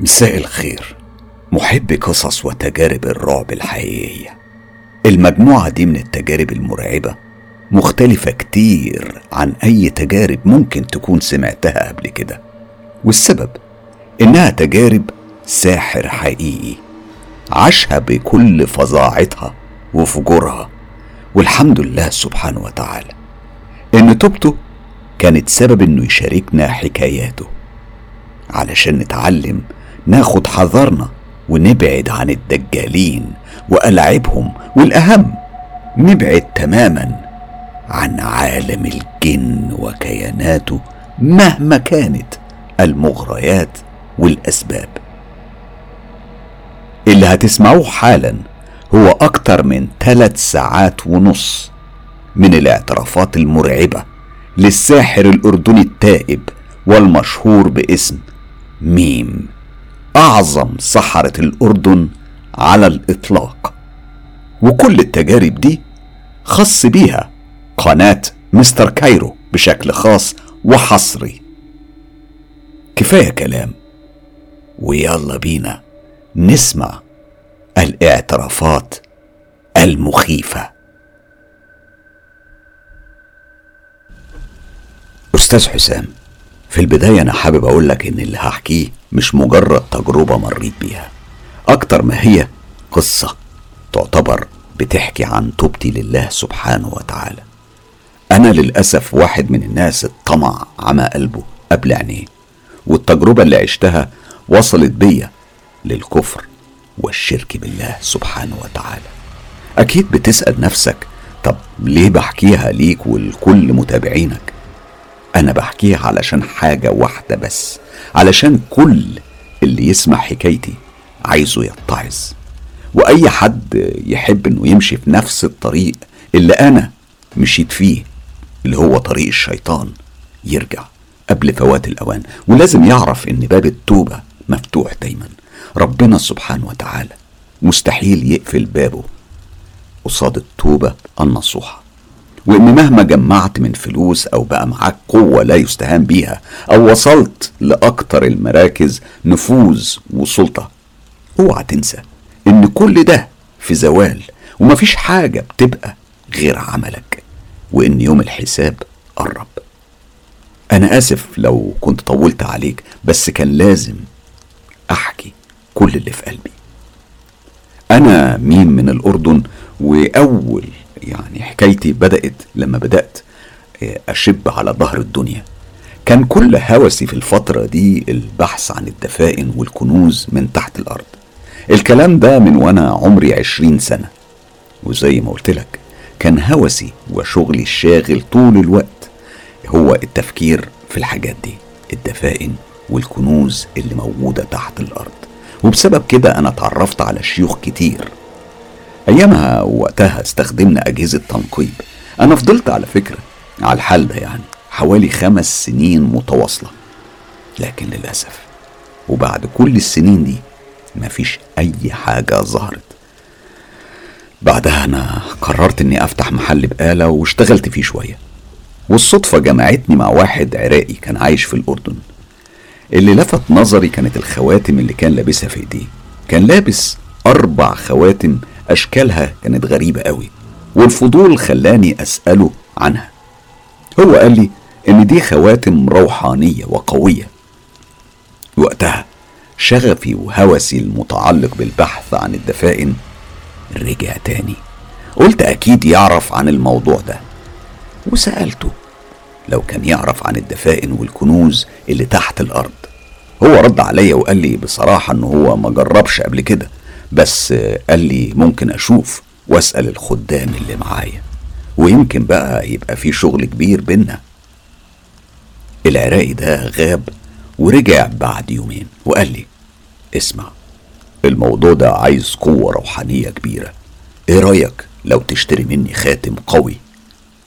مساء الخير. محب قصص وتجارب الرعب الحقيقية. المجموعة دي من التجارب المرعبة مختلفة كتير عن أي تجارب ممكن تكون سمعتها قبل كده. والسبب إنها تجارب ساحر حقيقي عاشها بكل فظاعتها وفجورها. والحمد لله سبحانه وتعالى إن توبته كانت سبب إنه يشاركنا حكاياته. علشان نتعلم ناخد حذرنا ونبعد عن الدجالين وألعابهم والأهم نبعد تماما عن عالم الجن وكياناته مهما كانت المغريات والأسباب. اللي هتسمعوه حالا هو أكتر من ثلاث ساعات ونص من الاعترافات المرعبة للساحر الأردني التائب والمشهور باسم ميم. أعظم سحرة الأردن على الإطلاق. وكل التجارب دي خص بيها قناة مستر كايرو بشكل خاص وحصري. كفاية كلام. ويلا بينا نسمع الاعترافات المخيفة. أستاذ حسام في البداية أنا حابب أقول لك إن اللي هحكيه مش مجرد تجربة مريت بيها. أكتر ما هي قصة تعتبر بتحكي عن توبتي لله سبحانه وتعالى. أنا للأسف واحد من الناس الطمع عمى قلبه قبل عينيه والتجربة اللي عشتها وصلت بيا للكفر والشرك بالله سبحانه وتعالى. أكيد بتسأل نفسك طب ليه بحكيها ليك ولكل متابعينك؟ أنا بحكيها علشان حاجة واحدة بس علشان كل اللي يسمع حكايتي عايزه يتعظ. وأي حد يحب إنه يمشي في نفس الطريق اللي أنا مشيت فيه اللي هو طريق الشيطان يرجع قبل فوات الأوان. ولازم يعرف إن باب التوبة مفتوح دايما. ربنا سبحانه وتعالى مستحيل يقفل بابه قصاد التوبة النصوحة. وإن مهما جمعت من فلوس أو بقى معاك قوة لا يستهان بيها أو وصلت لأكتر المراكز نفوذ وسلطة اوعى تنسى إن كل ده في زوال ومفيش حاجة بتبقى غير عملك وإن يوم الحساب قرب. أنا آسف لو كنت طولت عليك بس كان لازم أحكي كل اللي في قلبي. أنا مين من الأردن؟ وأول يعني حكايتي بدأت لما بدأت أشب على ظهر الدنيا. كان كل هوسي في الفترة دي البحث عن الدفائن والكنوز من تحت الأرض. الكلام ده من وأنا عمري عشرين سنة. وزي ما قلت لك كان هوسي وشغلي الشاغل طول الوقت. هو التفكير في الحاجات دي الدفائن والكنوز اللي موجودة تحت الأرض. وبسبب كده أنا اتعرفت على شيوخ كتير. أيامها وقتها استخدمنا أجهزة تنقيب. أنا فضلت على فكرة على الحال ده يعني حوالي خمس سنين متواصلة. لكن للأسف وبعد كل السنين دي مفيش أي حاجة ظهرت. بعدها أنا قررت إني أفتح محل بقالة واشتغلت فيه شوية. والصدفة جمعتني مع واحد عراقي كان عايش في الأردن. اللي لفت نظري كانت الخواتم اللي كان لابسها في إيديه. كان لابس أربع خواتم أشكالها كانت غريبة قوي والفضول خلاني أسأله عنها. هو قال لي إن دي خواتم روحانية وقوية. وقتها شغفي وهوسي المتعلق بالبحث عن الدفائن رجع تاني. قلت أكيد يعرف عن الموضوع ده. وسألته لو كان يعرف عن الدفائن والكنوز اللي تحت الأرض. هو رد عليا وقال لي بصراحة إن هو ما جربش قبل كده. بس قال لي ممكن أشوف وأسأل الخدام اللي معايا ويمكن بقى يبقى في شغل كبير بينا. العراقي ده غاب ورجع بعد يومين وقال لي اسمع الموضوع ده عايز قوة روحانية كبيرة. إيه رأيك لو تشتري مني خاتم قوي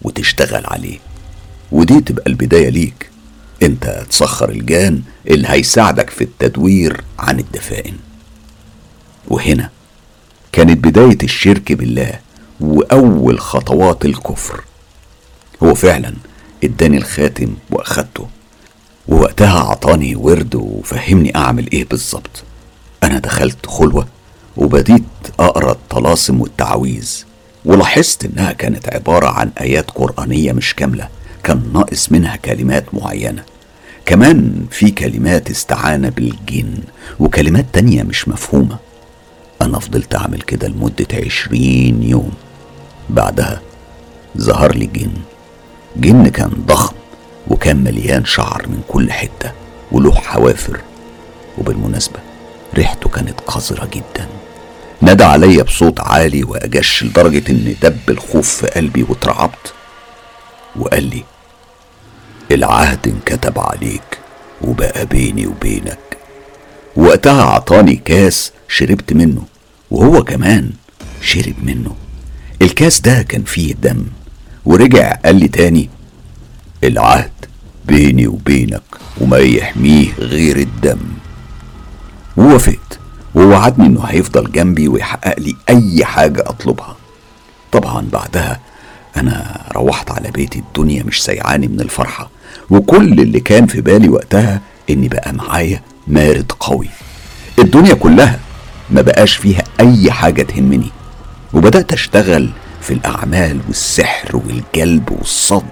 وتشتغل عليه؟ ودي تبقى البداية ليك. انت تسخر الجان اللي هيساعدك في التدوير عن الدفائن. وهنا كانت بداية الشرك بالله وأول خطوات الكفر. هو فعلا اداني الخاتم وأخدته ووقتها عطاني ورد وفهمني أعمل إيه بالظبط. أنا دخلت خلوة وبديت أقرأ الطلاسم والتعاويذ ولاحظت إنها كانت عبارة عن آيات قرآنية مش كاملة كان ناقص منها كلمات معينة. كمان في كلمات استعانة بالجن وكلمات تانية مش مفهومة. أنا فضلت أعمل كده لمدة عشرين يوم. بعدها ظهر لي جن. جن كان ضخم وكان مليان شعر من كل حتة وله حوافر. وبالمناسبة ريحته كانت قذرة جدا. نادى عليا بصوت عالي وأجش لدرجة إن دب الخوف في قلبي واترعبت. وقال لي العهد انكتب عليك وبقى بيني وبينك. وقتها عطاني كاس شربت منه. وهو كمان شرب منه. الكاس ده كان فيه دم ورجع قال لي تاني العهد بيني وبينك وما يحميه غير الدم. ووافقت ووعدني إنه هيفضل جنبي ويحقق لي أي حاجة أطلبها. طبعا بعدها أنا روحت على بيتي الدنيا مش سيعاني من الفرحة وكل اللي كان في بالي وقتها إني بقى معايا مارد قوي. الدنيا كلها ما بقاش فيها أي حاجة تهمني. وبدأت أشتغل في الأعمال والسحر والجلب والصد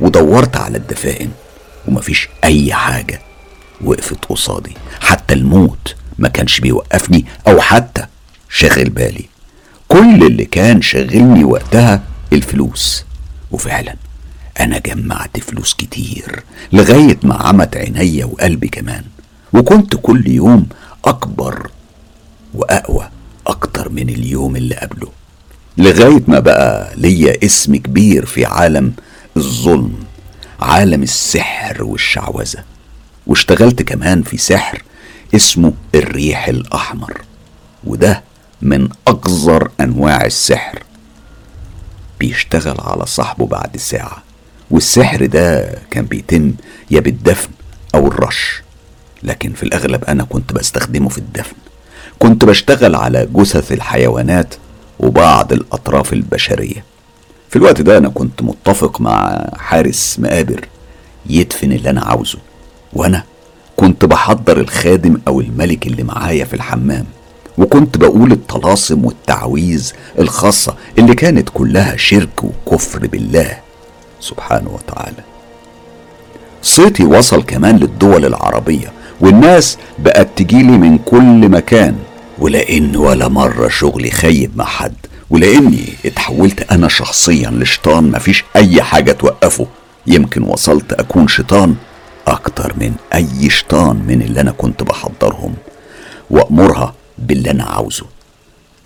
ودورت على الدفائن ومفيش أي حاجة. وقفت قصادي. حتى الموت ما كانش بيوقفني أو حتى شاغل بالي. كل اللي كان شاغلني وقتها الفلوس. وفعلا أنا جمعت فلوس كتير لغاية ما عمت عينيا وقلبي كمان. وكنت كل يوم أكبر وأقوى أكتر من اليوم اللي قبله. لغاية ما بقى ليا اسم كبير في عالم الظلم عالم السحر والشعوذة. واشتغلت كمان في سحر اسمه الريح الأحمر وده من أقذر أنواع السحر. بيشتغل على صاحبه بعد ساعة والسحر ده كان بيتم يا بالدفن أو الرش. لكن في الأغلب أنا كنت بستخدمه في الدفن. كنت بشتغل على جثث الحيوانات وبعض الأطراف البشرية. في الوقت ده أنا كنت متفق مع حارس مقابر يدفن اللي أنا عاوزه وأنا كنت بحضر الخادم أو الملك اللي معايا في الحمام وكنت بقول الطلاسم والتعويذ الخاصة اللي كانت كلها شرك وكفر بالله سبحانه وتعالى. صيتي وصل كمان للدول العربية والناس بقت تجيلي من كل مكان ولأن ولا مرة شغلي خيب مع حد ولأني اتحولت أنا شخصيا لشيطان مفيش أي حاجة توقفه. يمكن وصلت أكون شيطان أكتر من أي شيطان من اللي أنا كنت بحضرهم. وأمرها باللي أنا عاوزه.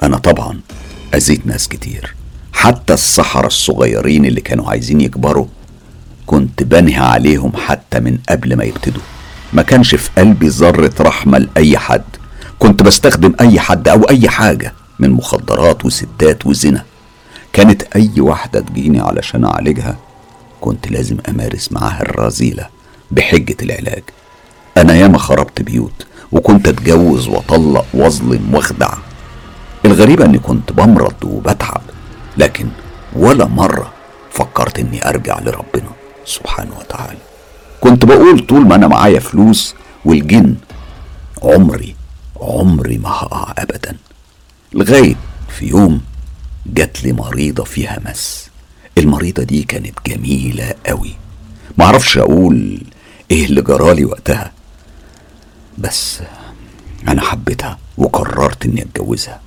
أنا طبعا أذيت ناس كتير. حتى السحرة الصغيرين اللي كانوا عايزين يكبروا كنت بنهي عليهم حتى من قبل ما يبتدوا. ما كانش في قلبي ذرة رحمة لأي حد. كنت بستخدم أي حد أو أي حاجة من مخدرات وستات وزنا. كانت أي واحدة تجيني علشان أعالجها كنت لازم أمارس معاها الرذيلة بحجة العلاج. أنا ياما خربت بيوت وكنت أتجوز وأطلق وأظلم وأخدع. الغريبة إني كنت بمرض وبتعب لكن ولا مرة فكرت إني أرجع لربنا سبحانه وتعالى. كنت بقول طول ما أنا معايا فلوس والجن عمري عمري ما هقع أبدا. لغاية في يوم جات لي مريضة فيها مس. المريضة دي كانت جميلة قوي. معرفش أقول إيه اللي جرالي وقتها. بس أنا حبيتها وقررت إني أتجوزها.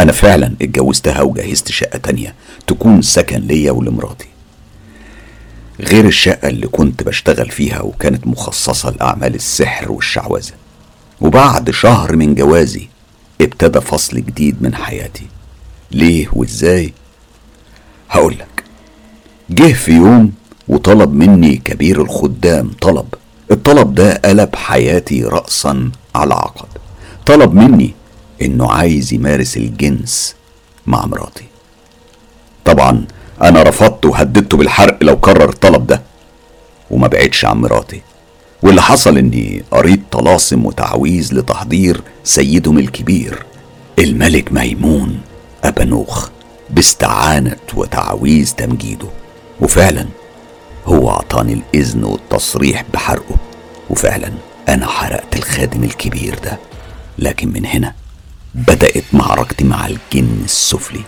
أنا فعلا اتجوزتها وجهزت شقة تانية تكون سكن ليا ولمراتي. غير الشقة اللي كنت بشتغل فيها وكانت مخصصة لأعمال السحر والشعوذة. وبعد شهر من جوازي ابتدى فصل جديد من حياتي. ليه وإزاي؟ هقولك. جه في يوم وطلب مني كبير الخدام طلب. الطلب ده قلب حياتي رأسا على عقب. طلب مني إنه عايز يمارس الجنس مع مراتي. طبعا أنا رفضت وهددته بالحرق لو كرر الطلب ده. وما بعدش عن مراتي. واللي حصل إني قريت طلاسم وتعويذ لتحضير سيدهم الكبير الملك ميمون ابنوخ باستعانة وتعويذ تمجيده. وفعلا هو أعطاني الإذن والتصريح بحرقه. وفعلا أنا حرقت الخادم الكبير ده. لكن من هنا بدأت معركتي مع الجن السفلي.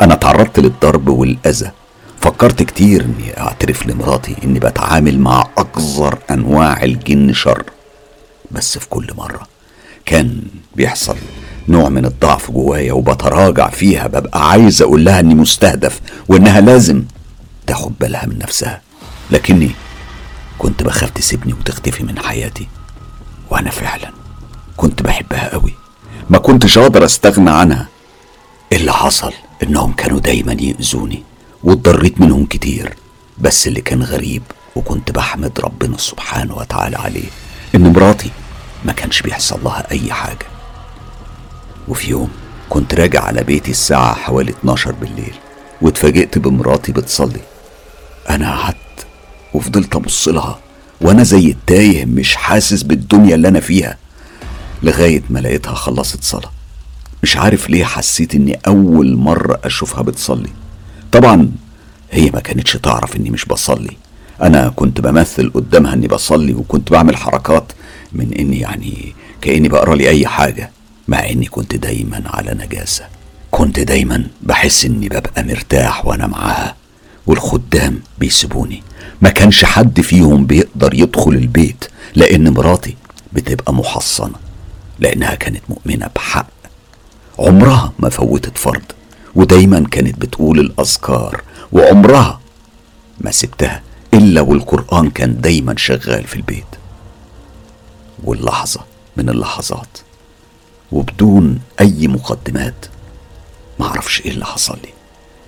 أنا تعرضت للضرب والأذى. فكرت كتير إني أعترف لمراتي إني بتعامل مع أقذر أنواع الجن شر. بس في كل مرة كان بيحصل نوع من الضعف جوايا وبتراجع فيها ببقى عايز أقول لها إني مستهدف وإنها لازم تاخد بالها من نفسها. لكني كنت بخاف تسيبني وتختفي من حياتي وأنا فعلا كنت بحبها قوي. ما كنتش أقدر أستغنى عنها. اللي حصل؟ إنهم كانوا دايما يأذوني. واتضريت منهم كتير بس اللي كان غريب وكنت بحمد ربنا سبحانه وتعالى عليه إن مراتي ما كانش بيحصل لها أي حاجة. وفي يوم كنت راجع على بيتي الساعة حوالي 12 بالليل واتفاجئت بمراتي بتصلي. أنا قعدت وفضلت أبص لها وأنا زي التايه مش حاسس بالدنيا اللي أنا فيها لغاية ما لقيتها خلصت صلاة. مش عارف ليه حسيت إني أول مرة أشوفها بتصلي. طبعا هي ما كانتش تعرف إني مش بصلي. أنا كنت بمثل قدامها إني بصلي وكنت بعمل حركات من إني يعني كأني بقرأ لي أي حاجة مع إني كنت دايما على نجاسة. كنت دايما بحس إني ببقى مرتاح وأنا معاها والخدام بيسيبوني. ما كانش حد فيهم بيقدر يدخل البيت لأن مراتي بتبقى محصنة لأنها كانت مؤمنة بحق. عمرها ما فوتت فرض ودايما كانت بتقول الأذكار وعمرها ما سبتها إلا والقرآن كان دايما شغال في البيت. واللحظة من اللحظات وبدون أي مقدمات معرفش إيه اللي حصل لي.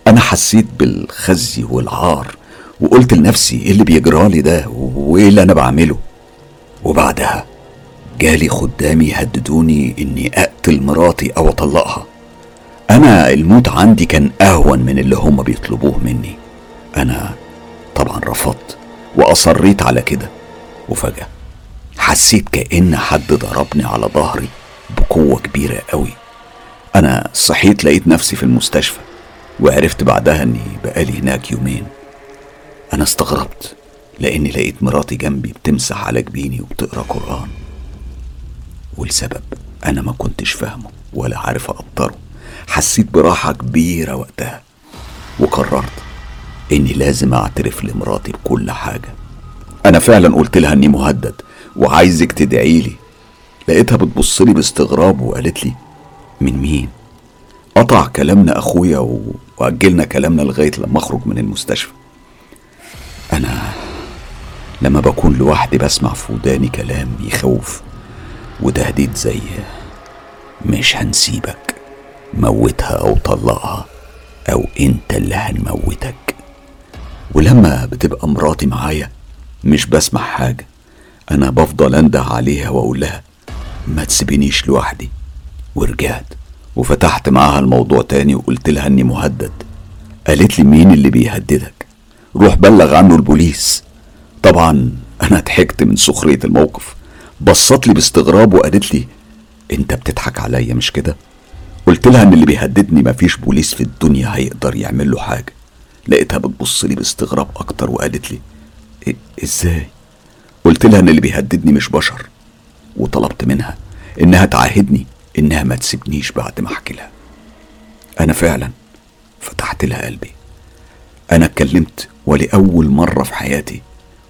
أنا حسيت بالخزي والعار وقلت لنفسي إيه اللي بيجرالي ده وإيه اللي أنا بعمله. وبعدها جالي خدامي يهددوني إني أقتل مراتي أو أطلقها. أنا الموت عندي كان أهون من اللي هما بيطلبوه مني. أنا طبعا رفضت وأصريت على كده. وفجأة حسيت كأن حد ضربني على ظهري بقوة كبيرة قوي. أنا صحيت لقيت نفسي في المستشفى وعرفت بعدها إني بقالي هناك يومين. أنا استغربت لأني لقيت مراتي جنبي بتمسح على جبيني وبتقرأ قرآن. والسبب أنا ما كنتش فاهمه ولا عارف أقدره. حسيت براحة كبيرة وقتها وقررت إني لازم أعترف لمراتي بكل حاجة. أنا فعلا قلت لها إني مهدد وعايزك تدعي لي. لقيتها بتبص لي باستغراب وقالت لي من مين؟ قطع كلامنا أخويا و... وأجلنا كلامنا لغاية لما أخرج من المستشفى. أنا لما بكون لوحدي بسمع في وداني كلام يخوف وتهديد زي مش هنسيبك. موتها أو طلقها أو أنت اللي هنموتك. ولما بتبقى مراتي معايا مش بسمع حاجة. أنا بفضل انده عليها وأقول لها ما تسيبنيش لوحدي. ورجعت وفتحت معاها الموضوع تاني وقلت لها إني مهدد. قالت لي مين اللي بيهددك؟ روح بلغ عنه البوليس. طبعا أنا ضحكت من سخرية الموقف. بصت لي باستغراب وقالت لي أنت بتضحك عليا مش كده؟ قلت لها إن اللي بيهددني مفيش بوليس في الدنيا هيقدر يعمل له حاجة. لقيتها بتبص لي باستغراب أكتر وقالت لي إيه إزاي؟ قلت لها إن اللي بيهددني مش بشر. وطلبت منها إنها تعاهدني إنها ما تسيبنيش بعد ما أحكي لها. أنا فعلا فتحت لها قلبي. أنا اتكلمت ولأول مرة في حياتي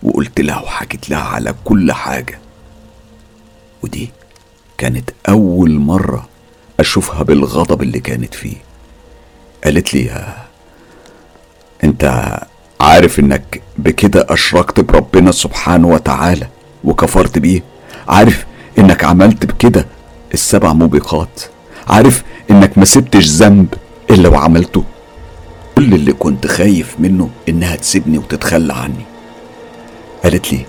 وقلت لها وحكيت لها على كل حاجة. ودي كانت أول مرة أشوفها بالغضب اللي كانت فيه. قالت لي يا أنت عارف إنك بكده أشركت بربنا سبحانه وتعالى وكفرت بيه. عارف إنك عملت بكده السبع موبقات. عارف إنك ما سبتش ذنب إلا وعملته. كل اللي كنت خايف منه إنها تسيبني وتتخلى عني. قالت لي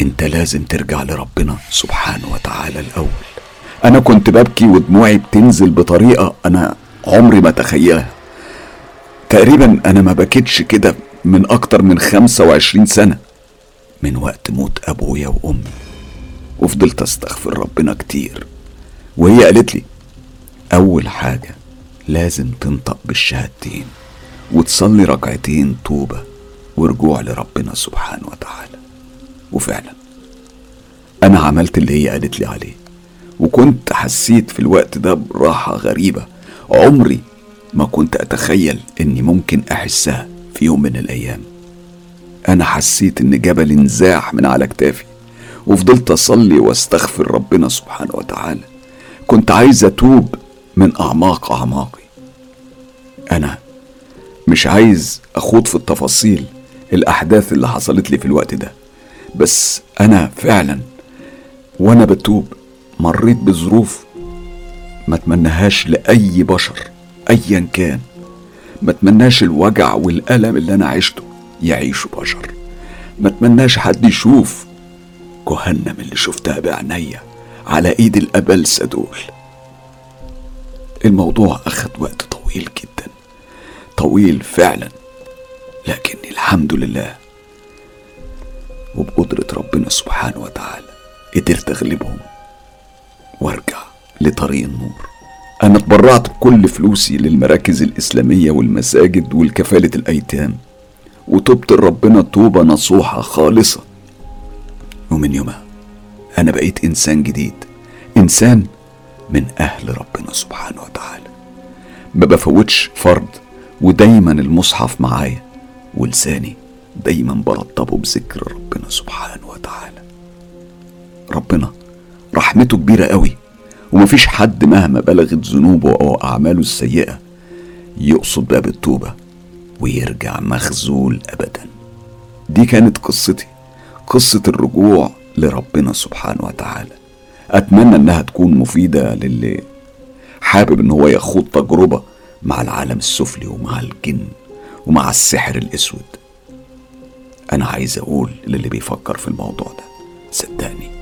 أنت لازم ترجع لربنا سبحانه وتعالى الأول. أنا كنت ببكي ودموعي بتنزل بطريقة أنا عمري ما تخيلها. تقريبا أنا ما بكيتش كده من أكتر من خمسة وعشرين سنة. من وقت موت أبويا وأمي. وفضلت أستغفر ربنا كتير. وهي قالت لي أول حاجة لازم تنطق بالشهادتين وتصلي ركعتين توبة ورجوع لربنا سبحانه وتعالى. وفعلا أنا عملت اللي هي قالت لي عليه. وكنت حسيت في الوقت ده براحة غريبة عمري ما كنت أتخيل إني ممكن أحسها في يوم من الأيام. أنا حسيت إن جبل انزاح من على كتافي وفضلت أصلي وأستغفر ربنا سبحانه وتعالى. كنت عايز أتوب من أعماق أعماقي. أنا مش عايز أخوض في التفاصيل الأحداث اللي حصلت لي في الوقت ده بس أنا فعلا وأنا بتوب مريت بظروف ما اتمنهاش لأي بشر أيا كان. ما اتمناش الوجع والألم اللي أنا عشته يعيشه بشر. ما اتمناش حد يشوف جهنم اللي شفتها بعينيا على إيد الأبلسة دول الموضوع أخد وقت طويل جدا طويل فعلا لكني الحمد لله وبقدرة ربنا سبحانه وتعالى قدرت أغلبهم. وارجع لطريق النور. أنا اتبرعت بكل فلوسي للمراكز الإسلامية والمساجد والكفالة الأيتام وتبت لربنا توبة نصوحة خالصة. ومن يومها أنا بقيت إنسان جديد إنسان من أهل ربنا سبحانه وتعالى. ما بفوتش فرض ودايما المصحف معايا ولساني دايما برطبه بذكر ربنا سبحانه وتعالى. ربنا رحمته كبيرة قوي. ومفيش حد مهما بلغت ذنوبه أو أعماله السيئة يقصد باب التوبة ويرجع مخزول أبدا. دي كانت قصتي قصة الرجوع لربنا سبحانه وتعالى. أتمنى إنها تكون مفيدة للي حابب إن هو يخوض تجربة مع العالم السفلي ومع الجن ومع السحر الأسود. أنا عايز أقول للي بيفكر في الموضوع ده صدقني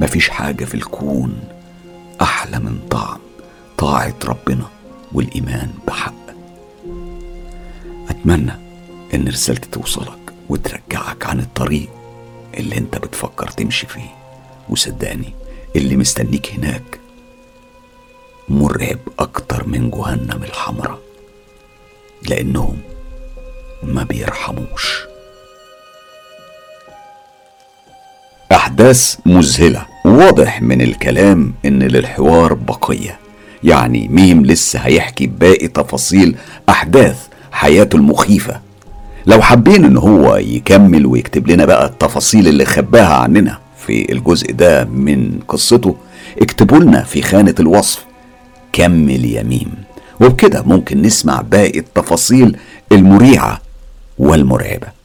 مفيش حاجة في الكون أحلى من طعم طاعة ربنا والإيمان بحق. أتمنى إن رسالتي توصلك وترجعك عن الطريق اللي أنت بتفكر تمشي فيه. وصدقني اللي مستنيك هناك مرعب أكتر من جهنم الحمراء لأنهم ما بيرحموش. أحداث مذهلة. واضح من الكلام إن للحوار بقية. يعني ميم لسه هيحكي باقي تفاصيل أحداث حياته المخيفة. لو حابين إن هو يكمل ويكتب لنا بقى التفاصيل اللي خباها عننا في الجزء ده من قصته اكتبوا لنا في خانة الوصف. كمل يا ميم. وبكده ممكن نسمع باقي التفاصيل المريعة والمرعبة.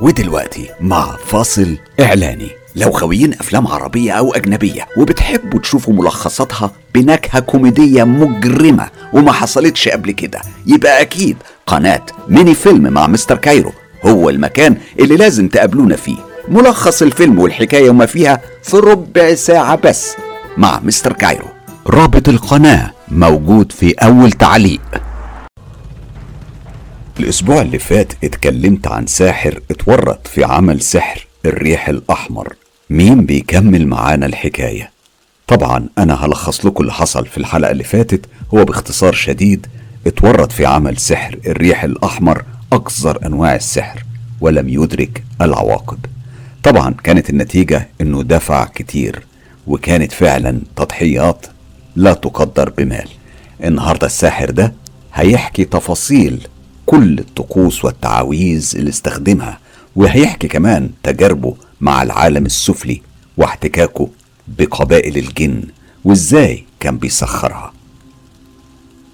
ودلوقتي مع فاصل إعلاني. لو خويين أفلام عربية أو أجنبية وبتحبوا تشوفوا ملخصاتها بنكهة كوميدية مجرمة وما حصلتش قبل كده يبقى أكيد قناة Mini Film مع Mister Cairo هو المكان اللي لازم تقابلونا فيه. ملخص الفيلم والحكاية وما فيها في ربع ساعة بس مع Mister Cairo. رابط القناة موجود في أول تعليق. الأسبوع اللي فات اتكلمت عن ساحر اتورط في عمل سحر الريح الأحمر. مين بيكمل معانا الحكاية؟ طبعا أنا هلخص لكم اللي حصل في الحلقة اللي فاتت. هو باختصار شديد اتورط في عمل سحر الريح الأحمر أقذر أنواع السحر ولم يدرك العواقب. طبعا كانت النتيجة أنه دفع كتير وكانت فعلا تضحيات لا تقدر بمال. النهاردة الساحر ده هيحكي تفاصيل كل الطقوس والتعاويذ اللي استخدمها وهيحكي كمان تجاربه مع العالم السفلي واحتكاكه بقبائل الجن وإزاي كان بيسخرها.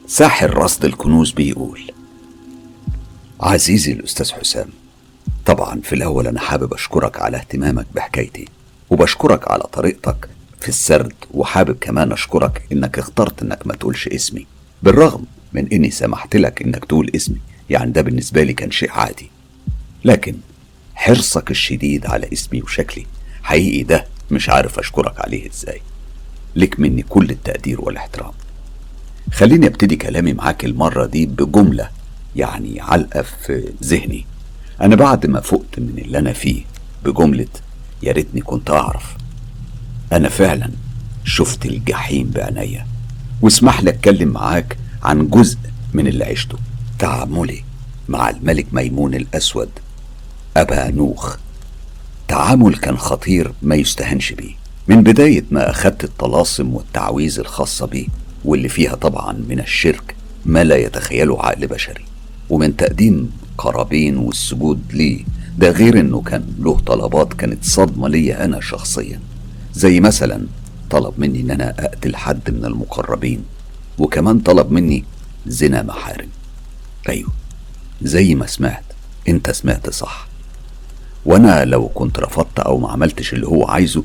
ساحر رصد الكنوز بيقول عزيزي الأستاذ حسام طبعا في الأول أنا حابب أشكرك على اهتمامك بحكايتي وبشكرك على طريقتك في السرد وحابب كمان أشكرك إنك اخترت إنك ما تقولش اسمي بالرغم من إني سمحت لك إنك تقول اسمي. يعني ده بالنسبة لي كان شيء عادي. لكن حرصك الشديد على اسمي وشكلي حقيقي ده مش عارف أشكرك عليه إزاي. لك مني كل التقدير والاحترام. خليني أبتدي كلامي معاك المرة دي بجملة يعني علقة في ذهني. أنا بعد ما فقت من اللي أنا فيه بجملة يا ريتني كنت أعرف. أنا فعلا شفت الجحيم بعينيا واسمح لي أتكلم معاك عن جزء من اللي عشته. تعاملي مع الملك ميمون الأسود أبا نوخ. تعامل كان خطير ما يستهنش بيه من بداية ما أخدت الطلاسم والتعويذ الخاصة بيه واللي فيها طبعا من الشرك ما لا يتخيله عقل بشري. ومن تقديم قرابين والسجود ليه ده غير إنه كان له طلبات كانت صدمة ليا أنا شخصيا. زي مثلا طلب مني إن أنا أقتل حد من المقربين وكمان طلب مني زنا محارم أيوه زي ما سمعت أنت سمعت صح. وأنا لو كنت رفضت أو ما عملتش اللي هو عايزه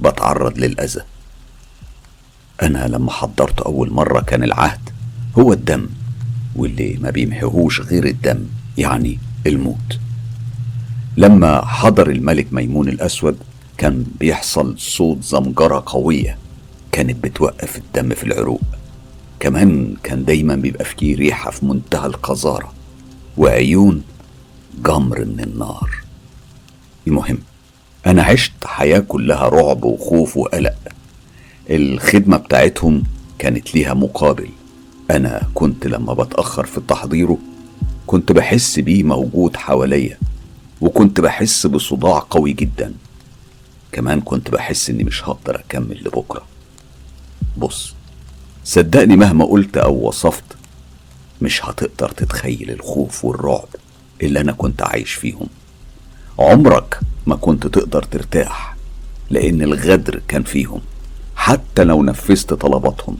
بتعرض للأذى. أنا لما حضرت أول مرة كان العهد هو الدم واللي ما بيمحيهوش غير الدم يعني الموت. لما حضر الملك ميمون الأسود كان بيحصل صوت زمجرة قوية كانت بتوقف الدم في العروق. كمان كان دايما بيبقى فيه ريحة في منتهى القذارة. وعيون جمر من النار. المهم أنا عشت حياة كلها رعب وخوف وقلق. الخدمة بتاعتهم كانت ليها مقابل. أنا كنت لما بتأخر في تحضيره كنت بحس بيه موجود حواليا وكنت بحس بصداع قوي جدا. كمان كنت بحس إني مش هقدر أكمل لبكرة. بص صدقني مهما قلت أو وصفت مش هتقدر تتخيل الخوف والرعب اللي أنا كنت عايش فيهم. عمرك ما كنت تقدر ترتاح لأن الغدر كان فيهم حتى لو نفذت طلباتهم.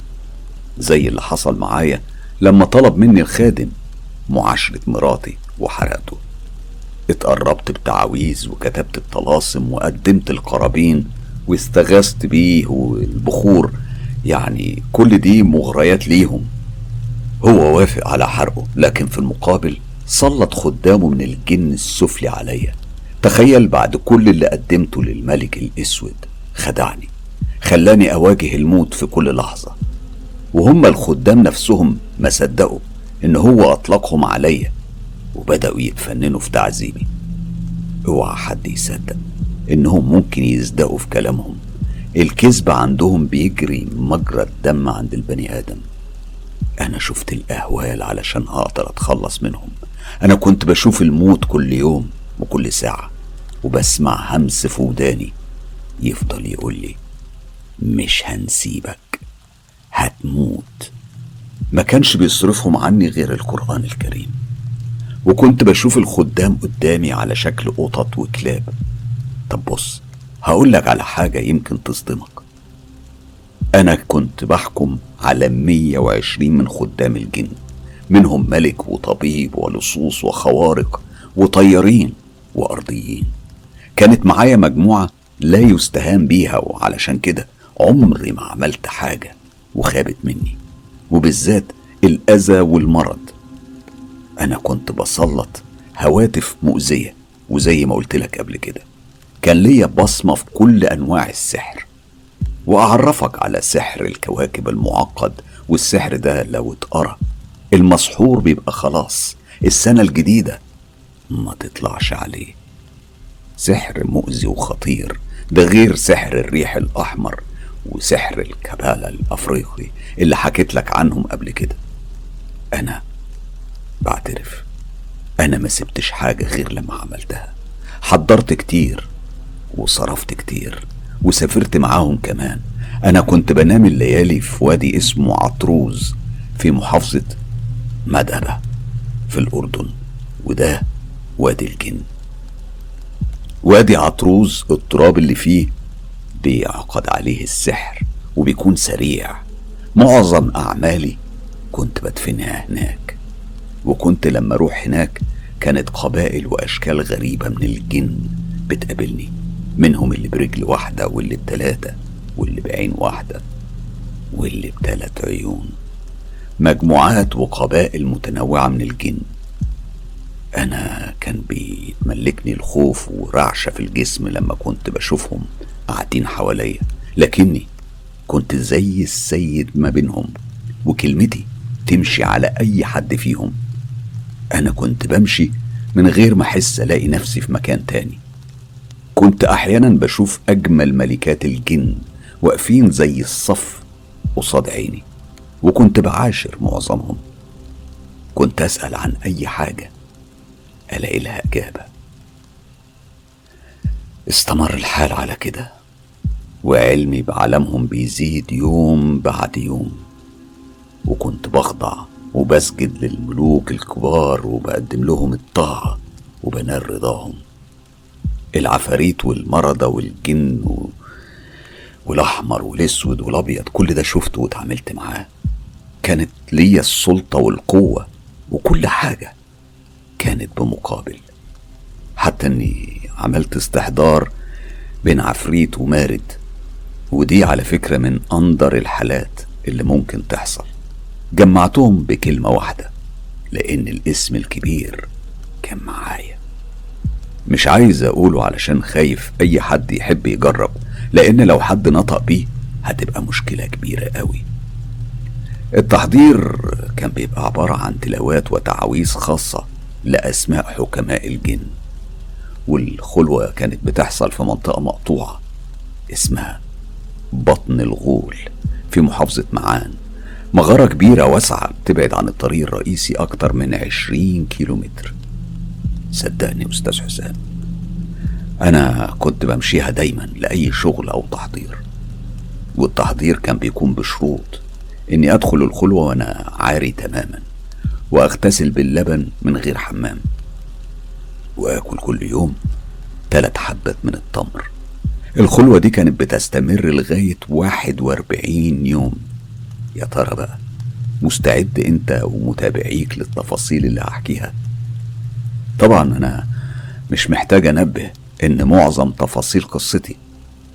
زي اللي حصل معايا لما طلب مني الخادم معاشرة مراتي وحرقته. اتقربت بتعاويذ وكتبت الطلاسم وقدمت القرابين واستغاثت بيه والبخور يعني كل دي مغريات ليهم. هو وافق على حرقه لكن في المقابل سلط خدامه من الجن السفلي عليا. تخيل بعد كل اللي قدمته للملك الأسود. خدعني. خلاني أواجه الموت في كل لحظة. وهم الخدام نفسهم ما صدقوا إن هو أطلقهم عليا. وبدأوا يتفننوا في تعذيبي. أوعى حد يصدق إنهم ممكن يصدقوا في كلامهم. الكذب عندهم بيجري مجرى الدم عند البني آدم. أنا شفت الأهوال علشان أقدر أتخلص منهم. أنا كنت بشوف الموت كل يوم وكل ساعة وبسمع همس في وداني. يفضل يقول لي مش هنسيبك هتموت. ما كانش بيصرفهم عني غير القرآن الكريم. وكنت بشوف الخدام قدامي على شكل قطط وكلاب. طب بص هقول لك على حاجة يمكن تصدمك. أنا كنت بحكم على 120 من خدام الجن منهم ملك وطبيب ولصوص وخوارق وطيارين وأرضيين. كانت معايا مجموعة لا يستهان بيها وعلشان كده عمري ما عملت حاجة وخابت مني وبالذات الأذى والمرض. أنا كنت بسلط هواتف مؤذية وزي ما قلت لك قبل كده. كان ليا بصمة في كل أنواع السحر وأعرفك على سحر الكواكب المعقد والسحر ده لو اتقرأ المسحور بيبقى خلاص السنة الجديدة ما تطلعش عليه. سحر مؤذي وخطير ده غير سحر الريح الأحمر وسحر الكبالة الأفريقي اللي حكيت لك عنهم قبل كده. أنا بعترف أنا ما سبتش حاجة غير لما عملتها. حضرت كتير وصرفت كتير وسافرت معاهم كمان. أنا كنت بنام الليالي في وادي اسمه عطروز في محافظة مدبة في الأردن وده وادي الجن. وادي عطروز التراب اللي فيه بيعقد عليه السحر وبيكون سريع. معظم أعمالي كنت بدفنها هناك وكنت لما أروح هناك كانت قبائل وأشكال غريبة من الجن بتقابلني. منهم اللي برجل واحدة واللي بتلاتة واللي بعين واحدة واللي بتلات عيون. مجموعات وقبائل متنوعة من الجن. أنا كان بيتملكني الخوف ورعشة في الجسم لما كنت بشوفهم قاعدين حواليا. لكني كنت زي السيد ما بينهم وكلمتي تمشي على أي حد فيهم. أنا كنت بمشي من غير ما أحس ألاقي نفسي في مكان تاني. كنت أحيانا بشوف أجمل ملكات الجن واقفين زي الصف قصاد عيني وكنت بعاشر معظمهم. كنت أسأل عن أي حاجة ألاقي لها إجابة. استمر الحال على كده وعلمي بعالمهم بيزيد يوم بعد يوم. وكنت بخضع وبسجد للملوك الكبار وبقدم لهم الطاعة وبنال رضاهم العفاريت والمرضى والجن و... والأحمر والأسود والأبيض كل ده شفته واتعاملت معاه. كانت ليا السلطة والقوة وكل حاجة كانت بمقابل. حتى إني عملت استحضار بين عفريت ومارد ودي على فكرة من أندر الحالات اللي ممكن تحصل. جمعتهم بكلمة واحدة لأن الاسم الكبير كان معايا. مش عايز أقوله علشان خايف أي حد يحب يجرب لأن لو حد نطق بيه هتبقى مشكلة كبيرة قوي. التحضير كان بيبقى عبارة عن تلاوات وتعاويذ خاصة لأسماء حكماء الجن والخلوة كانت بتحصل في منطقة مقطوعة اسمها بطن الغول في محافظة معان. مغارة كبيرة واسعة تبعد عن الطريق الرئيسي أكتر من عشرين كيلومتر. صدقني أستاذ حسام أنا كنت بمشيها دايما لأي شغل أو تحضير والتحضير كان بيكون بشروط إني أدخل الخلوة وأنا عاري تماما وأغتسل باللبن من غير حمام وآكل كل يوم تلات حبات من التمر. الخلوة دي كانت بتستمر لغاية واحد وأربعين يوم. يا ترى بقى مستعد أنت ومتابعيك للتفاصيل اللي هحكيها؟ طبعا أنا مش محتاج أنبه إن معظم تفاصيل قصتي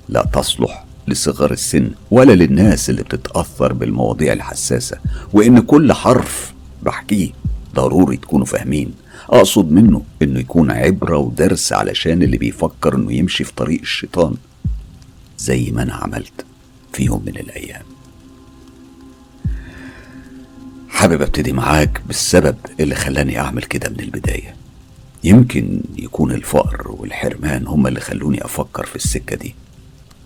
لا تصلح لصغار السن ولا للناس اللي بتتأثر بالمواضيع الحساسة وإن كل حرف بحكيه ضروري تكونوا فاهمين. أقصد منه إنه يكون عبرة ودرس علشان اللي بيفكر إنه يمشي في طريق الشيطان زي ما أنا عملت في يوم من الأيام. حابب أبتدي معاك بالسبب اللي خلاني أعمل كده من البداية. يمكن يكون الفقر والحرمان هما اللي خلوني أفكر في السكة دي.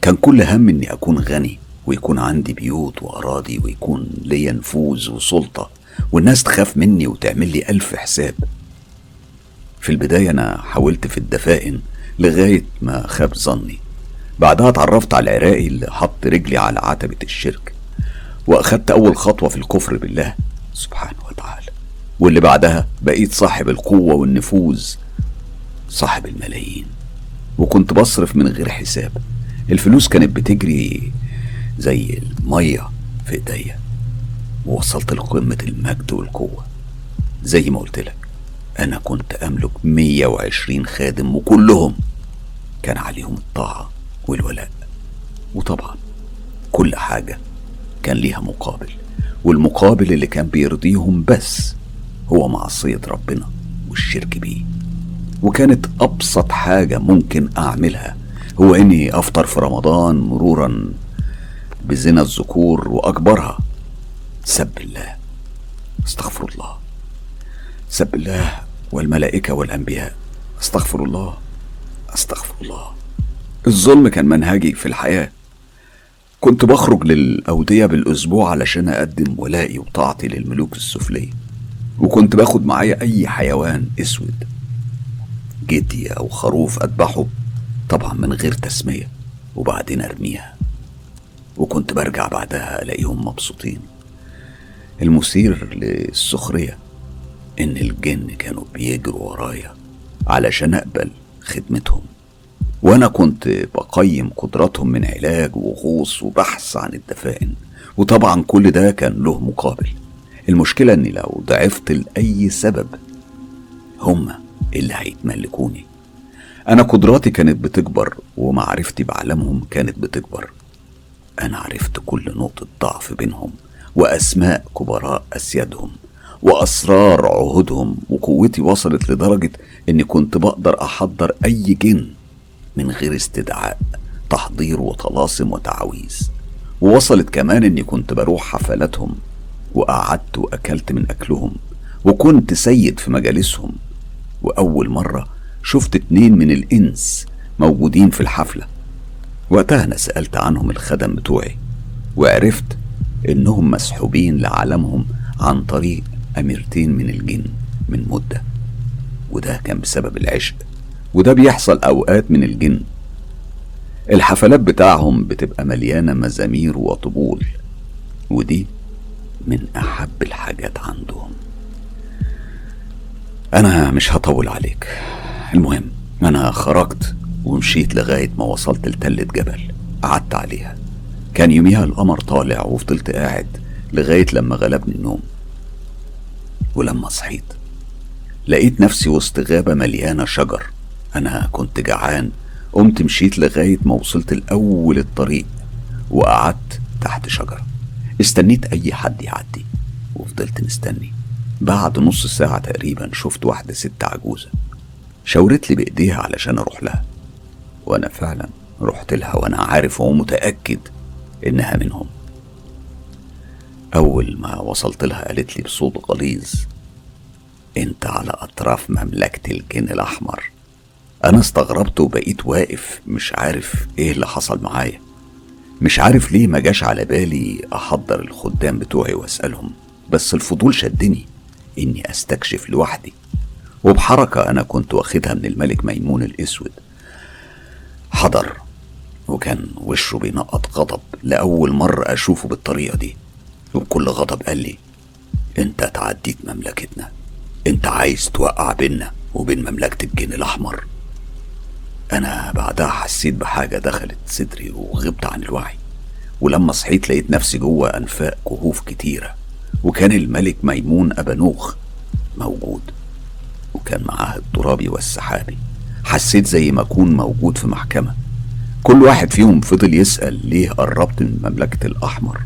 كان كل هم إني أكون غني ويكون عندي بيوت وأراضي ويكون ليا نفوذ وسلطة والناس تخاف مني وتعمل لي ألف حساب. في البداية أنا حاولت في الدفائن لغاية ما خاب ظني. بعدها اتعرفت على العراقي اللي حط رجلي على عتبة الشرك وأخدت أول خطوة في الكفر بالله. سبحانه وتعالى. واللي بعدها بقيت صاحب القوة والنفوذ صاحب الملايين. وكنت بصرف من غير حساب. الفلوس كانت بتجري زي المية في ايديا. ووصلت لقمة المجد والقوة. زي ما قلت لك أنا كنت أملك 120 خادم وكلهم كان عليهم الطاعة والولاء. وطبعا كل حاجة كان ليها مقابل. والمقابل اللي كان بيرضيهم بس هو معصية ربنا والشرك بيه. وكانت أبسط حاجة ممكن أعملها هو إني أفطر في رمضان مرورا بزنا الذكور وأكبرها. سب الله. استغفر الله. سب الله والملائكة والأنبياء. استغفر الله. استغفر الله. الظلم كان منهجي في الحياة. كنت بخرج للأودية بالأسبوع علشان أقدم ولائي وطاعتي للملوك السفلية. وكنت باخد معايا أي حيوان أسود جدي أو خروف أذبحه طبعا من غير تسمية وبعدين أرميها. وكنت برجع بعدها ألاقيهم مبسوطين. المثير للسخرية إن الجن كانوا بيجروا ورايا علشان أقبل خدمتهم. وأنا كنت بقيم قدراتهم من علاج وغوص وبحث عن الدفائن. وطبعا كل ده كان له مقابل. المشكلة إني لو ضعفت لأي سبب هما اللي هيتملكوني. أنا قدراتي كانت بتكبر ومعرفتي بعالمهم كانت بتكبر. أنا عرفت كل نقطة ضعف بينهم وأسماء كبراء أسيادهم وأسرار عهودهم وقوتي وصلت لدرجة إني كنت بقدر أحضر أي جن من غير استدعاء تحضير وطلاسم وتعاويذ. ووصلت كمان إني كنت بروح حفلاتهم وقعدت وأكلت من أكلهم وكنت سيد في مجالسهم. وأول مرة شفت اتنين من الإنس موجودين في الحفلة. وقتها أنا سألت عنهم الخدم بتوعي وعرفت إنهم مسحوبين لعالمهم عن طريق أميرتين من الجن من مدة. وده كان بسبب العشق. وده بيحصل أوقات من الجن. الحفلات بتاعهم بتبقى مليانة مزامير وطبول. ودي من أحب الحاجات عندهم. أنا مش هطول عليك. المهم أنا خرجت ومشيت لغاية ما وصلت لتلة جبل. قعدت عليها. كان يوميها القمر طالع وفضلت قاعد لغاية لما غلبني النوم. ولما صحيت لقيت نفسي وسط غابة مليانة شجر. أنا كنت جعان. قمت مشيت لغاية ما وصلت لأول الطريق وقعدت تحت شجرة. استنيت أي حد يعدي. وفضلت مستني. بعد نص ساعة تقريبا شفت واحدة ست عجوزة. شاورت لي بإيديها علشان أروح لها. وأنا فعلا رحت لها وأنا عارف ومتأكد إنها منهم. أول ما وصلت لها قالت لي بصوت غليظ أنت على أطراف مملكة الجن الأحمر. أنا استغربت وبقيت واقف مش عارف إيه اللي حصل معايا. مش عارف ليه ما جاش على بالي أحضر الخدام بتوعي وأسألهم بس الفضول شدني إني أستكشف لوحدي. وبحركة أنا كنت واخدها من الملك ميمون الأسود. حضر وكان وشه بينقط غضب لأول مرة أشوفه بالطريقة دي. وبكل غضب قال لي أنت تعديت مملكتنا. أنت عايز توقع بينا وبين مملكة الجن الأحمر. أنا بعدها حسيت بحاجة دخلت صدري وغبت عن الوعي ولما صحيت لقيت نفسي جوه أنفاق كهوف كتيرة وكان الملك ميمون أبانوخ موجود وكان معاه الترابي والسحابي. حسيت زي ما أكون موجود في محكمة. كل واحد فيهم فضل يسأل ليه قربت من مملكة الأحمر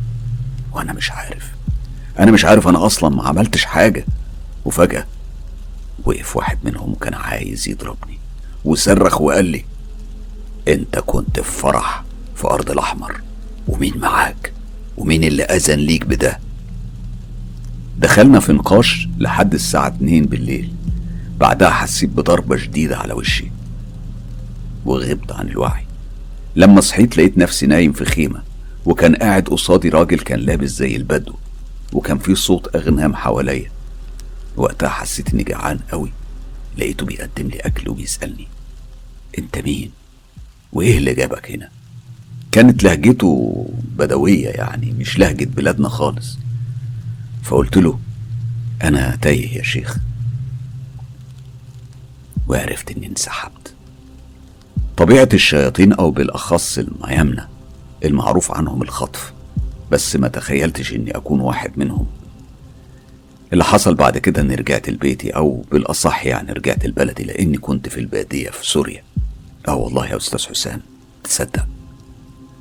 وأنا مش عارف. أنا مش عارف أنا أصلا ما عملتش حاجة. وفجأة وقف واحد منهم وكان عايز يضربني. وصرخ وقال لي أنت كنت في فرح في أرض الأحمر ومين معاك؟ ومين اللي أذن ليك بده؟ دخلنا في نقاش لحد الساعة اتنين بالليل. بعدها حسيت بضربة شديدة على وشي وغبت عن الوعي. لما صحيت لقيت نفسي نايم في خيمة وكان قاعد قصادي راجل كان لابس زي البدو وكان في صوت أغنام حواليا. وقتها حسيت إني جعان قوي. لقيته بيقدم لي أكل وبيسألني أنت مين؟ وإيه اللي جابك هنا؟ كانت لهجته بدوية يعني مش لهجة بلادنا خالص فقلت له أنا تايه يا شيخ وعرفت إني انسحبت طبيعة الشياطين أو بالأخص الميامنة المعروف عنهم الخطف بس ما تخيلتش إني أكون واحد منهم اللي حصل بعد كده إني رجعت لبيتي أو بالأصح يعني رجعت لبلدي لاني كنت في البادية في سوريا. آه والله يا أستاذ حسام تصدق؟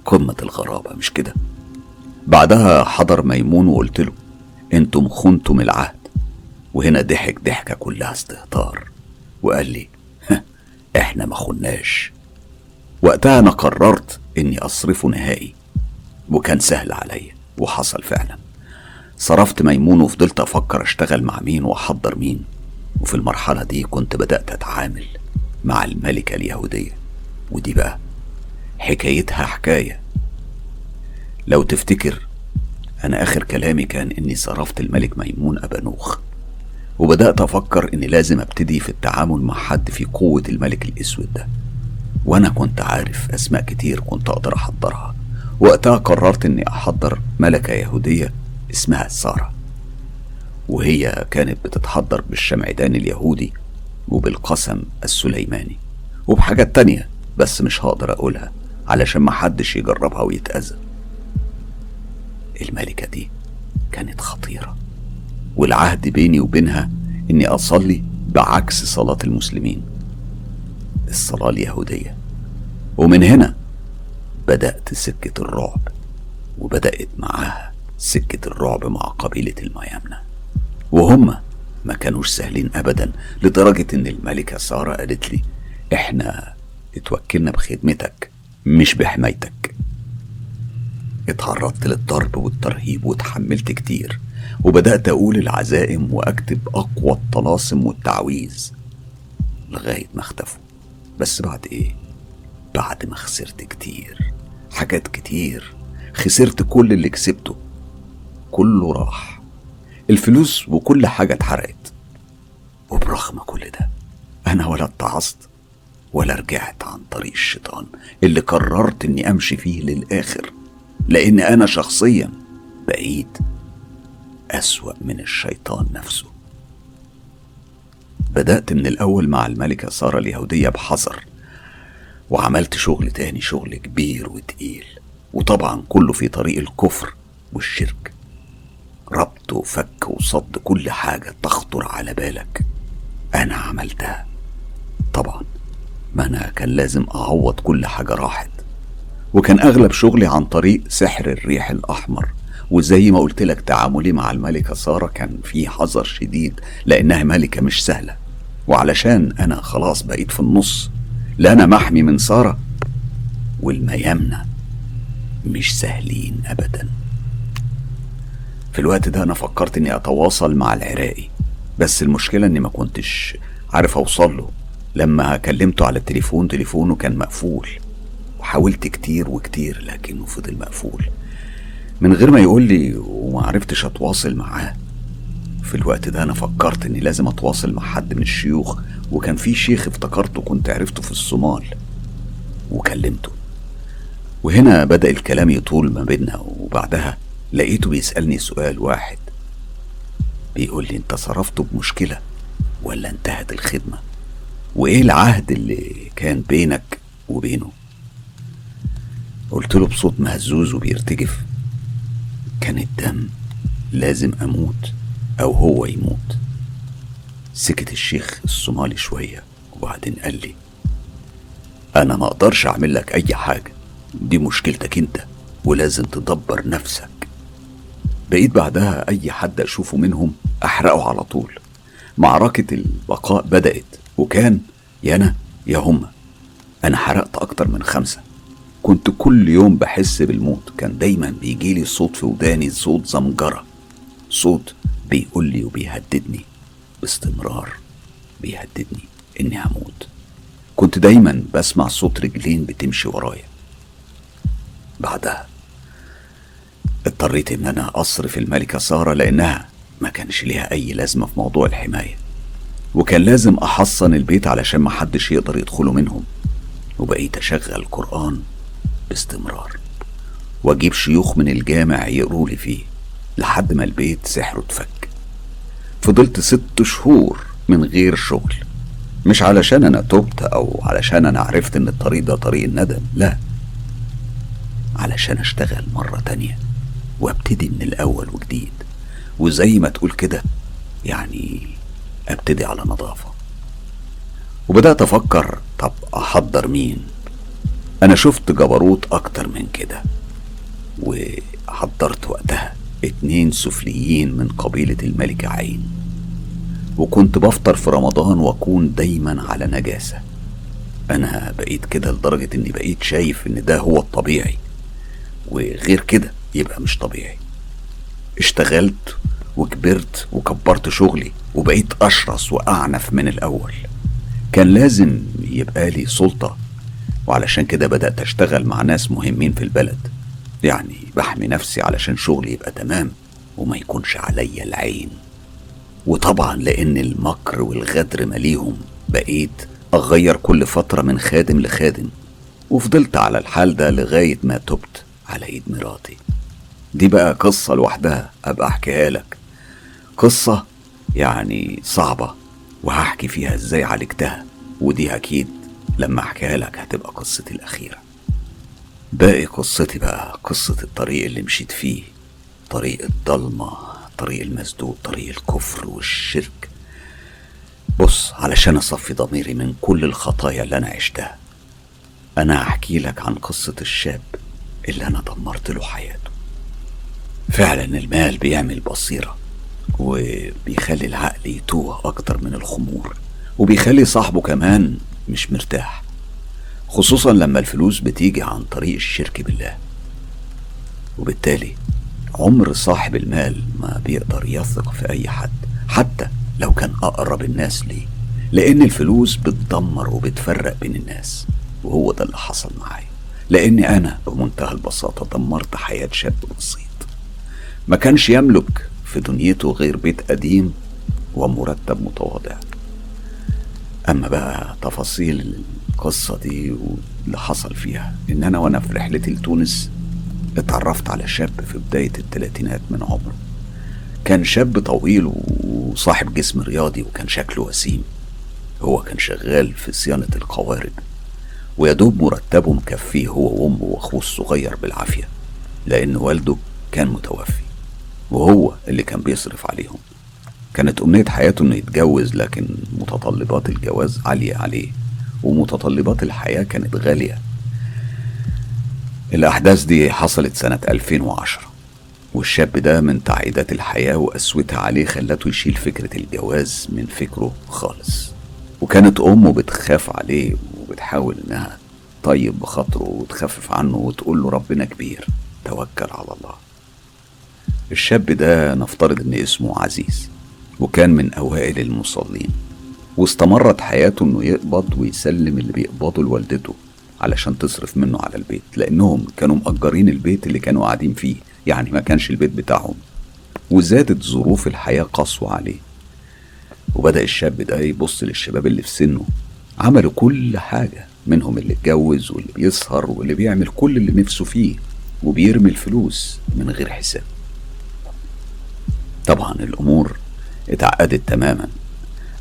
قمة الغرابة مش كده؟ بعدها حضر ميمون وقلت له أنتم خنتم العهد. وهنا ضحك ضحكة كلها استهتار. وقال لي إحنا ما خناش. وقتها أنا قررت إني أصرفه نهائي. وكان سهل عليا وحصل فعلا. صرفت ميمون وفضلت أفكر أشتغل مع مين وأحضر مين. وفي المرحلة دي كنت بدأت أتعامل مع الملكة اليهودية. ودي بقى حكايتها حكاية. لو تفتكر أنا آخر كلامي كان إني صرفت الملك ميمون أبانوخ. وبدأت أفكر إني لازم أبتدي في التعامل مع حد في قوة الملك الأسود ده. وأنا كنت عارف أسماء كتير كنت أقدر أحضرها. وقتها قررت إني أحضر ملكة يهودية اسمها سارة وهي كانت بتتحضر بالشمعدان اليهودي وبالقسم السليماني وبحاجات تانية بس مش هقدر أقولها علشان محدش يجربها ويتأذى. الملكة دي كانت خطيرة والعهد بيني وبينها إني أصلي بعكس صلاة المسلمين. الصلاة اليهودية ومن هنا بدأت سكة الرعب وبدأت معاها سكة الرعب مع قبيلة الميامنة. وهم ما كانوش سهلين أبدا لدرجة إن الملكة سارة قالت لي إحنا اتوكلنا بخدمتك مش بحمايتك. اتعرضت للضرب والترهيب وتحملت كتير وبدأت أقول العزائم وأكتب أقوى الطلاسم والتعويذ لغاية ما اختفوا. بس بعد إيه؟ بعد ما خسرت كتير. حاجات كتير. خسرت كل اللي كسبته. كله راح. الفلوس وكل حاجة اتحرقت. وبرغم كل ده أنا ولا اتعظت ولا رجعت عن طريق الشيطان اللي قررت إني أمشي فيه للآخر. لأن أنا شخصيا بقيت أسوأ من الشيطان نفسه. بدأت من الأول مع الملكة سارة اليهودية بحذر وعملت شغل تاني شغل كبير وتقيل. وطبعا كله في طريق الكفر والشرك. ربط وفك وصد كل حاجة تخطر على بالك. أنا عملتها. طبعا ما أنا كان لازم أعوض كل حاجة راحت. وكان أغلب شغلي عن طريق سحر الريح الأحمر. وزي ما قلت لك تعاملي مع الملكة سارة كان في حذر شديد لأنها ملكة مش سهلة. وعلشان أنا خلاص بقيت في النص. لا أنا محمي من سارة. والميامنة مش سهلين أبدا. في الوقت ده أنا فكرت إني أتواصل مع العراقي بس المشكلة إني ما كنتش عارف أوصل له. لما كلمته على التليفون تليفونه كان مقفول وحاولت كتير وكتير لكنه فضل مقفول. من غير ما يقول لي وما عرفتش أتواصل معاه. في الوقت ده أنا فكرت إني لازم أتواصل مع حد من الشيوخ وكان في شيخ افتكرته كنت عرفته في الصومال وكلمته. وهنا بدأ الكلام يطول ما بيننا وبعدها لقيته بيسألني سؤال واحد. بيقول لي أنت صرفته بمشكلة ولا انتهت الخدمة؟ وإيه العهد اللي كان بينك وبينه؟ قلت له بصوت مهزوز وبيرتجف كان الدم لازم أموت أو هو يموت. سكت الشيخ الصومالي شوية وبعدين قال لي أنا ما أقدرش أعمل لك أي حاجة دي مشكلتك أنت ولازم تدبر نفسك. بقيت بعدها أي حد أشوفه منهم أحرقه على طول. معركة البقاء بدأت وكان يا أنا يا هما أنا حرقت أكتر من خمسة. كنت كل يوم بحس بالموت. كان دايما بيجيلي صوت في وداني صوت زمجرة. صوت بيقول لي وبيهددني. باستمرار بيهددني إني هموت. كنت دايما بسمع صوت رجلين بتمشي ورايا. بعدها اضطريت ان أنا أصرف الملكة سارة لأنها ما كانش ليها أي لازمة في موضوع الحماية. وكان لازم أحصن البيت علشان محدش يقدر يدخله منهم. وبقيت أشغل قرآن باستمرار. وأجيب شيوخ من الجامع يقروا لي فيه لحد ما البيت سحره اتفك. فضلت ست شهور من غير شغل. مش علشان أنا تبت أو علشان أنا عرفت إن الطريق ده طريق الندم لا. علشان أشتغل مرة تانية. وابتدي من الأول وجديد. وزي ما تقول كده يعني أبتدي على نظافة. وبدأت أفكر طب أحضر مين؟ أنا شفت جبروت أكتر من كده. وحضرت وقتها اتنين سفليين من قبيلة الملكة عين. وكنت بفطر في رمضان وأكون دايما على نجاسة. أنا بقيت كده لدرجة إني بقيت شايف إن ده هو الطبيعي. وغير كده يبقى مش طبيعي. اشتغلت وكبرت وكبرت شغلي وبقيت أشرس وأعنف من الأول. كان لازم يبقى لي سلطة وعلشان كده بدأت أشتغل مع ناس مهمين في البلد. يعني بحمي نفسي علشان شغلي يبقى تمام وما يكونش عليا العين. وطبعا لأن المكر والغدر مليهم بقيت أغير كل فترة من خادم لخادم. وفضلت على الحال ده لغاية ما تبت. على إيد مراتي. دي بقى قصة لوحدها أبقى أحكيها لك. قصة يعني صعبة وهحكي فيها إزاي عالجتها ودي أكيد لما أحكيها لك هتبقى قصتي الأخيرة. باقي قصتي بقى قصة الطريق اللي مشيت فيه طريق الضلمة طريق المسدود طريق الكفر والشرك. بص علشان أصفي ضميري من كل الخطايا اللي أنا عشتها أنا هحكي لك عن قصة الشاب اللي أنا دمرت له حياته. فعلا المال بيعمل بصيرة وبيخلي العقل يتوه أكتر من الخمور وبيخلي صاحبه كمان مش مرتاح خصوصا لما الفلوس بتيجي عن طريق الشرك بالله. وبالتالي عمر صاحب المال ما بيقدر يثق في أي حد حتى لو كان أقرب الناس ليه لأن الفلوس بتدمر وبتفرق بين الناس وهو ده اللي حصل معايا. لأني أنا بمنتهى البساطة دمرت حياة شاب بسيط. ما كانش يملك في دنيته غير بيت قديم ومرتب متواضع. أما بقى تفاصيل القصة دي واللي حصل فيها إن أنا وأنا في رحلتي لتونس اتعرفت على شاب في بداية التلاتينات من عمره. كان شاب طويل وصاحب جسم رياضي وكان شكله وسيم. هو كان شغال في صيانة القوارب ويدوب مرتبه مكفيه هو وأمه وأخوه الصغير بالعافية لأن والده كان متوفي وهو اللي كان بيصرف عليهم. كانت أمنية حياته إنه يتجوز لكن متطلبات الجواز عالية عليه ومتطلبات الحياة كانت غالية. الأحداث دي حصلت سنة 2010 والشاب ده من تعقيدات الحياة وقسوتها عليه خلته يشيل فكرة الجواز من فكره خالص. وكانت أمه بتخاف عليه وبتحاول إنها طيب بخاطره وتخفف عنه وتقول له ربنا كبير. توكل على الله. الشاب ده نفترض إن اسمه عزيز وكان من أوائل المصلين واستمرت حياته إنه يقبض ويسلم اللي بيقبضه لوالدته علشان تصرف منه على البيت لأنهم كانوا مأجرين البيت اللي كانوا قاعدين فيه يعني ما كانش البيت بتاعهم. وزادت ظروف الحياة قسوة عليه. وبدأ الشاب ده يبص للشباب اللي في سنه عملوا كل حاجة منهم اللي اتجوز واللي بيسهر واللي بيعمل كل اللي نفسه فيه وبيرمي الفلوس من غير حساب. طبعا الأمور اتعقدت تماما.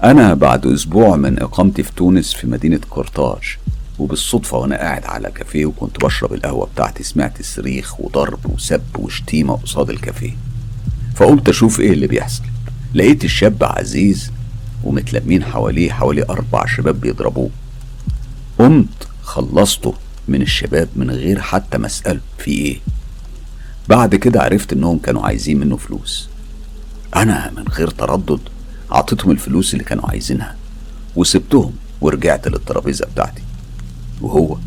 أنا بعد أسبوع من إقامتي في تونس في مدينة قرطاج وبالصدفة وأنا قاعد على كافيه وكنت بشرب القهوة بتاعتي سمعت صريخ وضرب وسب وشتيمة قصاد الكافيه. فقمت أشوف إيه اللي بيحصل. لقيت الشاب عزيز ومتلمين حواليه حوالي أربع شباب بيضربوه. قمت خلصته من الشباب من غير حتى ما أسأله في إيه. بعد كده عرفت إنهم كانوا عايزين منه فلوس. أنا من غير تردد أعطيتهم الفلوس اللي كانوا عايزينها وسبتهم ورجعت للترابيزة بتاعتي. وهو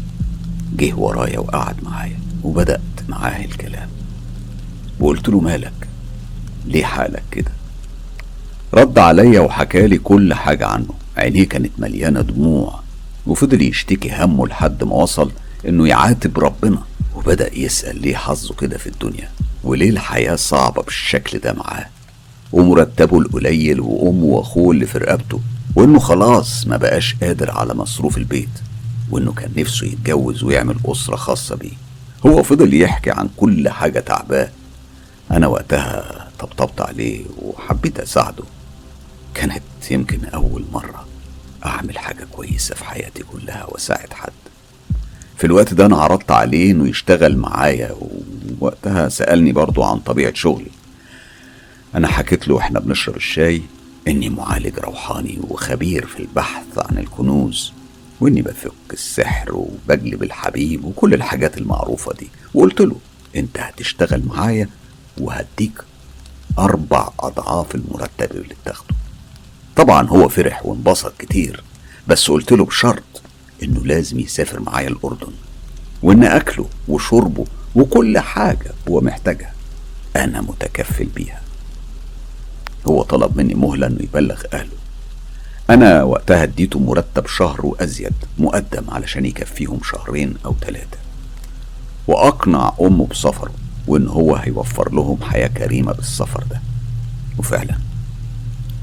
جه ورايا وقعد معايا وبدأت معاه الكلام. وقلت له مالك؟ ليه حالك كده؟ رد عليا وحكالي كل حاجة عنه. عينيه كانت مليانة دموع. وفضل يشتكي همه لحد ما وصل إنه يعاتب ربنا. وبدأ يسأل ليه حظه كده في الدنيا. وليه الحياة صعبة بالشكل ده معاه. ومرتبه القليل وأمه وأخوه اللي في رقبته. وإنه خلاص ما بقاش قادر على مصروف البيت. وإنه كان نفسه يتجوز ويعمل أسرة خاصة بيه. هو فضل يحكي عن كل حاجة تعباه. أنا وقتها طبطبت عليه وحبيت أساعده. كانت يمكن أول مرة أعمل حاجة كويسة في حياتي كلها وأساعد حد. في الوقت ده أنا عرضت عليه إنه يشتغل معايا ووقتها سألني برضو عن طبيعة شغلي. أنا حكيت له وإحنا بنشرب الشاي إني معالج روحاني وخبير في البحث عن الكنوز وإني بفك السحر وبجلب الحبيب وكل الحاجات المعروفة دي. وقلت له أنت هتشتغل معايا وهديك أربع أضعاف المرتب اللي بتاخده. طبعا هو فرح وانبسط كتير بس قلت له بشرط إنه لازم يسافر معايا الأردن وإن أكله وشربه وكل حاجة هو محتاجها أنا متكفل بيها. هو طلب مني مهلة إنه يبلغ أهله. أنا وقتها اديته مرتب شهر وأزيد مقدم علشان يكفيهم شهرين أو ثلاثة وأقنع أمه بسفره وإن هو هيوفر لهم حياة كريمة بالسفر ده. وفعلا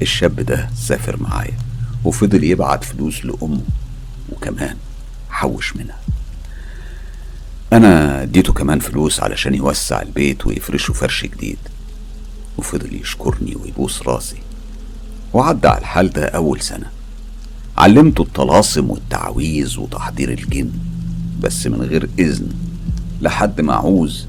الشاب ده سافر معايا وفضل يبعت فلوس لأمه وكمان حوش منها. أنا اديته كمان فلوس علشان يوسع البيت ويفرشه فرش جديد. وفضل يشكرني ويبوس راسي. وعدى على الحال ده أول سنة. علمته الطلاسم والتعويذ وتحضير الجن. بس من غير إذن لحد ما عوز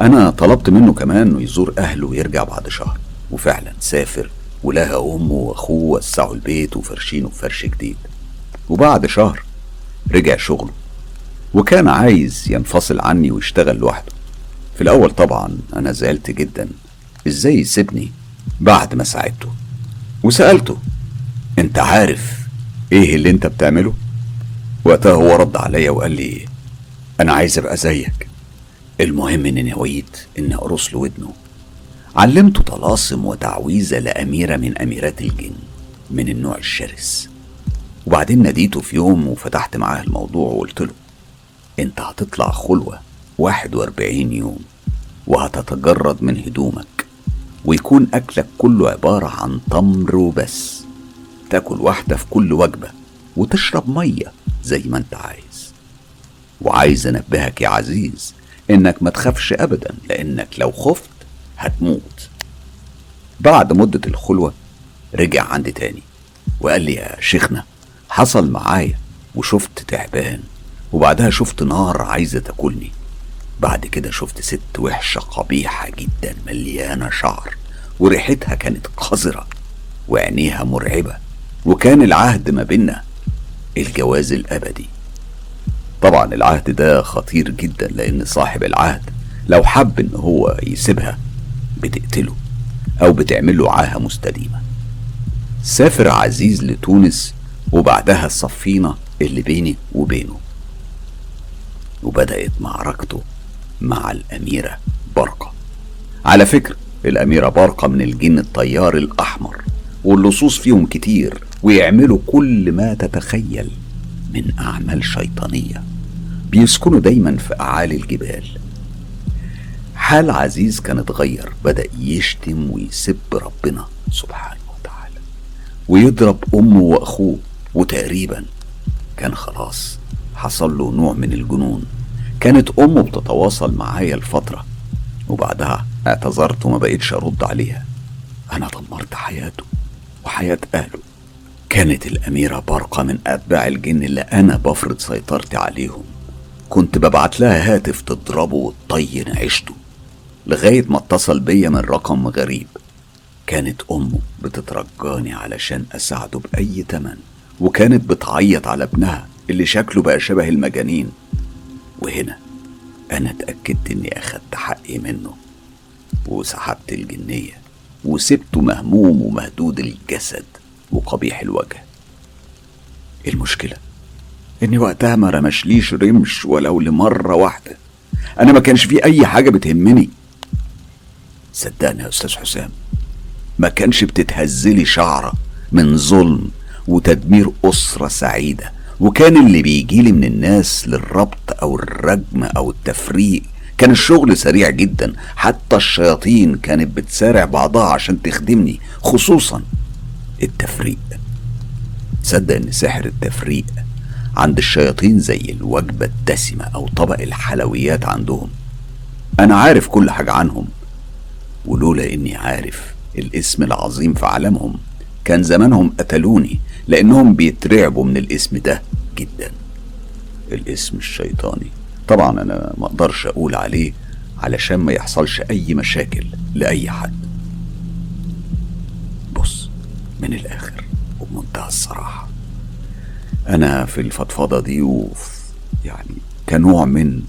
أنا طلبت منه كمان إنه يزور أهله ويرجع بعد شهر. وفعلا سافر ولقى أمه وأخوه وسعوا البيت وفرشينه بفرش جديد. وبعد شهر رجع شغله وكان عايز ينفصل عني ويشتغل لوحده. في الأول طبعا أنا زعلت جدا إزاي يسيبني بعد ما ساعدته؟ وسألته أنت عارف إيه اللي أنت بتعمله؟ وقتها هو رد عليا وقال لي أنا عايز أبقى زيك. المهم إني نويت إني أقرص له ودنه. علمته طلاسم وتعويذة لأميرة من أميرات الجن من النوع الشرس. وبعدين ناديته في يوم وفتحت معاه الموضوع وقلت له أنت هتطلع خلوة واحد وأربعين يوم وهتتجرد من هدومك ويكون أكلك كله عبارة عن تمر وبس. تاكل واحدة في كل وجبة وتشرب مية زي ما أنت عايز. وعايز أنبهك يا عزيز إنك ما تخافش ابدا لأنك لو خفت هتموت. بعد مدة الخلوة رجع عندي تاني وقال لي يا شيخنا حصل معايا وشفت تعبان وبعدها شفت نار عايزة تاكلني. بعد كده شفت ست وحشة قبيحة جدا مليانة شعر وريحتها كانت قذرة وعينيها مرعبة وكان العهد ما بينا الجواز الأبدي. طبعا العهد ده خطير جدا لأن صاحب العهد لو حب إن هو يسيبها بتقتله أو بتعمل له عاهة مستديمة. سافر عزيز لتونس وبعدها الصفينة اللي بيني وبينه. وبدأت معركته مع الأميرة برقة. على فكرة الأميرة برقة من الجن الطيار الأحمر واللصوص فيهم كتير ويعملوا كل ما تتخيل من أعمال شيطانية. بيسكنوا دايما في أعالي الجبال. حال عزيز كان اتغير بدأ يشتم ويسب ربنا سبحانه وتعالى ويضرب أمه وأخوه وتقريبا كان خلاص حصل له نوع من الجنون. كانت أمه بتتواصل معايا الفترة وبعدها اعتذرت وما بقيتش أرد عليها. أنا دمرت حياته وحياة أهله. كانت الأميرة برقة من أتباع الجن اللي أنا بفرض سيطرتي عليهم. كنت ببعت لها هاتف تضربه وتطين عيشته. لغاية ما اتصل بيا من رقم غريب. كانت أمه بتترجاني علشان أساعده بأي تمن وكانت بتعيط على ابنها اللي شكله بقى شبه المجانين. وهنا أنا اتأكدت إني أخدت حقي منه وسحبت الجنية وسبته مهموم ومهدود الجسد وقبيح الوجه. المشكلة إني وقتها ما رمشليش رمش ولو لمرة واحدة. أنا ما كانش في أي حاجة بتهمني. صدقني يا أستاذ حسام ما كانش بتتهزلي شعرة من ظلم وتدمير أسرة سعيدة وكان اللي بيجيلي من الناس للربط أو الرجم أو التفريق كان الشغل سريع جدا حتى الشياطين كانت بتسارع بعضها عشان تخدمني خصوصا التفريق. تصدق ان سحر التفريق عند الشياطين زي الوجبة الدسمة أو طبق الحلويات عندهم. أنا عارف كل حاجة عنهم ولولا إني عارف الاسم العظيم في عالمهم كان زمانهم قتلوني لأنهم بيترعبوا من الاسم ده جدا. الاسم الشيطاني. طبعا أنا ما أقدرش أقول عليه علشان ما يحصلش أي مشاكل لأي حد. بص من الآخر وبمنتهى الصراحة. أنا في الفضفضة دي وفي يعني كنوع من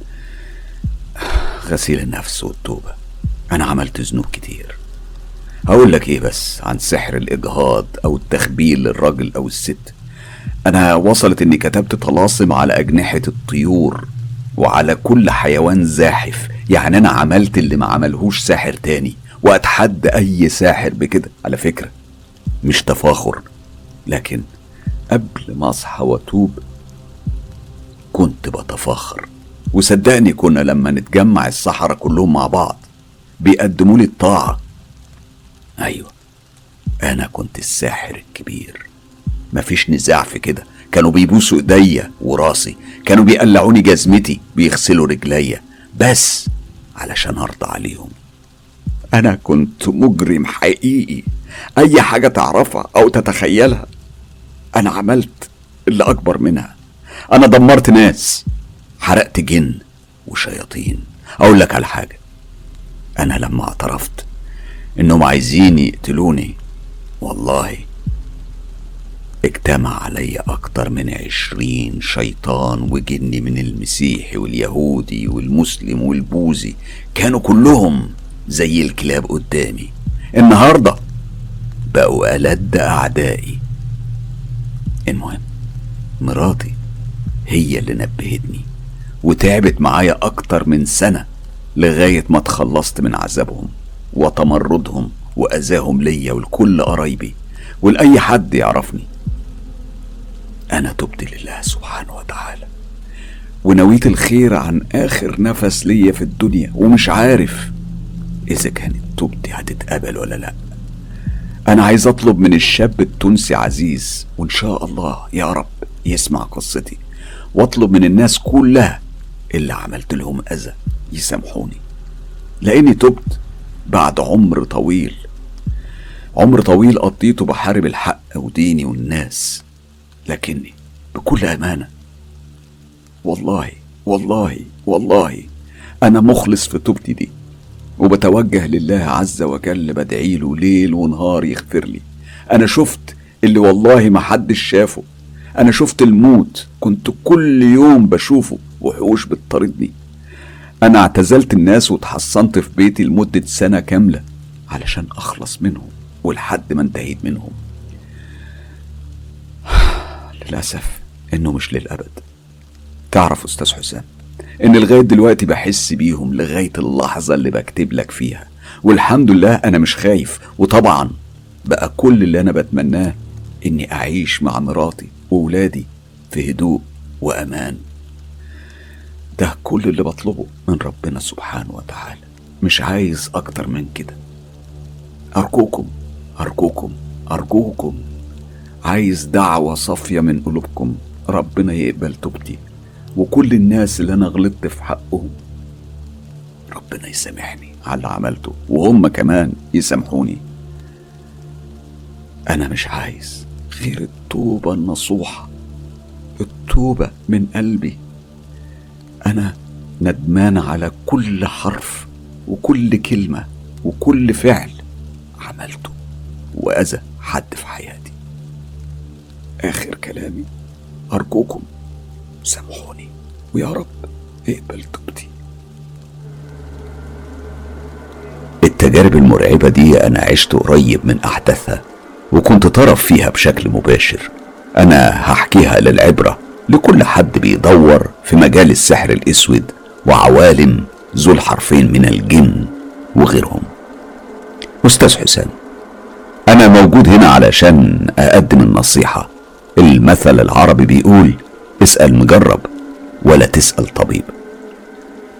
غسيل النفس والتوبة. أنا عملت ذنوب كتير. هقول لك إيه بس عن سحر الإجهاض أو التخبيل للراجل أو الست. أنا وصلت إني كتبت طلاسم على أجنحة الطيور وعلى كل حيوان زاحف. يعني أنا عملت اللي ما عملهوش ساحر تاني وأتحدى أي ساحر بكده. على فكرة مش تفاخر لكن قبل ما أصحى وأتوب كنت بتفاخر. وصدقني كنا لما نتجمع السحرة كلهم مع بعض بيقدموا لي الطاعة. أيوة. أنا كنت الساحر الكبير. مفيش نزاع في كده. كانوا بيبوسوا إيديا وراسي. كانوا بيقلعوني جزمتي بيغسلوا رجليا. بس علشان أرضى عليهم. أنا كنت مجرم حقيقي. أي حاجة تعرفها أو تتخيلها أنا عملت اللي أكبر منها. أنا دمرت ناس. حرقت جن وشياطين. أقول لك على حاجة. أنا لما اعترفت إنهم عايزين يقتلوني. والله اجتمع علي أكتر من عشرين شيطان وجني من المسيحي واليهودي والمسلم والبوذي. كانوا كلهم زي الكلاب قدامي. النهارده بقوا ألد أعدائي. المهم مراتي هي اللي نبهتني وتعبت معايا أكتر من سنة. لغاية ما اتخلصت من عذابهم وتمردهم وأذاهم ليا ولكل قرايبي ولأي حد يعرفني. أنا تبت لله سبحانه وتعالى ونويت الخير عن آخر نفس ليا في الدنيا ومش عارف إذا كانت توبتي هتتقبل ولا لأ. أنا عايز أطلب من الشاب التونسي عزيز وإن شاء الله يا رب يسمع قصتي وأطلب من الناس كلها اللي عملت لهم أذى. يسامحوني. لأني تبت بعد عمر طويل. عمر طويل قضيته بحارب الحق وديني والناس. لكني بكل أمانة والله والله والله أنا مخلص في توبتي دي وبتوجه لله عز وجل بدعيله ليل ونهار يغفر لي. أنا شفت اللي والله ما حدش شافه. أنا شفت الموت كنت كل يوم بشوفه وحوش بتطاردني أنا اعتزلت الناس واتحصنت في بيتي لمدة سنة كاملة علشان أخلص منهم ولحد ما انتهيت منهم. للأسف إنه مش للأبد. تعرف أستاذ حسام إن لغاية دلوقتي بحس بيهم لغاية اللحظة اللي بكتب لك فيها. والحمد لله أنا مش خايف وطبعا بقى كل اللي أنا بتمناه إني أعيش مع مراتي وولادي في هدوء وأمان. ده كل اللي بطلبه من ربنا سبحانه وتعالى. مش عايز أكتر من كده. أرجوكم أرجوكم أرجوكم. عايز دعوة صافية من قلوبكم. ربنا يقبل توبتي. وكل الناس اللي أنا غلطت في حقهم. ربنا يسامحني على اللي عملته. وهم كمان يسامحوني. أنا مش عايز غير التوبة النصوحة. التوبة من قلبي. أنا ندمان على كل حرف وكل كلمة وكل فعل عملته وأذى حد في حياتي. آخر كلامي أرجوكم سامحوني ويا رب اقبل توبتي التجارب المرعبة دي أنا عشت قريب من أحداثها وكنت طرف فيها بشكل مباشر. أنا هحكيها للعبرة لكل حد بيدور في مجال السحر الأسود وعوالم ذو الحرفين من الجن وغيرهم. أستاذ حسام أنا موجود هنا علشان أقدم النصيحة. المثل العربي بيقول اسأل مجرب ولا تسأل طبيب.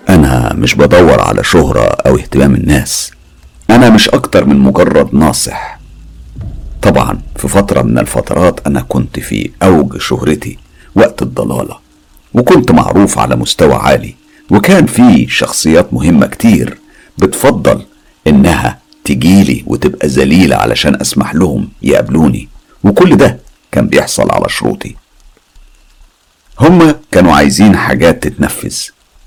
أنا مش بدور على شهرة أو اهتمام الناس. أنا مش أكتر من مجرد ناصح. طبعا في فترة من الفترات أنا كنت في أوج شهرتي. وقت الضلالة. وكنت معروف على مستوى عالي وكان في شخصيات مهمة كتير بتفضل إنها تجيلي وتبقى ذليلة علشان أسمح لهم يقابلوني. وكل ده كان بيحصل على شروطي. هما كانوا عايزين حاجات تتنفذ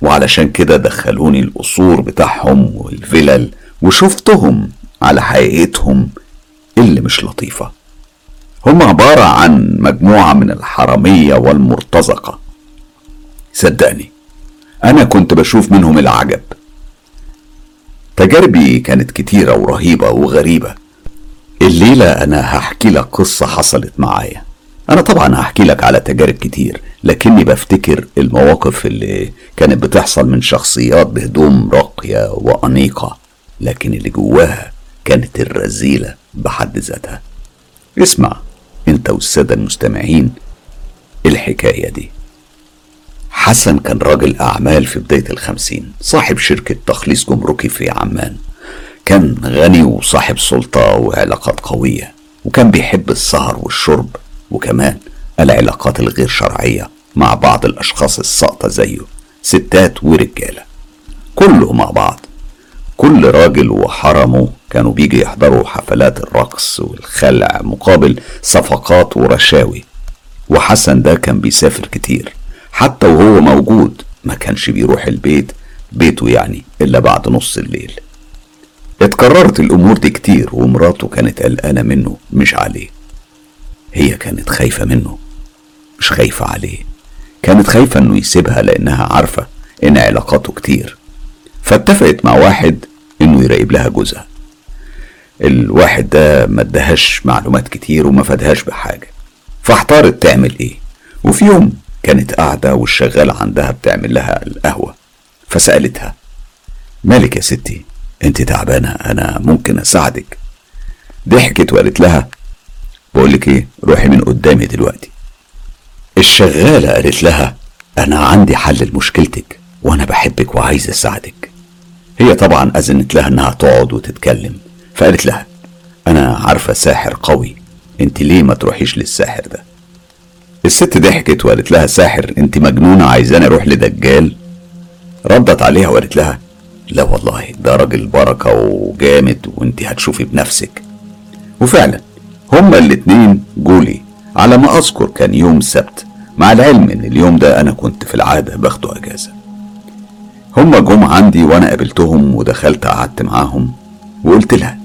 وعلشان كده دخلوني القصور بتاعهم والفلل وشفتهم على حقيقتهم اللي مش لطيفة. هم عبارة عن مجموعة من الحرامية والمرتزقة. صدقني أنا كنت بشوف منهم العجب. تجاربي كانت كتيرة ورهيبة وغريبة. الليلة أنا هحكي لك قصة حصلت معايا. أنا طبعا هحكي لك على تجارب كتير لكني بفتكر المواقف اللي كانت بتحصل من شخصيات بهدوم راقية وأنيقة لكن اللي جواها كانت الرذيلة بحد ذاتها. اسمع. انت والسادة المستمعين الحكاية دي. حسن كان راجل أعمال في بداية الخمسين صاحب شركة تخليص جمركي في عمان. كان غني وصاحب سلطة وعلاقات قوية وكان بيحب السهر والشرب وكمان العلاقات الغير شرعية مع بعض الأشخاص الساقطة زيه ستات ورجالة كله مع بعض. كل راجل وحرمه كانوا بيجي يحضروا حفلات الرقص والخلع مقابل صفقات ورشاوي. وحسن ده كان بيسافر كتير. حتى وهو موجود ما كانش بيروح البيت بيته يعني إلا بعد نص الليل. اتكررت الأمور دي كتير ومراته كانت قلقانة منه مش عليه. هي كانت خايفة منه مش خايفة عليه. كانت خايفة إنه يسيبها لأنها عارفة إن علاقاته كتير. فاتفقت مع واحد انه يراقب لها جوزها. الواحد ده ما ادهاش معلومات كتير وما فادهاش بحاجة. فاحتارت تعمل إيه؟ وفي يوم كانت قاعدة والشغالة عندها بتعمل لها القهوة فسألتها مالك يا ستي؟ انت تعبانة أنا ممكن أساعدك. ضحكت وقالت لها بقولك إيه روحي من قدامي دلوقتي. الشغالة قالت لها أنا عندي حل لمشكلتك وأنا بحبك وعايز أساعدك. هي طبعا أذنت لها إنها تقعد وتتكلم. فقالت لها أنا عارفة ساحر قوي. أنت ليه ما تروحيش للساحر ده؟ الست ضحكت وقالت لها ساحر أنت مجنونة عايزاني أروح لدجال؟ ردت عليها وقالت لها لا والله ده راجل بركة وجامد وأنت هتشوفي بنفسك. وفعلا هما الاتنين جولي. على ما أذكر كان يوم سبت. مع العلم إن اليوم ده أنا كنت في العادة باخده إجازة. هما جم عندي وأنا قابلتهم ودخلت قعدت معاهم وقلت لها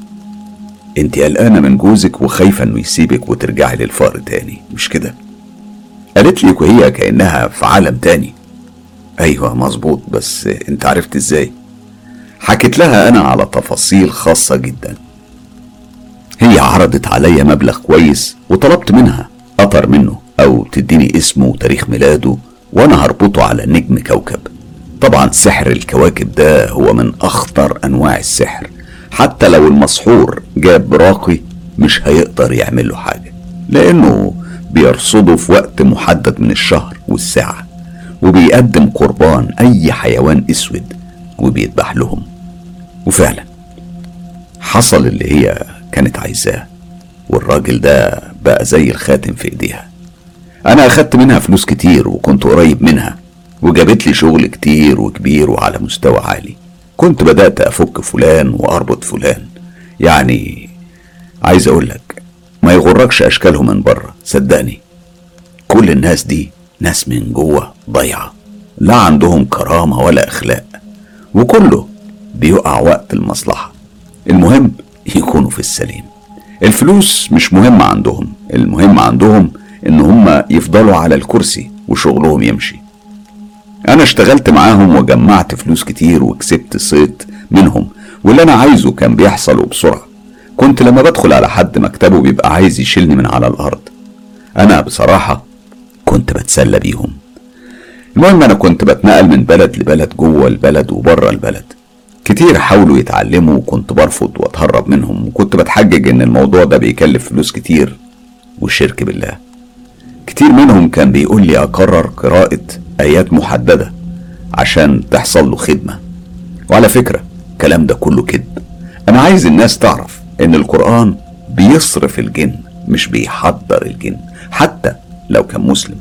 أنت قلقانة من جوزك وخايفة إنه يسيبك وترجعي للفقر تاني مش كده؟ قالت لي وهي كأنها في عالم تاني. أيوه مظبوط بس أنت عرفت إزاي؟ حكيت لها أنا على تفاصيل خاصة جدا. هي عرضت عليا مبلغ كويس وطلبت منها أطر منه أو تديني اسمه وتاريخ ميلاده وأنا هربطه على نجم كوكب. طبعا سحر الكواكب ده هو من أخطر أنواع السحر. حتى لو المسحور جاب راقي مش هيقدر يعمل له حاجة لأنه بيرصده في وقت محدد من الشهر والساعة وبيقدم قربان أي حيوان أسود وبيذبح لهم. وفعلا حصل اللي هي كانت عايزاه والراجل ده بقى زي الخاتم في إيديها. أنا أخدت منها فلوس كتير وكنت قريب منها وجابت لي شغل كتير وكبير وعلى مستوى عالي. كنت بدأت أفك فلان وأربط فلان. يعني عايز أقولك ما يغركش أشكالهم من بره صدقني. كل الناس دي ناس من جوه ضيعة لا عندهم كرامة ولا أخلاق. وكله بيقع وقت المصلحة. المهم يكونوا في السليم. الفلوس مش مهمة عندهم. المهم عندهم إن هم يفضلوا على الكرسي وشغلهم يمشي. أنا اشتغلت معاهم وجمعت فلوس كتير وكسبت صيت منهم واللي أنا عايزه كان بيحصل وبسرعة. كنت لما بدخل على حد مكتبه بيبقى عايز يشيلني من على الأرض. أنا بصراحة كنت بتسلى بيهم. المهم أنا كنت بتنقل من بلد لبلد جوه البلد وبره البلد. كتير حاولوا يتعلموا وكنت برفض وأتهرب منهم وكنت بتحجج إن الموضوع ده بيكلف فلوس كتير. والشرك بالله. كتير منهم كان بيقول لي أكرر قراءة آيات محددة عشان تحصل له خدمة. وعلى فكرة الكلام ده كله كذب. أنا عايز الناس تعرف إن القرآن بيصرف الجن مش بيحضر الجن حتى لو كان مسلم.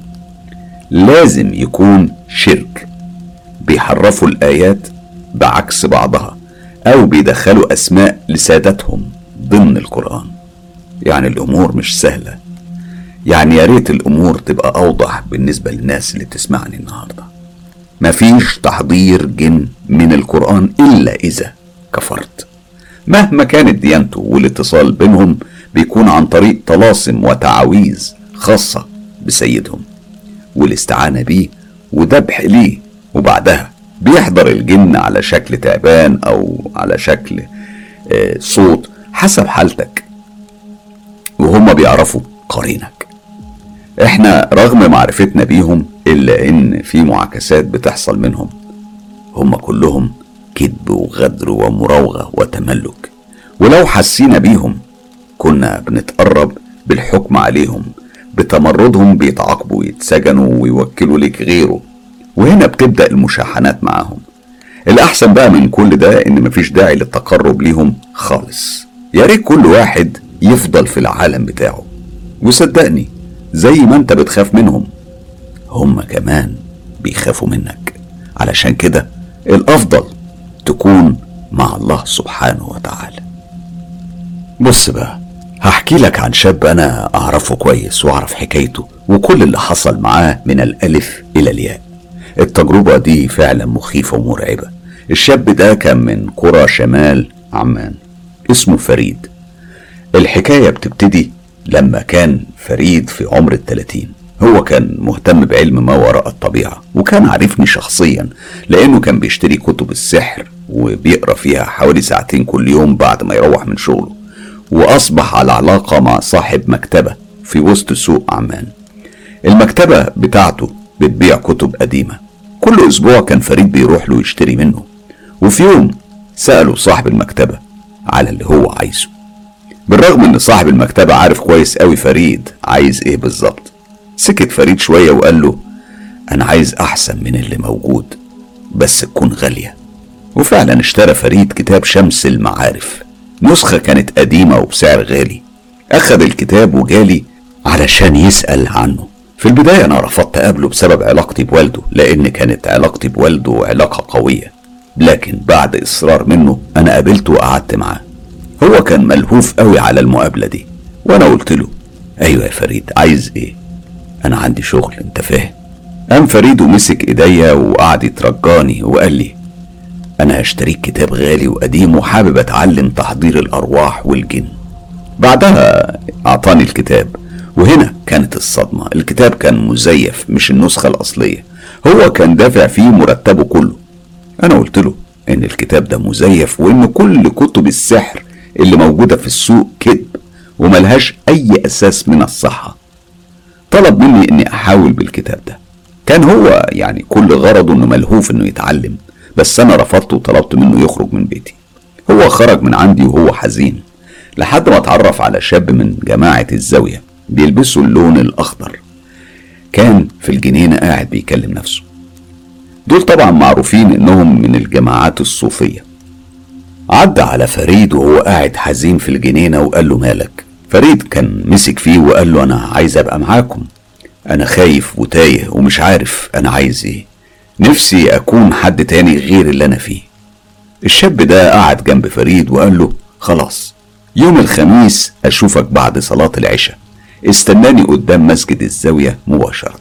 لازم يكون شرك. بيحرفوا الآيات بعكس بعضها أو بيدخلوا أسماء لسادتهم ضمن القرآن. يعني الأمور مش سهلة. يعني يا ريت الأمور تبقى أوضح بالنسبة للناس اللي بتسمعني النهاردة. مفيش تحضير جن من القرآن إلا إذا كفرت. مهما كانت ديانته والاتصال بينهم بيكون عن طريق طلاسم وتعاويذ خاصة بسيدهم. والاستعانة بيه وذبح ليه. وبعدها بيحضر الجن على شكل تعبان أو على شكل آه، صوت حسب حالتك. وهم بيعرفوا قرينك. إحنا رغم معرفتنا بيهم إلا إن في معاكسات بتحصل منهم. هم كلهم كذب وغدر ومراوغة وتملك. ولو حسينا بيهم كنا بنتقرب بالحكم عليهم بتمردهم بيتعاقبوا ويتسجنوا ويوكلوا لك غيره. وهنا بتبدأ المشاحنات معاهم. الأحسن بقى من كل ده إن مفيش داعي للتقرب ليهم خالص. يا ريت كل واحد يفضل في العالم بتاعه. وصدقني زي ما انت بتخاف منهم. هم كمان بيخافوا منك. علشان كده الأفضل تكون مع الله سبحانه وتعالى. بص بقى هحكي لك عن شاب أنا أعرفه كويس وأعرف حكايته وكل اللي حصل معاه من الألف إلى الياء. التجربة دي فعلا مخيفة ومرعبة. الشاب ده كان من قرى شمال عمان اسمه فريد. الحكاية بتبتدي لما كان فريد في عمر الثلاثين هو كان مهتم بعلم ما وراء الطبيعة وكان عارفني شخصيا لأنه كان بيشتري كتب السحر وبيقرأ فيها حوالي ساعتين كل يوم بعد ما يروح من شغله. وأصبح على علاقة مع صاحب مكتبة في وسط سوق عمان. المكتبة بتاعته بتبيع كتب قديمة. كل أسبوع كان فريد بيروح له يشتري منه. وفي يوم سأله صاحب المكتبة على اللي هو عايزه. بالرغم إن صاحب المكتبة عارف كويس قوي فريد عايز إيه بالظبط. سكت فريد شوية وقال له أنا عايز أحسن من اللي موجود بس تكون غالية. وفعلا اشترى فريد كتاب شمس المعارف. نسخة كانت قديمة وبسعر غالي. اخد الكتاب وجالي علشان يسأل عنه. في البداية أنا رفضت أقابله بسبب علاقتي بوالده لأن كانت علاقتي بوالده علاقة قوية. لكن بعد إصرار منه أنا قابلته وقعدت معاه. هو كان ملهوف قوي على المقابلة دي. وأنا قلت له أيوة يا فريد عايز إيه؟ أنا عندي شغل أنت فاهم. قام فريد ومسك إيديا وقعد يترجاني وقال لي أنا هشتريك كتاب غالي وقديم وحابب أتعلم تحضير الأرواح والجن. بعدها أعطاني الكتاب وهنا كانت الصدمة. الكتاب كان مزيف مش النسخة الأصلية. هو كان دافع فيه مرتبه كله. أنا قلت له إن الكتاب ده مزيف وإن كل كتب السحر اللي موجودة في السوق كذب وملهاش أي أساس من الصحة. طلب مني إني أحاول بالكتاب ده. كان هو يعني كل غرضه إنه ملهوف إنه يتعلم بس أنا رفضت وطلبت منه يخرج من بيتي. هو خرج من عندي وهو حزين لحد ما اتعرف على شاب من جماعة الزاوية بيلبسوا اللون الأخضر. كان في الجنينة قاعد بيكلم نفسه. دول طبعا معروفين إنهم من الجماعات الصوفية. عدى على فريد وهو قاعد حزين في الجنينة وقال له مالك؟ فريد كان مسك فيه وقال له أنا عايز أبقى معاكم. أنا خايف وتايه ومش عارف أنا عايز إيه. نفسي أكون حد تاني غير اللي أنا فيه. الشاب ده قعد جنب فريد وقال له خلاص يوم الخميس أشوفك بعد صلاة العشاء. استناني قدام مسجد الزاوية مباشرة.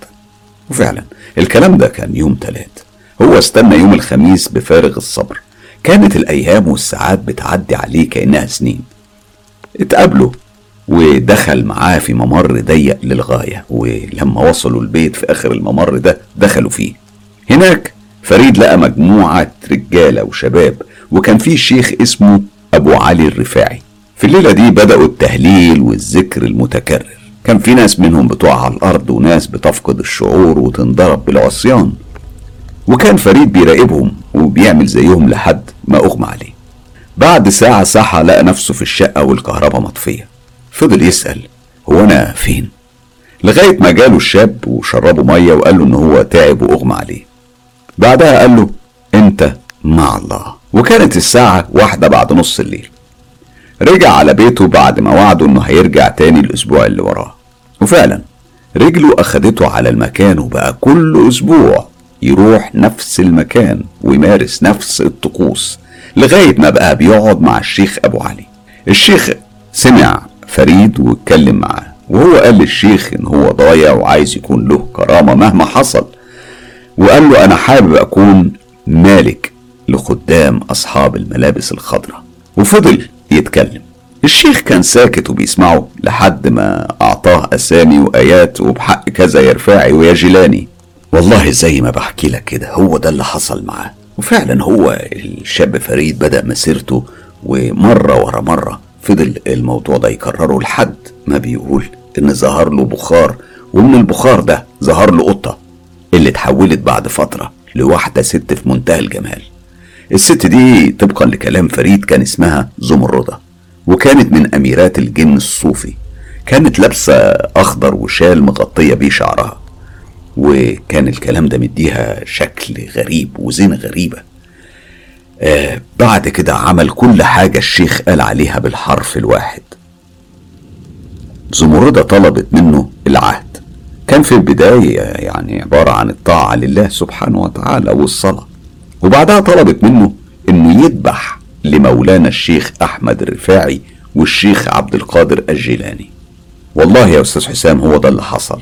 وفعلا الكلام ده كان يوم تلات. هو استنى يوم الخميس بفارغ الصبر. كانت الأيام والساعات بتعدي عليه كأنها سنين. اتقابلوا ودخل معاه في ممر ضيق للغاية ولما وصلوا البيت في آخر الممر ده دخلوا فيه. هناك فريد لقى مجموعة رجالة وشباب وكان في شيخ اسمه أبو علي الرفاعي. في الليلة دي بدأوا التهليل والذكر المتكرر. كان في ناس منهم بتقع على الأرض وناس بتفقد الشعور وتنضرب بالعصيان. وكان فريد بيراقبهم وبيعمل زيهم لحد ما أغمى عليه. بعد ساعة صحى لقى نفسه في الشقة والكهرباء مطفية. فضل يسأل هو أنا فين؟ لغاية ما جاله الشاب وشربه مية وقال له إن هو تعب وأغمى عليه. بعدها قال له أنت مع الله. وكانت الساعة واحدة بعد نص الليل. رجع على بيته بعد ما وعده إنه هيرجع تاني الأسبوع اللي وراه. وفعلا رجله أخدته على المكان وبقى كل أسبوع يروح نفس المكان ويمارس نفس الطقوس لغاية ما بقى بيقعد مع الشيخ أبو علي. الشيخ سمع فريد واتكلم معاه وهو قال للشيخ إن هو ضايع وعايز يكون له كرامة مهما حصل. وقال له أنا حابب أكون مالك لخدام أصحاب الملابس الخضراء. وفضل يتكلم. الشيخ كان ساكت وبيسمعه لحد ما أعطاه أسامي وآيات وبحق كذا يا ويا جيلاني. والله زي ما بحكي لك كده هو ده اللي حصل معاه. وفعلا هو الشاب فريد بدأ مسيرته ومرة ورا مرة فضل الموضوع ده يكرره لحد ما بيقول إن ظهر له بخار ومن البخار ده ظهر له قطة اللي اتحولت بعد فترة لواحدة ست في منتهى الجمال. الست دي طبقا لكلام فريد كان اسمها زمردة وكانت من أميرات الجن الصوفي. كانت لابسة أخضر وشال مغطية بيه شعرها. وكان الكلام ده مديها شكل غريب وزينة غريبة. آه بعد كده عمل كل حاجة الشيخ قال عليها بالحرف الواحد. زمردة طلبت منه العهد. كان في البداية يعني عبارة عن الطاعة لله سبحانه وتعالى والصلاة. وبعدها طلبت منه إنه يذبح لمولانا الشيخ أحمد الرفاعي والشيخ عبد القادر الجيلاني. والله يا أستاذ حسام هو ده اللي حصل.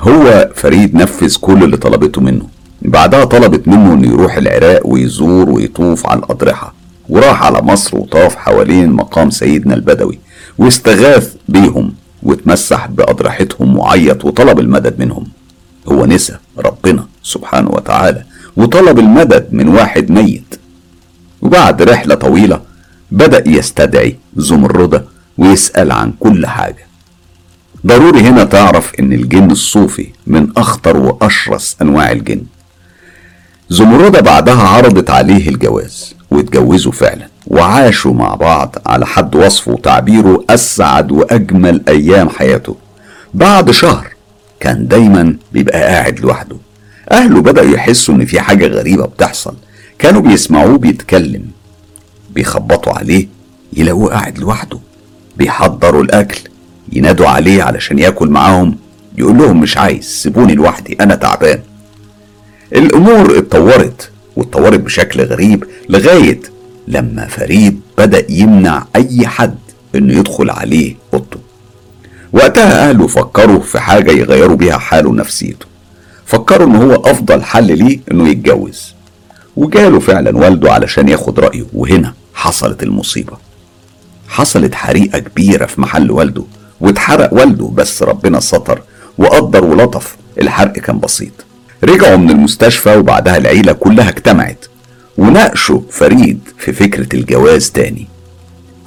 هو فريد نفذ كل اللي طلبته منه. بعدها طلبت منه إنه يروح العراق ويزور ويطوف على الأضرحة. وراح على مصر وطاف حوالين مقام سيدنا البدوي. واستغاث بيهم واتمسح بأضرحتهم وعيط وطلب المدد منهم. هو نسى ربنا سبحانه وتعالى وطلب المدد من واحد ميت. وبعد رحلة طويلة بدأ يستدعي زمردة ويسأل عن كل حاجة. ضروري هنا تعرف إن الجن الصوفي من أخطر وأشرس أنواع الجن. زمردة بعدها عرضت عليه الجواز واتجوزوا فعلا وعاشوا مع بعض على حد وصفه وتعبيره أسعد وأجمل أيام حياته. بعد شهر كان دايما بيبقى قاعد لوحده. أهله بدأوا يحسوا إن في حاجة غريبة بتحصل. كانوا بيسمعوه بيتكلم. بيخبطوا عليه يلاقوه قاعد لوحده. بيحضروا الأكل. ينادوا عليه علشان ياكل معاهم. يقول لهم مش عايز سيبوني لوحدي أنا تعبان. الأمور اتطورت واتطورت بشكل غريب لغاية لما فريد بدأ يمنع أي حد إنه يدخل عليه أوضته. وقتها أهله فكروا في حاجة يغيروا بيها حاله ونفسيته. فكروا إن هو أفضل حل ليه إنه يتجوز. وجاله فعلا والده علشان ياخد رأيه. وهنا حصلت المصيبة. حصلت حريقة كبيرة في محل والده. واتحرق والده بس ربنا ستر وقدر ولطف. الحرق كان بسيط. رجعوا من المستشفى وبعدها العيلة كلها اجتمعت وناقشوا فريد في فكرة الجواز تاني.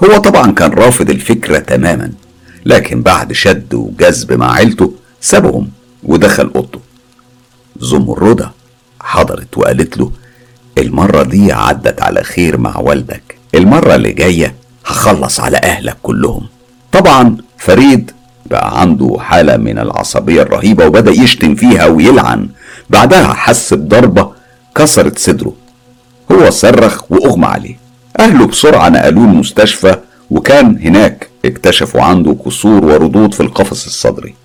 هو طبعا كان رافض الفكرة تماما لكن بعد شد وجذب مع عيلته سابهم ودخل أوضته. زمردة حضرت وقالت له المرة دي عدت على خير مع والدك المرة اللي جاية هخلص على أهلك كلهم. طبعا فريد بقى عنده حالة من العصبية الرهيبة وبدأ يشتم فيها ويلعن. بعدها حس بضربة كسرت صدره. هو صرخ وأغمى عليه. أهله بسرعة نقلوه المستشفى وكان هناك اكتشفوا عنده كسور وردود في القفص الصدري.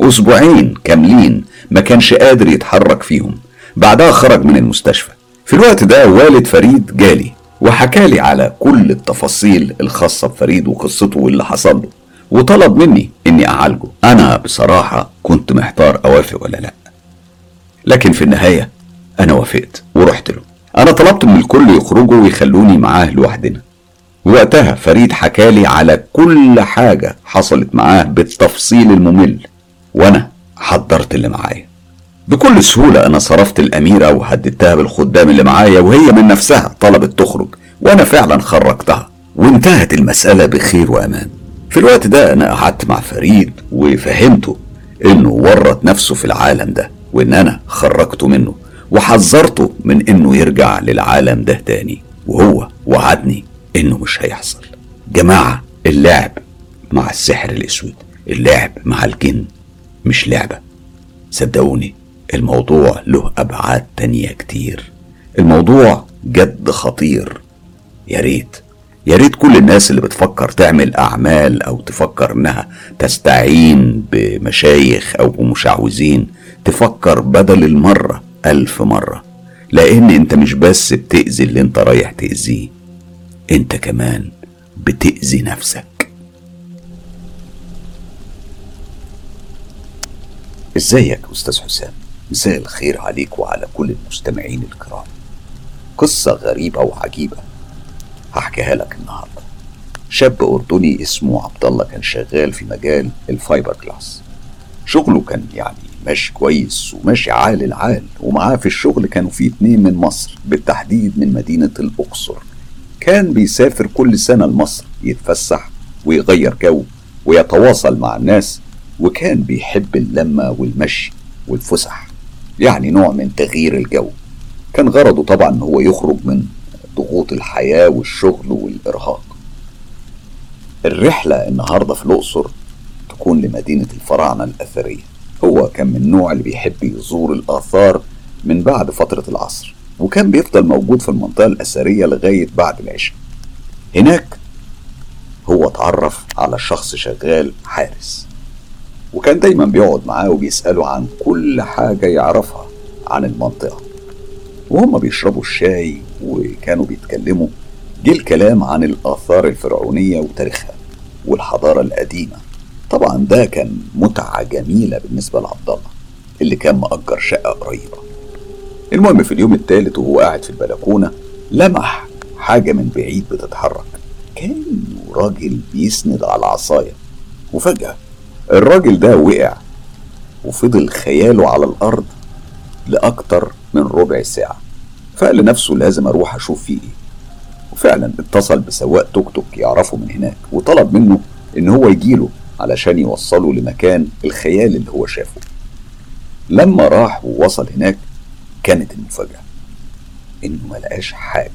أسبوعين كاملين ما كانش قادر يتحرك فيهم. بعدها خرج من المستشفى. في الوقت ده والد فريد جالي. وحكالي على كل التفاصيل الخاصة بفريد وقصته واللي حصل له. وطلب مني إني أعالجه. أنا بصراحة كنت محتار أوافق ولا لأ. لكن في النهاية أنا وافقت ورحت له. أنا طلبت من الكل يخرجوا ويخلوني معاه لوحدنا. وقتها فريد حكالي على كل حاجة حصلت معاه بالتفصيل الممل. وأنا حضرت اللي معايا. بكل سهولة أنا صرفت الأميرة وهددتها بالخدام اللي معايا وهي من نفسها طلبت تخرج وأنا فعلا خرجتها وانتهت المسألة بخير وأمان. في الوقت ده أنا قعدت مع فريد وفهمته إنه ورط نفسه في العالم ده وإن أنا خرجته منه وحذرته من إنه يرجع للعالم ده تاني وهو وعدني إنه مش هيحصل. جماعة اللعب مع السحر الأسود اللعب مع الجن مش لعبة. صدقوني الموضوع له أبعاد تانية كتير. الموضوع جد خطير. يا ريت يا ريت كل الناس اللي بتفكر تعمل أعمال أو تفكر إنها تستعين بمشايخ أو بمشعوذين تفكر بدل المرة ألف مرة. لأن أنت مش بس بتأذي اللي أنت رايح تأذيه أنت كمان بتأذي نفسك. إزيك أستاذ حسام؟ مساء الخير عليك وعلى كل المستمعين الكرام. قصة غريبة وعجيبة هحكيها لك النهاردة. شاب أردني اسمه عبد الله كان شغال في مجال الفايبر جلاس شغله كان يعني ماشي كويس وماشي عال العال ومعاه في الشغل كانوا في اتنين من مصر بالتحديد من مدينة الأقصر. كان بيسافر كل سنة لمصر يتفسح ويغير جو ويتواصل مع الناس وكان بيحب اللمة والمشي والفسح. يعني نوع من تغيير الجو. كان غرضه طبعا إن هو يخرج من ضغوط الحياة والشغل والإرهاق. الرحلة النهاردة في الأقصر تكون لمدينة الفراعنة الأثرية. هو كان من النوع اللي بيحب يزور الآثار من بعد فترة العصر وكان بيفضل موجود في المنطقة الأثرية لغاية بعد العشاء. هناك هو اتعرف على شخص شغال حارس. وكان دايما بيقعد معاه وبيسأله عن كل حاجة يعرفها عن المنطقة. وهم بيشربوا الشاي وكانوا بيتكلموا جه الكلام عن الآثار الفرعونية وتاريخها والحضارة القديمة. طبعا ده كان متعة جميلة بالنسبة لعبد الله اللي كان مأجر شقة قريبة. المهم في اليوم الثالث وهو قاعد في البلكونة لمح حاجة من بعيد بتتحرك. كان راجل بيسند على عصاية. وفجأة الراجل ده وقع وفضل خياله على الأرض لأكتر من ربع ساعة. فقال لنفسه لازم أروح أشوف فيه إيه. وفعلا اتصل بسواق توك توك يعرفه من هناك وطلب منه إن هو يجيله علشان يوصله لمكان الخيال اللي هو شافه. لما راح ووصل هناك كانت المفاجأة إنه ملقاش حاجة.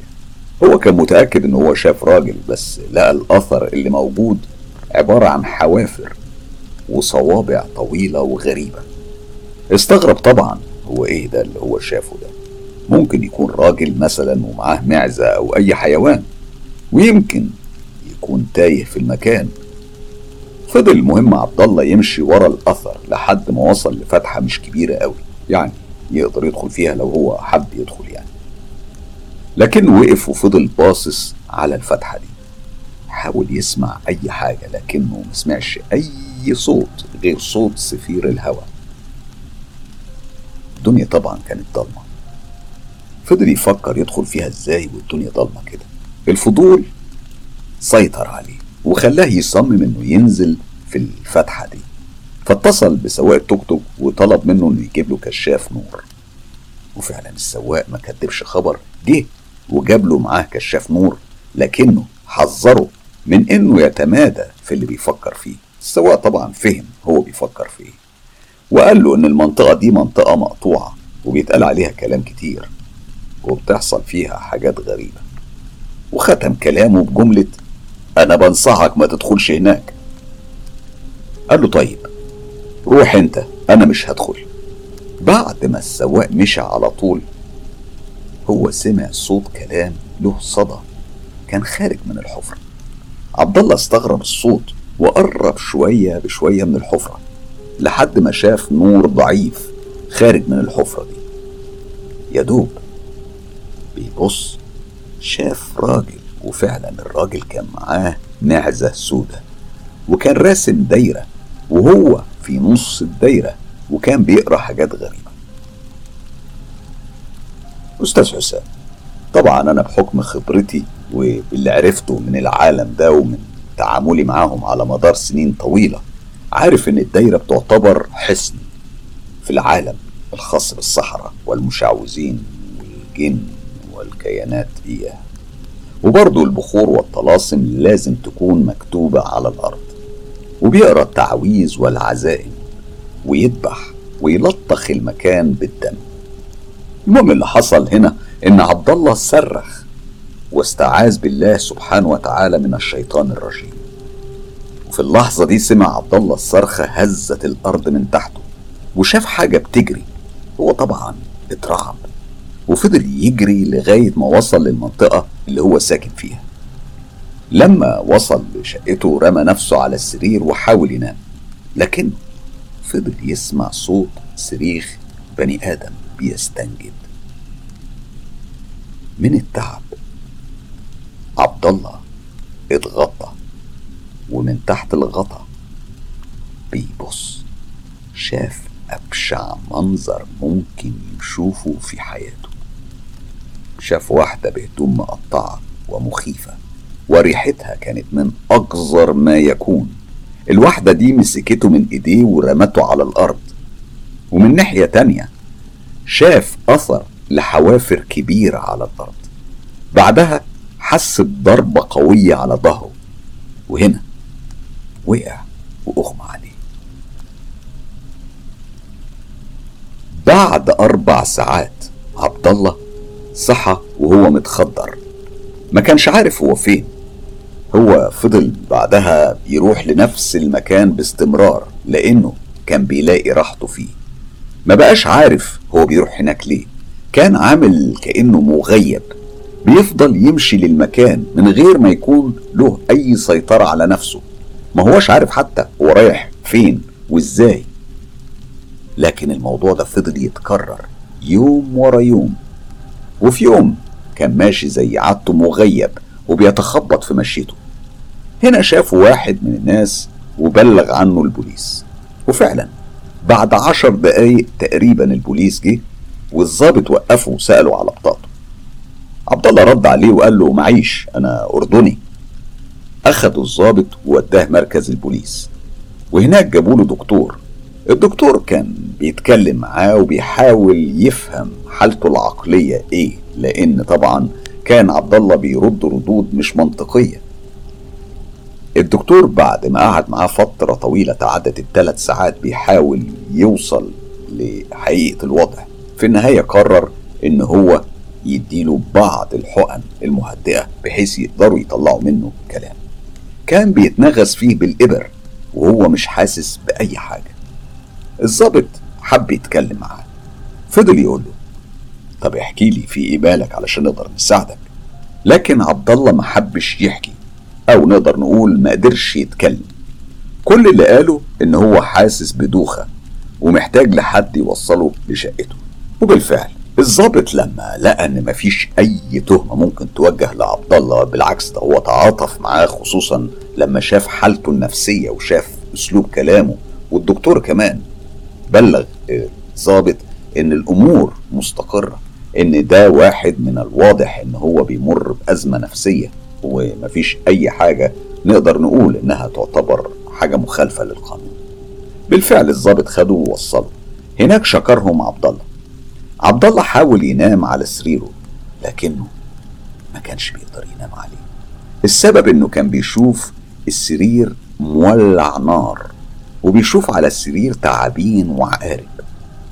هو كان متأكد إن هو شاف راجل بس لقى الأثر اللي موجود عبارة عن حوافر وصوابع طويلة وغريبة. استغرب طبعا هو إيه ده اللي هو شافه ده. ممكن يكون راجل مثلا ومعاه معزة أو أي حيوان ويمكن يكون تايه في المكان. فضل المهم عبد الله يمشي ورا الأثر لحد ما وصل لفتحة مش كبيرة قوي يعني يقدر يدخل فيها لو هو حب يدخل يعني. لكنه وقف وفضل باصص على الفتحة دي. حاول يسمع أي حاجة لكنه ما سمعش أي صوت غير صوت صفير الهواء الدنيا طبعا كانت ضلمة. فضل يفكر يدخل فيها إزاي والدنيا ضلمة كده. الفضول سيطر عليه وخلاه يصمم إنه ينزل في الفتحة دي. فاتصل بسواق توك توك وطلب منه إنه يجيب له كشاف نور. وفعلا السواق ما كدبش خبر جه وجاب له معاه كشاف نور لكنه حذره من إنه يتمادى في اللي بيفكر فيه. السواق طبعا فهم هو بيفكر فيه. وقال له إن المنطقة دي منطقة مقطوعة وبيتقال عليها كلام كتير وبتحصل فيها حاجات غريبة. وختم كلامه بجملة أنا بنصحك ما تدخلش هناك. قال له طيب روح أنت أنا مش هدخل. بعد ما السواق مشى على طول هو سمع صوت كلام له صدى كان خارج من الحفرة. عبد الله استغرب الصوت وقرب شوية بشوية من الحفرة لحد ما شاف نور ضعيف خارج من الحفرة دي. يا دوب بيبص شاف راجل وفعلا الراجل كان معاه معزة سودة وكان راسم دايرة وهو في نص الدايرة وكان بيقرأ حاجات غريبة. أستاذ حسام طبعا أنا بحكم خبرتي وباللي عرفته من العالم ده ومن تعاملي معاهم على مدار سنين طويلة. عارف إن الدايرة بتعتبر حصن في العالم الخاص بالصحراء والمشعوذين والجن والكيانات إياها وبرضه البخور والطلاسم لازم تكون مكتوبة على الأرض وبيقرأ التعويذ والعزائم ويذبح ويلطخ المكان بالدم. المهم اللي حصل هنا إن عبد الله صرخ واستعاذ بالله سبحانه وتعالى من الشيطان الرجيم. وفي اللحظة دي سمع عبد الله الصرخة هزت الأرض من تحته وشاف حاجة بتجري. هو طبعا اترعب وفضل يجري لغاية ما وصل للمنطقة اللي هو ساكن فيها. لما وصل لشقته رمى نفسه على السرير وحاول ينام لكنه فضل يسمع صوت صريخ بني آدم بيستنجد. من التعب عبد الله اتغطى ومن تحت الغطا بيبص شاف أبشع منظر ممكن يشوفه في حياته. شاف واحدة بهدوم مقطعة ومخيفة وريحتها كانت من أقذر ما يكون. الواحدة دي مسكته من إيديه ورمته على الأرض. ومن ناحية تانية شاف أثر لحوافر كبيرة على الأرض. بعدها حس بضربة قوية على ظهره. وهنا وقع وأغمى عليه. بعد أربع ساعات عبد الله صحى وهو متخدر. ما كانش عارف هو فين. هو فضل بعدها يروح لنفس المكان باستمرار لأنه كان بيلاقي راحته فيه. ما بقاش عارف هو بيروح هناك ليه. كان عامل كأنه مغيب. بيفضل يمشي للمكان من غير ما يكون له أي سيطرة على نفسه. ما هوش عارف حتى هو رايح فين وإزاي. لكن الموضوع ده فضل يتكرر يوم ورا يوم. وفي يوم كان ماشي زي عادته مغيب وبيتخبط في مشيته. هنا شافوا واحد من الناس وبلغ عنه البوليس. وفعلا بعد عشر دقايق تقريبا البوليس جه والظابط وقفه وسأله على بطاقته. عبد الله رد عليه وقال له معيش أنا أردني. اخدوا الظابط ووداه مركز البوليس وهناك جابوا له دكتور. الدكتور كان بيتكلم معاه وبيحاول يفهم حالته العقلية إيه لأن طبعا كان عبد الله بيرد ردود مش منطقية. الدكتور بعد ما قعد معاه فترة طويلة تعدت الثلاث ساعات بيحاول يوصل لحقيقة الوضع. في النهاية قرر إن هو يديله بعض الحقن المهدئة بحيث يقدروا يطلعوا منه كلام. كان بيتنغز فيه بالإبر وهو مش حاسس بأي حاجة. الظابط حب يتكلم معاه. فضل يقول له طب احكي لي في إيه بالك علشان نقدر نساعدك؟ لكن عبد الله ما حبش يحكي أو نقدر نقول ما قدرش يتكلم. كل اللي قاله إن هو حاسس بدوخة ومحتاج لحد يوصله لشقته. وبالفعل الظابط لما لقى إن مفيش أي تهمة ممكن توجه لعبد الله بالعكس ده هو تعاطف معاه خصوصا لما شاف حالته النفسية وشاف أسلوب كلامه. والدكتور كمان بلغ الظابط إن الأمور مستقرة إن ده واحد من الواضح إن هو بيمر بأزمة نفسية ومفيش أي حاجة نقدر نقول إنها تعتبر حاجة مخالفة للقانون. بالفعل الظابط خده ووصله. هناك شكرهم عبد الله عبد الله حاول ينام على سريره لكنه ما كانش بيقدر ينام عليه. السبب إنه كان بيشوف السرير مولع نار وبيشوف على السرير تعابين وعقارب.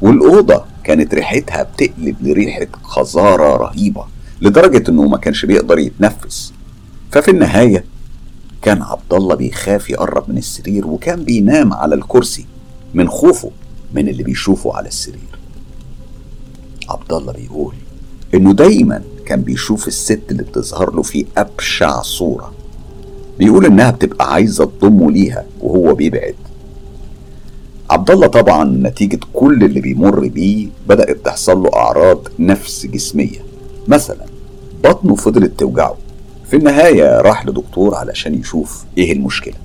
والأوضة كانت ريحتها بتقلب لريحة خزارة رهيبة لدرجة إنه ما كانش بيقدر يتنفس. ففي النهاية كان عبد الله بيخاف يقرب من السرير وكان بينام على الكرسي من خوفه من اللي بيشوفه على السرير. عبد الله بيقول إنه دايما كان بيشوف الست اللي بتظهر له في أبشع صورة. بيقول إنها بتبقى عايزة تضمه ليها وهو بيبعد. عبد الله طبعا نتيجة كل اللي بيمر بيه بدأت تحصل له أعراض نفس جسمية. مثلا بطنه فضلت توجعه. في النهاية راح لدكتور علشان يشوف إيه المشكلة.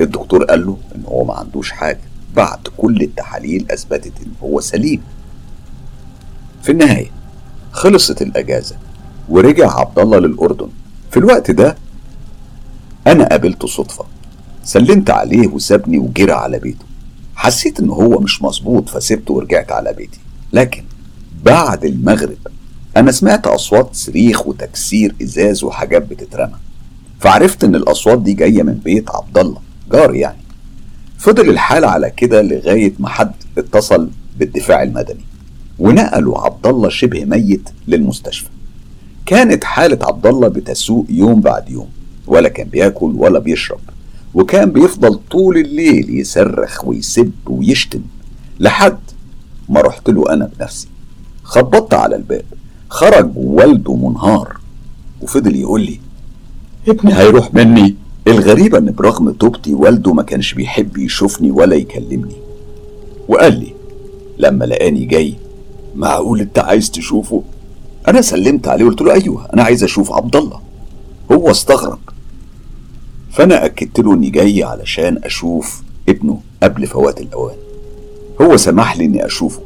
الدكتور قال له إن هو ما عندوش حاجة. بعد كل التحاليل أثبتت إن هو سليم. في النهاية خلصت الأجازة ورجع عبد الله للأردن. في الوقت ده أنا قابلته صدفة سلمت عليه وسابني وجرى على بيته. حسيت إن هو مش مظبوط فسبته ورجعت على بيتي. لكن بعد المغرب أنا سمعت أصوات صريخ وتكسير إزاز وحاجات بتترمى. فعرفت إن الأصوات دي جاية من بيت عبد الله جاري يعني. فضل الحال على كده لغاية ما حد اتصل بالدفاع المدني. ونقلوا عبد الله شبه ميت للمستشفى. كانت حالة عبد الله بتسوء يوم بعد يوم ولا كان بياكل ولا بيشرب وكان بيفضل طول الليل يصرخ ويسب ويشتم لحد ما رحت له أنا بنفسي. خبطت على الباب خرج والده منهار وفضل يقول لي ابني هيروح مني. الغريبة إن برغم توبتي والده ما كانش بيحب يشوفني ولا يكلمني. وقال لي لما لقاني جاي معقول انت عايز تشوفه؟ أنا سلمت عليه وقلت له أيوه أنا عايز أشوف عبد الله هو استغرب فانا اكدت له اني جاي علشان أشوف ابنه قبل فوات الاوان. هو سمح لي اني اشوفه.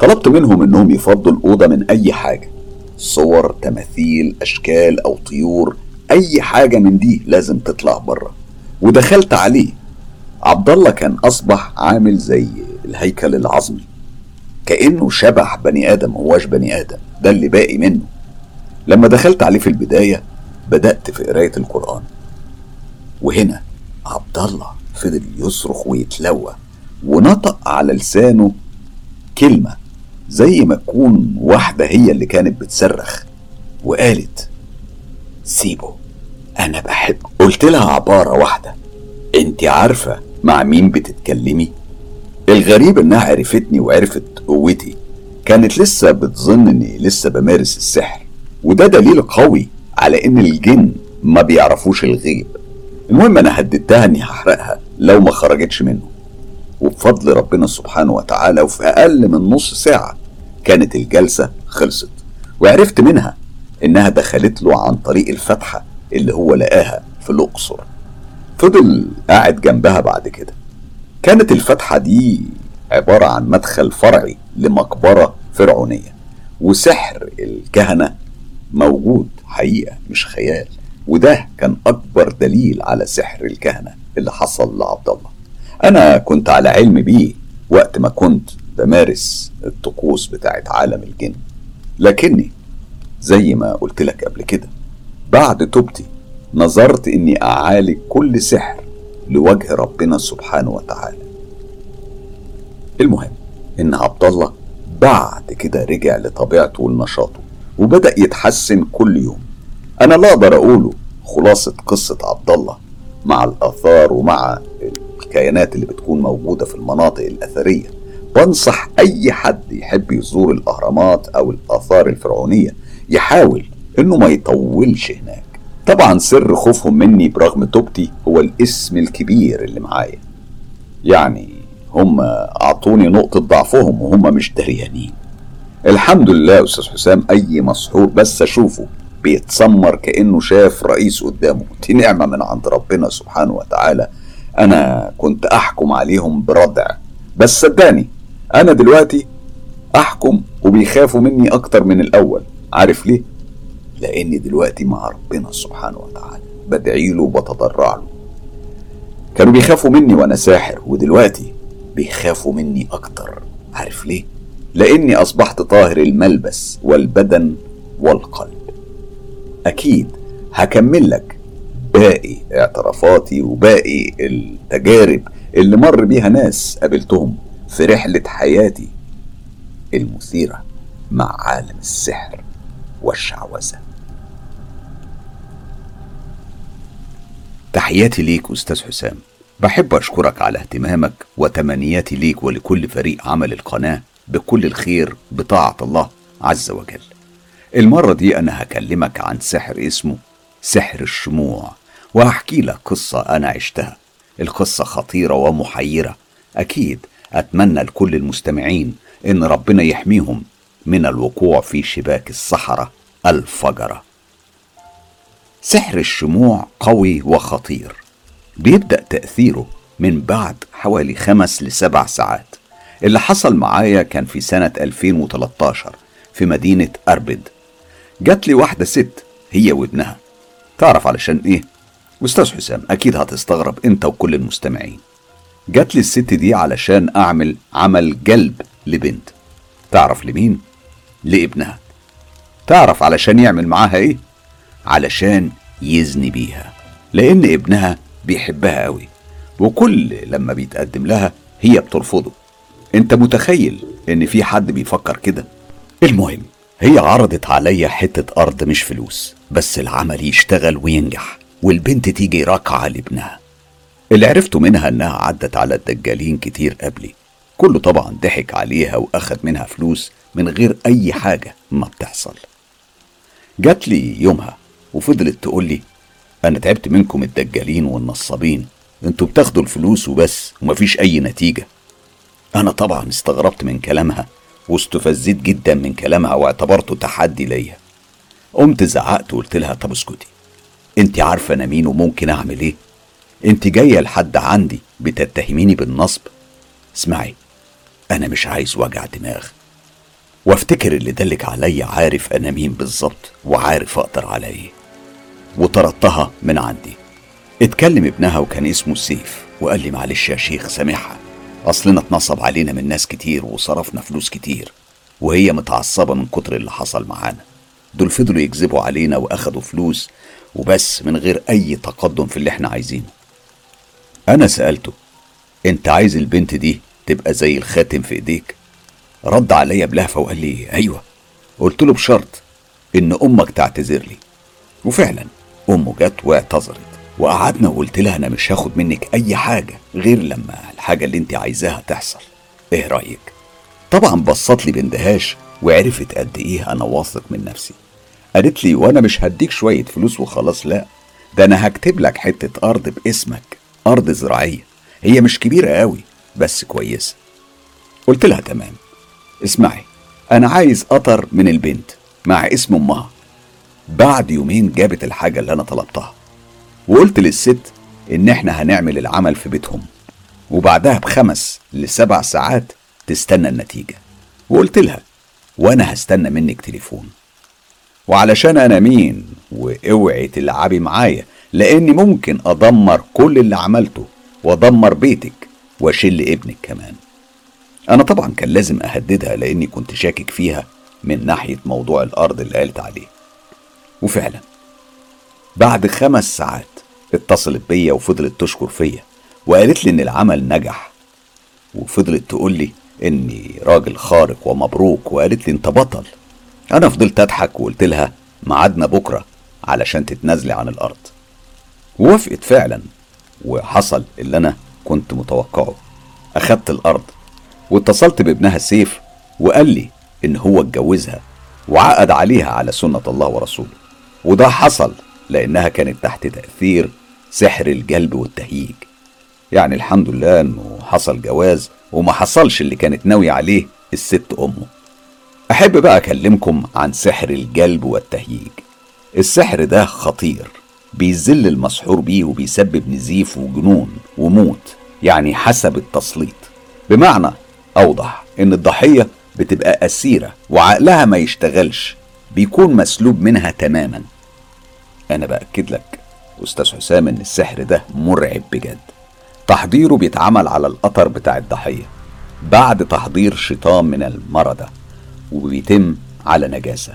طلبت منهم انهم يفضوا الاوضه من اي حاجة. صور تماثيل اشكال أو طيور اي حاجة من دي لازم تطلع بره. ودخلت عليه. عبد الله كان اصبح عامل زي الهيكل العظمي. كأنه شبح بني آدم هواش بني آدم؟ ده اللي باقي منه. لما دخلت عليه في البداية بدأت في قراية القرآن. وهنا عبد الله فضل يصرخ ويتلوى ونطق على لسانه كلمة زي ما تكون واحدة هي اللي كانت بتصرخ. وقالت سيبه أنا بحب قلت لها عبارة واحدة أنت عارفة مع مين بتتكلمي؟ الغريب إنها عرفتني وعرفت قوتي. كانت لسه بتظن إني لسه بمارس السحر. وده دليل قوي على إن الجن ما بيعرفوش الغيب. المهم أنا هددتها إني هحرقها لو ما خرجتش منه. وبفضل ربنا سبحانه وتعالى وفي أقل من نص ساعة كانت الجلسة خلصت. وعرفت منها إنها دخلت له عن طريق الفتحة اللي هو لقاها في الأقصر. فضل قاعد جنبها بعد كده. كانت الفتحة دي عبارة عن مدخل فرعي لمقبرة فرعونية وسحر الكهنة موجود حقيقة مش خيال. وده كان أكبر دليل على سحر الكهنة اللي حصل لعبد الله. أنا كنت على علم بيه وقت ما كنت بمارس الطقوس بتاعت عالم الجن. لكني زي ما قلت لك قبل كده بعد توبتي نظرت إني أعالج كل سحر لوجه ربنا سبحانه وتعالى. المهم إن عبد الله بعد كده رجع لطبيعته ولنشاطه وبدأ يتحسن كل يوم. أنا لا أقدر اقوله خلاصة قصة عبد الله مع الآثار ومع الكيانات اللي بتكون موجودة في المناطق الأثرية. بنصح أي حد يحب يزور الأهرامات أو الآثار الفرعونية يحاول إنه ما يطولش هناك. طبعا سر خوفهم مني برغم توبتي هو الاسم الكبير اللي معايا. يعني هم أعطوني نقطة ضعفهم وهم مش دريانين. الحمد لله يا أستاذ حسام أي مسحور بس أشوفه بيتسمر كأنه شاف رئيس قدامه. دي نعمة من عند ربنا سبحانه وتعالى. أنا كنت أحكم عليهم بردع. بس صدقني أنا دلوقتي أحكم وبيخافوا مني أكتر من الأول. عارف ليه؟ لاني دلوقتي مع ربنا سبحانه وتعالى. بدعي له وبتضرع له. كانوا بيخافوا مني وأنا ساحر ودلوقتي بيخافوا مني أكتر. عارف ليه؟ لأني أصبحت طاهر الملبس والبدن والقلب. أكيد هكمل لك باقي اعترافاتي وباقي التجارب اللي مر بيها ناس قابلتهم في رحلة حياتي المثيرة مع عالم السحر والشعوذة. تحياتي ليك أستاذ حسام. بحب أشكرك على اهتمامك وتمنياتي ليك ولكل فريق عمل القناة بكل الخير بطاعة الله عز وجل. المرة دي أنا هكلمك عن سحر اسمه سحر الشموع وهحكي لك قصة أنا عشتها. القصة خطيرة ومحيرة. أكيد أتمنى لكل المستمعين إن ربنا يحميهم من الوقوع في شباك الصحراء الفجرة. سحر الشموع قوي وخطير. بيبدأ تأثيره من بعد حوالي خمس لسبع ساعات. اللي حصل معايا كان في سنة 2013 في مدينة أربد. جات لي واحدة ست هي وابنها. تعرف علشان إيه؟ أستاذ حسام أكيد هتستغرب أنت وكل المستمعين. جات لي الست دي علشان أعمل عمل جلب لبنت. تعرف لمين؟ لابنها. تعرف علشان يعمل معاها إيه؟ علشان يزني بيها لأن ابنها بيحبها قوي وكل لما بيتقدم لها هي بترفضه. أنت متخيل إن في حد بيفكر كده؟ المهم هي عرضت عليا حتة أرض مش فلوس بس العمل يشتغل وينجح والبنت تيجي راكعة لابنها. اللي عرفته منها إنها عدت على الدجالين كتير قبلي. كله طبعا ضحك عليها وأخد منها فلوس من غير أي حاجة ما بتحصل. جات لي يومها وفضلت تقول لي أنا تعبت منكم الدجالين والنصابين أنتوا بتاخدوا الفلوس وبس ومفيش أي نتيجة. أنا طبعا استغربت من كلامها واستفزيت جدا من كلامها واعتبرته تحدي ليا. قمت زعقت وقلت لها طب اسكتي أنت عارفة أنا مين وممكن أعمل إيه؟ أنت جاية لحد عندي بتتهميني بالنصب؟ اسمعي أنا مش عايز وجع دماغ. وافتكر اللي دلك عليا عارف أنا مين بالظبط وعارف أقدر على إيه. وطردتها من عندي. اتكلم ابنها وكان اسمه سيف وقال لي معلش يا شيخ سامحها. أصلنا اتنصب علينا من ناس كتير وصرفنا فلوس كتير وهي متعصبة من كتر اللي حصل معانا. دول فضلوا يكذبوا علينا وأخدوا فلوس وبس من غير أي تقدم في اللي إحنا عايزينه. أنا سألته أنت عايز البنت دي تبقى زي الخاتم في إيديك؟ رد عليا بلهفة وقال لي أيوه. قلت له بشرط إن أمك تعتذر لي. وفعلا امه جت واعتذرت. وقعدنا وقلت لها أنا مش هاخد منك أي حاجة غير لما الحاجة اللي أنت عايزاها تحصل. إيه رأيك؟ طبعا بصت لي باندهاش وعرفت قد إيه أنا واثق من نفسي. قالت لي وأنا مش هديك شوية فلوس وخلاص لا. ده أنا هكتب لك حتة أرض باسمك أرض زراعية. هي مش كبيرة قوي بس كويسة. قلت لها تمام. اسمعي أنا عايز قطر من البنت مع اسم أمها. بعد يومين جابت الحاجة اللي أنا طلبتها. وقلت للست إن إحنا هنعمل العمل في بيتهم وبعدها بخمس لسبع ساعات تستنى النتيجة. وقلت لها وأنا هستنى منك تليفون. وعلشان أنا مين وأوعي تلعبي معايا لأني ممكن أدمر كل اللي عملته وأدمر بيتك وأشل ابنك كمان. أنا طبعا كان لازم أهددها لأني كنت شاكك فيها من ناحية موضوع الأرض اللي قالت عليه. وفعلا. بعد خمس ساعات اتصلت بيا وفضلت تشكر فيا وقالت لي إن العمل نجح. وفضلت تقول لي إني راجل خارق ومبروك وقالت لي إنت بطل. أنا فضلت أضحك وقلت لها ميعادنا بكرة علشان تتنازلي عن الأرض. ووافقت فعلا وحصل اللي أنا كنت متوقعه. أخدت الأرض واتصلت بابنها سيف وقال لي إن هو اتجوزها وعقد عليها على سنة الله ورسوله. وده حصل لأنها كانت تحت تأثير سحر الجلب والتهييج. يعني الحمد لله إنه حصل جواز وما حصلش اللي كانت ناوية عليه الست أمه. أحب بقى أكلمكم عن سحر الجلب والتهييج. السحر ده خطير بيذل المسحور بيه وبيسبب نزيف وجنون وموت يعني حسب التسليط. بمعنى أوضح إن الضحية بتبقى أسيرة وعقلها ما يشتغلش بيكون مسلوب منها تماما. أنا بأكد لك أستاذ حسام إن السحر ده مرعب بجد. تحضيره بيتعمل على القطر بتاع الضحية بعد تحضير شيطان من المردة وبيتم على نجاسة.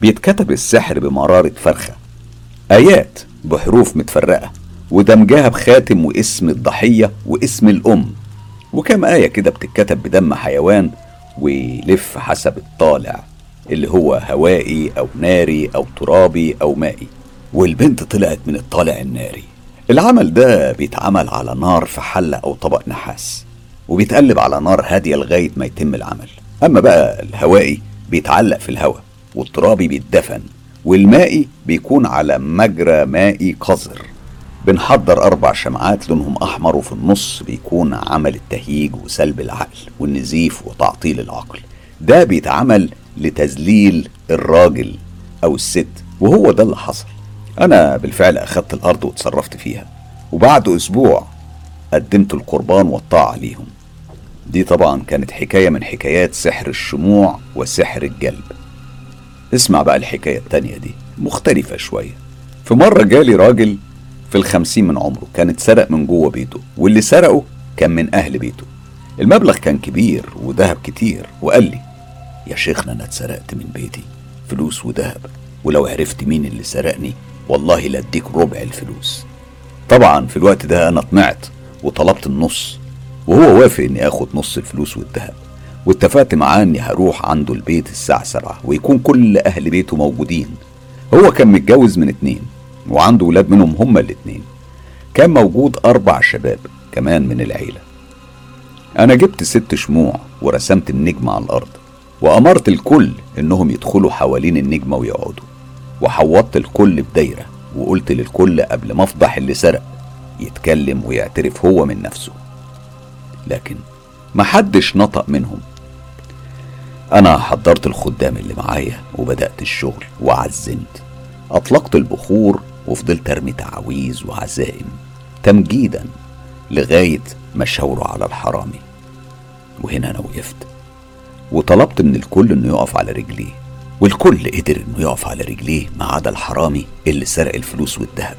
بيتكتب السحر بمرارة فرخة آيات بحروف متفرقة ودمجها بخاتم واسم الضحية واسم الأم وكم آية كده بتتكتب بدم حيوان ويلف حسب الطالع اللي هو هوائي أو ناري أو ترابي أو مائي. والبنت طلعت من الطالع الناري. العمل ده بيتعمل على نار في حلة أو طبق نحاس وبيتقلب على نار هادية لغاية ما يتم العمل. أما بقى الهوائي بيتعلق في الهواء والترابي بيتدفن والمائي بيكون على مجرى مائي قذر. بنحضر أربع شمعات لونهم أحمر وفي النص بيكون عمل التهييج وسلب العقل والنزيف وتعطيل العقل. ده بيتعمل لتذليل الراجل أو الست وهو ده اللي حصل. أنا بالفعل أخدت الأرض وتصرفت فيها وبعد أسبوع قدمت القربان والطاعة ليهم. دي طبعا كانت حكاية من حكايات سحر الشموع وسحر الجلب. اسمع بقى الحكاية التانية دي مختلفة شوية. في مرة جالي راجل في الخمسين من عمره كان اتسرق من جوه بيته واللي سرقه كان من أهل بيته. المبلغ كان كبير وذهب كتير وقال لي يا شيخنا أنا اتسرقت من بيتي فلوس وذهب ولو عرفت مين اللي سرقني والله لا أديك ربع الفلوس. طبعا في الوقت ده أنا طمعت وطلبت النص وهو وافق إني آخد نص الفلوس والذهب. واتفقت معاه إني هروح عنده البيت الساعة سبعة ويكون كل أهل بيته موجودين. هو كان متجوز من اتنين وعنده ولاد منهم هما الاتنين. كان موجود أربع شباب كمان من العيلة. أنا جبت ست شموع ورسمت النجمة على الأرض وأمرت الكل إنهم يدخلوا حوالين النجمة ويقعدوا. وحوطت الكل بدايرة وقلت للكل قبل ما أفضح اللي سرق يتكلم ويعترف هو من نفسه. لكن محدش نطق منهم. أنا حضرت الخدام اللي معايا وبدأت الشغل وعزمت. أطلقت البخور وفضلت أرمي تعاويذ وعزائم تمجيدا لغاية ما شاوروا على الحرامي. وهنا أنا وقفت. وطلبت من الكل إنه يقف على رجليه. والكل قدر إنه يقف على رجليه ما عدا الحرامي اللي سرق الفلوس والذهب.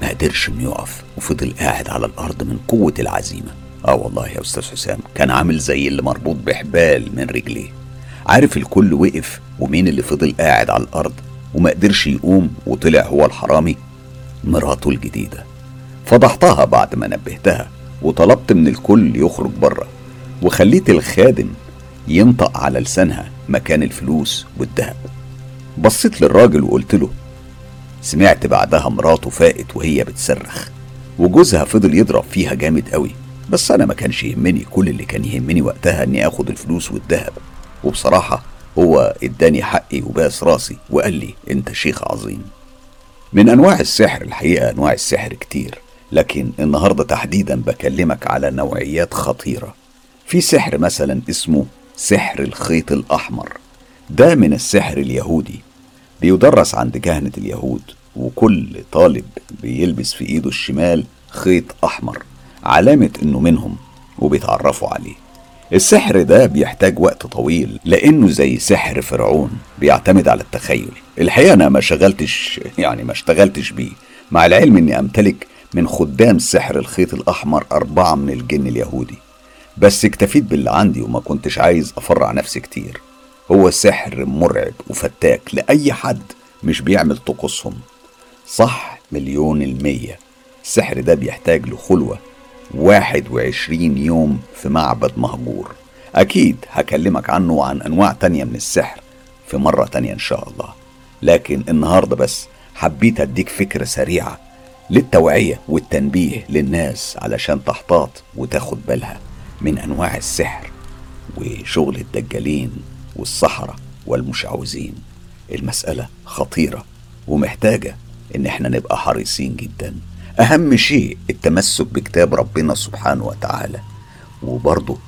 ما قدرش إنه يقف وفضل قاعد على الأرض من قوة العزيمة. آه والله يا أستاذ حسام كان عامل زي اللي مربوط بحبال من رجليه. عارف الكل وقف ومين اللي فضل قاعد على الأرض؟ وما قدرش يقوم وطلع هو الحرامي مراته الجديدة. فضحتها بعد ما نبهتها وطلبت من الكل يخرج بره. وخليت الخادم ينطق على لسانها مكان الفلوس والذهب. بصيت للراجل وقلت له سمعت بعدها مراته فاقت وهي بتصرخ وجوزها فضل يضرب فيها جامد قوي بس أنا ما كانش يهمني كل اللي كان يهمني وقتها إني آخد الفلوس والذهب. وبصراحة هو إداني حقي وباس راسي وقال لي أنت شيخ عظيم. من أنواع السحر الحقيقة أنواع السحر كتير لكن النهاردة تحديدا بكلمك على نوعيات خطيرة. في سحر مثلا اسمه سحر الخيط الأحمر. ده من السحر اليهودي. بيدرس عند كهنة اليهود وكل طالب بيلبس في إيده الشمال خيط أحمر علامة إنه منهم وبيتعرفوا عليه. السحر ده بيحتاج وقت طويل لأنه زي سحر فرعون بيعتمد على التخيل. الحقيقة أنا ما شغلتش يعني ما اشتغلتش بيه. مع العلم إني أمتلك من خدام سحر الخيط الأحمر أربعة من الجن اليهودي. بس اكتفيت باللي عندي وما كنتش عايز افرع نفسي كتير. هو سحر مرعب وفتاك لأي حد مش بيعمل طقوسهم. صح مليون المية. السحر ده بيحتاج لخلوة. واحد وعشرين يوم في معبد مهجور. أكيد هكلمك عنه وعن أنواع تانية من السحر في مرة تانية إن شاء الله. لكن النهاردة بس حبيت أديك فكرة سريعة للتوعية والتنبيه للناس علشان تحتاط وتاخد بالها. من أنواع السحر وشغل الدجالين والسحرة والمشعوذين. المسألة خطيرة ومحتاجة إن إحنا نبقى حريصين جدا. أهم شيء التمسك بكتاب ربنا سبحانه وتعالى. وبرضه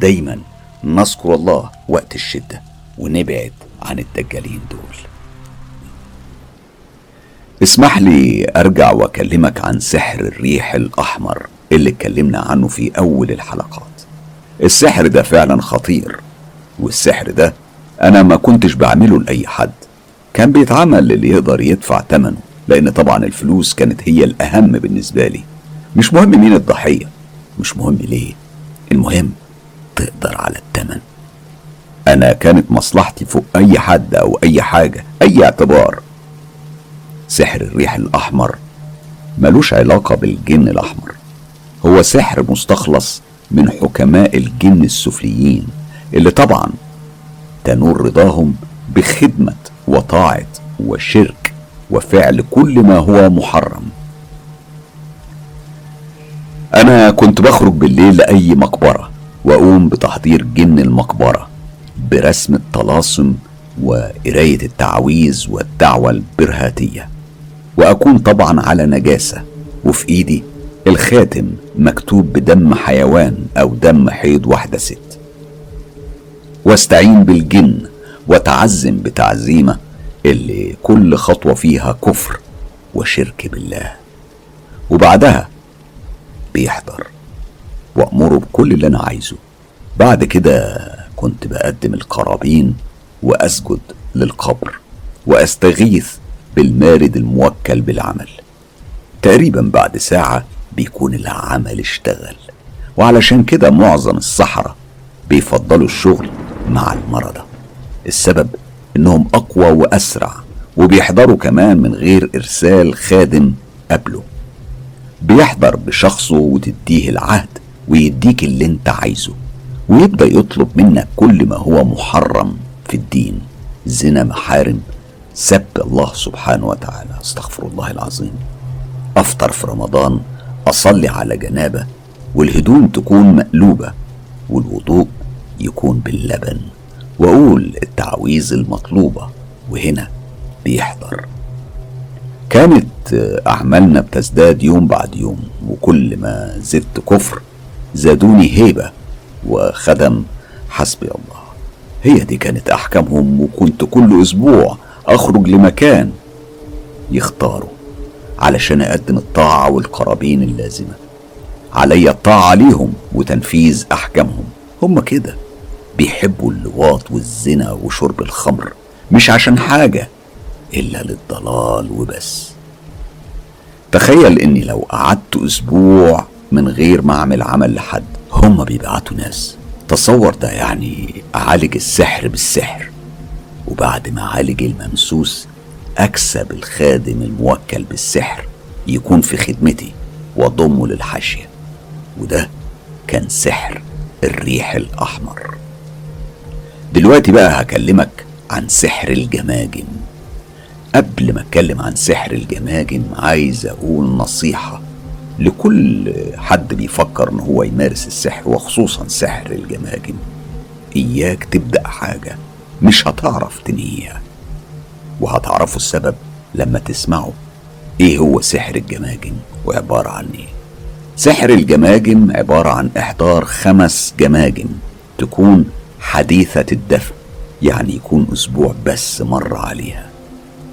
دايما نذكر الله وقت الشدة ونبعد عن الدجالين دول. اسمح لي أرجع وأكلمك عن سحر الريح الأحمر اللي اتكلمنا عنه في أول الحلقات. السحر ده فعلا خطير والسحر ده أنا ما كنتش بعمله لأي حد. كان بيتعمل للي يقدر يدفع ثمنه لأن طبعا الفلوس كانت هي الأهم بالنسبة لي. مش مهم مين الضحية مش مهم ليه المهم تقدر على الثمن أنا كانت مصلحتي فوق أي حد أو أي حاجة أي اعتبار. سحر الريح الأحمر ملوش علاقة بالجن الأحمر. هو سحر مستخلص من حكماء الجن السفليين اللي طبعا تنور رضاهم بخدمة وطاعة وشرك وفعل كل ما هو محرم. أنا كنت بخرج بالليل لأي مقبرة وأقوم بتحضير جن المقبرة برسم الطلاسم وقراية التعاويذ والدعوة البرهاتية وأكون طبعا على نجاسة وفي إيدي الخاتم مكتوب بدم حيوان أو دم حيض واحدة ست. واستعين بالجن وتعزم بتعزيمة اللي كل خطوة فيها كفر وشرك بالله. وبعدها بيحضر وأمره بكل اللي أنا عايزه. بعد كده كنت بقدم القرابين وأسجد للقبر وأستغيث بالمارد الموكل بالعمل. تقريبا بعد ساعة بيكون العمل اشتغل. وعلشان كده معظم الصحراء بيفضلوا الشغل مع المرضى. السبب إنهم أقوى وأسرع وبيحضروا كمان من غير إرسال خادم قبله. بيحضر بشخصه وتديه العهد ويديك اللي أنت عايزه ويبدأ يطلب منك كل ما هو محرم في الدين. زنا محارم سب الله سبحانه وتعالى. أستغفر الله العظيم. أفطر في رمضان اصلي على جنابة والهدوم تكون مقلوبة والوضوء يكون باللبن. وأقول التعويذ المطلوبة وهنا بيحضر. كانت أعمالنا بتزداد يوم بعد يوم وكل ما زدت كفر زادوني هيبة وخدم حسبي الله. هي دي كانت أحكامهم وكنت كل أسبوع أخرج لمكان يختاروا علشان أقدم الطاعة والقرابين اللازمة. علي الطاعة ليهم وتنفيذ أحكامهم. هم كده. بيحبوا اللواط والزنا وشرب الخمر. مش عشان حاجة إلا للضلال وبس. تخيل إني لو قعدت أسبوع من غير ما أعمل عمل لحد. هم بيبعتوا ناس. تصور ده يعني أعالج السحر بالسحر. وبعد ما أعالج الممسوس أكسب الخادم الموكل بالسحر يكون في خدمتي وأضمه للحاشية وده كان سحر الريح الأحمر. دلوقتي بقى هكلمك عن سحر الجماجم. قبل ما أتكلم عن سحر الجماجم عايز أقول نصيحة لكل حد بيفكر إن هو يمارس السحر وخصوصا سحر الجماجم. إياك تبدأ حاجة مش هتعرف تنهيها. وهتعرفوا السبب لما تسمعوا. إيه هو سحر الجماجم وعبارة عن إيه؟ سحر الجماجم عبارة عن إحضار خمس جماجم تكون حديثة الدفء يعني يكون أسبوع بس مر عليها.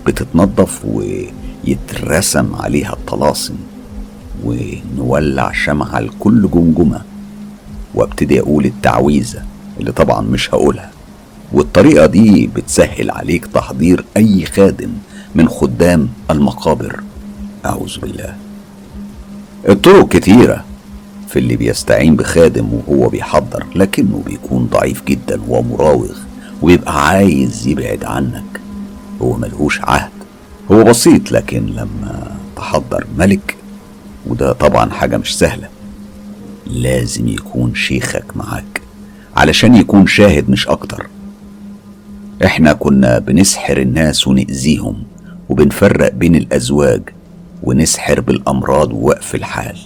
بتتنظف ويترسم عليها الطلاسم ونولع شمعة لكل جمجمة. وأبتدي أقول التعويذة اللي طبعا مش هقولها. والطريقة دي بتسهل عليك تحضير أي خادم من خدام المقابر. أعوذ بالله. الطرق كتيرة في اللي بيستعين بخادم وهو بيحضر لكنه بيكون ضعيف جدا ومراوغ ويبقى عايز يبعد عنك. هو ملهوش عهد. هو بسيط لكن لما تحضر ملك وده طبعا حاجة مش سهلة لازم يكون شيخك معاك علشان يكون شاهد مش أكتر. إحنا كنا بنسحر الناس ونأذيهم وبنفرق بين الأزواج ونسحر بالأمراض ووقف الحال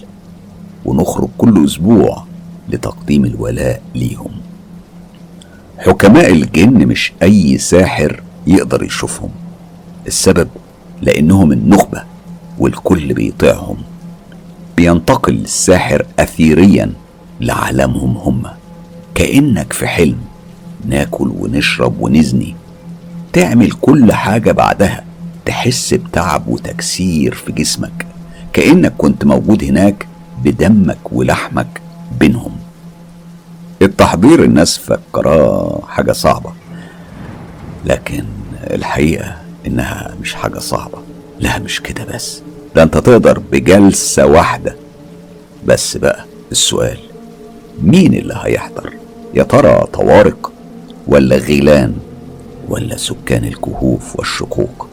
ونخرج كل أسبوع لتقديم الولاء ليهم. حكماء الجن مش أي ساحر يقدر يشوفهم. السبب لأنهم النخبة والكل بيطيعهم. بينتقل الساحر أثيريا لعالمهم هم. كأنك في حلم. ناكل ونشرب ونزني. تعمل كل حاجة بعدها. تحس بتعب وتكسير في جسمك. كأنك كنت موجود هناك بدمك ولحمك بينهم. التحضير الناس فكراه حاجة صعبة. لكن الحقيقة إنها مش حاجة صعبة. لا مش كده بس. ده أنت تقدر بجلسة واحدة. بس بقى السؤال مين اللي هيحضر؟ يا ترى طوارق ولا غيلان ولا سكان الكهوف والشقوق.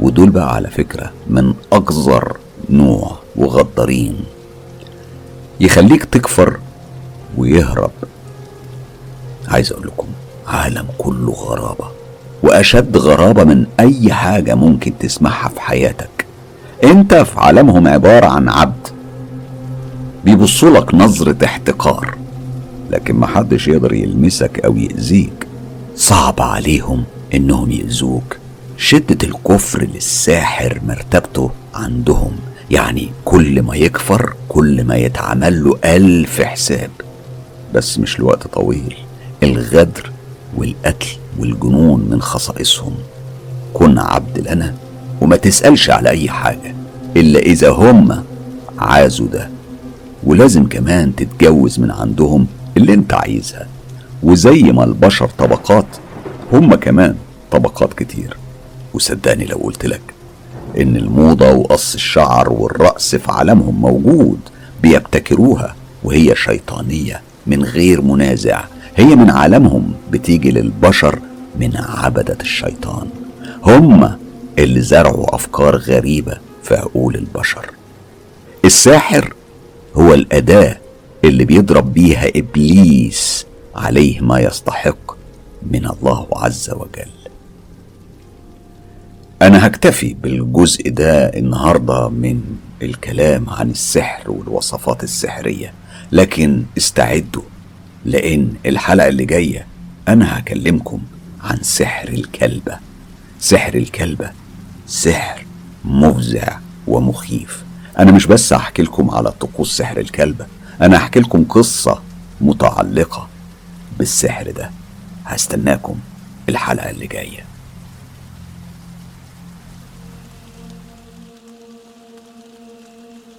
ودول بقى على فكرة من أقذر نوع وغدارين يخليك تكفر ويهرب. عايز أقول لكم عالم كله غرابة. وأشد غرابة من أي حاجة ممكن تسمعها في حياتك. أنت في عالمهم عبارة عن عبد. بيبصولك نظرة احتقار. لكن محدش يقدر يلمسك أو يأذيك. صعب عليهم إنهم يأذوك. شدة الكفر للساحر مرتبته عندهم يعني كل ما يكفر كل ما يتعمل له ألف حساب. بس مش لوقت طويل الغدر والقتل والجنون من خصائصهم. كن عبد لنا وما تسألش على أي حاجة إلا إذا هم عازوا ده. ولازم كمان تتجوز من عندهم اللي أنت عايزها. وزي ما البشر طبقات. هم كمان طبقات كتير. وصدقني لو قلت لك إن الموضة وقص الشعر والرأس في عالمهم موجود بيبتكروها وهي شيطانية من غير منازع. هي من عالمهم بتيجي للبشر من عبدة الشيطان. هم اللي زرعوا أفكار غريبة في عقول البشر. الساحر هو الأداة اللي بيضرب بيها إبليس. عليه ما يستحق من الله عز وجل. أنا هكتفي بالجزء ده النهاردة من الكلام عن السحر والوصفات السحرية لكن استعدوا لأن الحلقة اللي جاية أنا هكلمكم عن سحر الكلبة. سحر الكلبة سحر مفزع ومخيف. أنا مش بس هحكي لكم على طقوس سحر الكلبة أنا هحكي لكم قصة متعلقة بالسحر ده. هستناكم الحلقة اللي جاية.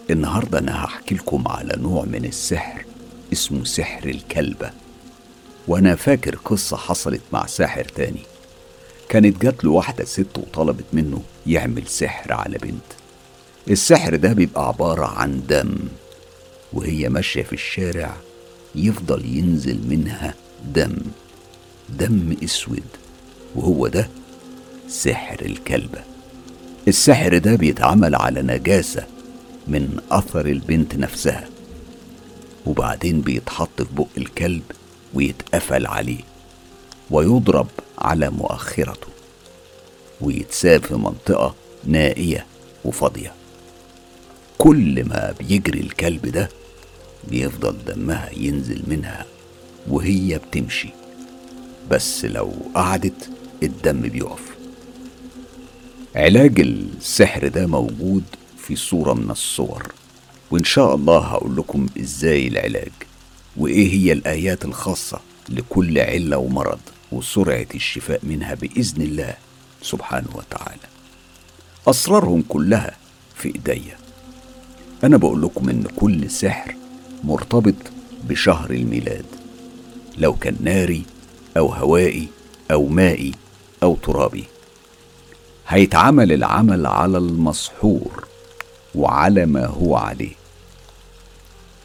النهارده أنا هحكي لكم على نوع من السحر اسمه سحر الكلبة. وأنا فاكر قصة حصلت مع ساحر تاني. كانت جات له واحدة ست وطلبت منه يعمل سحر على بنت. السحر ده بيبقى عبارة عن دم وهي ماشية في الشارع يفضل ينزل منها دم دم اسود وهو ده سحر الكلبه السحر ده بيتعمل على نجاسة من أثر البنت نفسها وبعدين بيتحط في بق الكلب ويتقفل عليه ويضرب على مؤخرته ويتساب في منطقة نائية وفاضية. كل ما بيجري الكلب ده بيفضل دمها ينزل منها وهي بتمشي. بس لو قعدت الدم بيقف. علاج السحر ده موجود في صورة من الصور. وإن شاء الله هقول لكم إزاي العلاج وإيه هي الآيات الخاصة لكل علة ومرض وسرعة الشفاء منها بإذن الله سبحانه وتعالى. أسرارهم كلها في إيديا. أنا بقول لكم إن كل سحر مرتبط بشهر الميلاد. لو كان ناري أو هوائي أو مائي أو ترابي. هيتعمل العمل على المسحور وعلى ما هو عليه.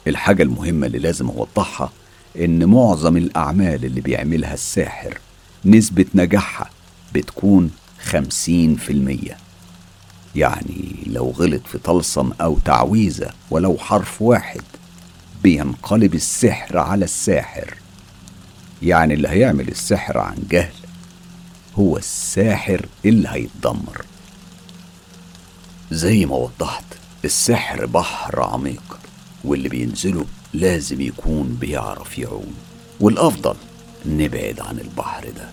الحاجة المهمة اللي لازم أوضحها إن معظم الأعمال اللي بيعملها الساحر نسبة نجاحها بتكون خمسين في المية. يعني لو غلط في طلسم أو تعويذة ولو حرف واحد بينقلب السحر على الساحر. يعني اللي هيعمل السحر عن جهل هو الساحر اللي هيتدمر. زي ما وضحت السحر بحر عميق واللي بينزله لازم يكون بيعرف يعوم. والأفضل نبعد عن البحر ده.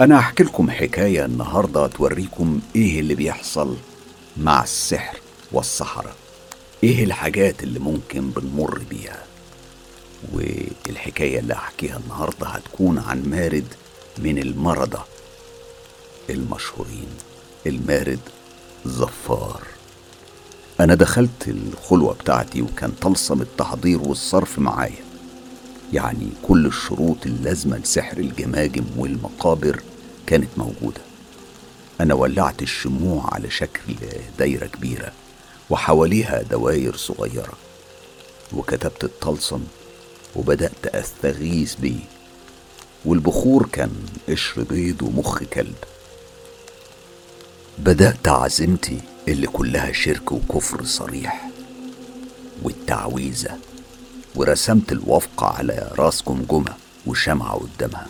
أنا هحكي لكم حكاية النهاردة توريكم إيه اللي بيحصل مع السحر والصحراء. إيه الحاجات اللي ممكن بنمر بيها. والحكاية اللي هحكيها النهاردة هتكون عن مارد من المردة. المشهورين المارد زفار. أنا دخلت الخلوة بتاعتي وكان طلسم التحضير والصرف معايا. يعني كل الشروط اللازمة لسحر الجماجم والمقابر كانت موجودة. أنا ولعت الشموع على شكل دايرة كبيرة وحواليها دواير صغيرة. وكتبت الطلسم وبدأت أستغيث بيه والبخور كان قشر بيض ومخ كلب. بدأت عزيمتي اللي كلها شرك وكفر صريح والتعويذة ورسمت الوفقة على راس جمجمة وشمعة قدامها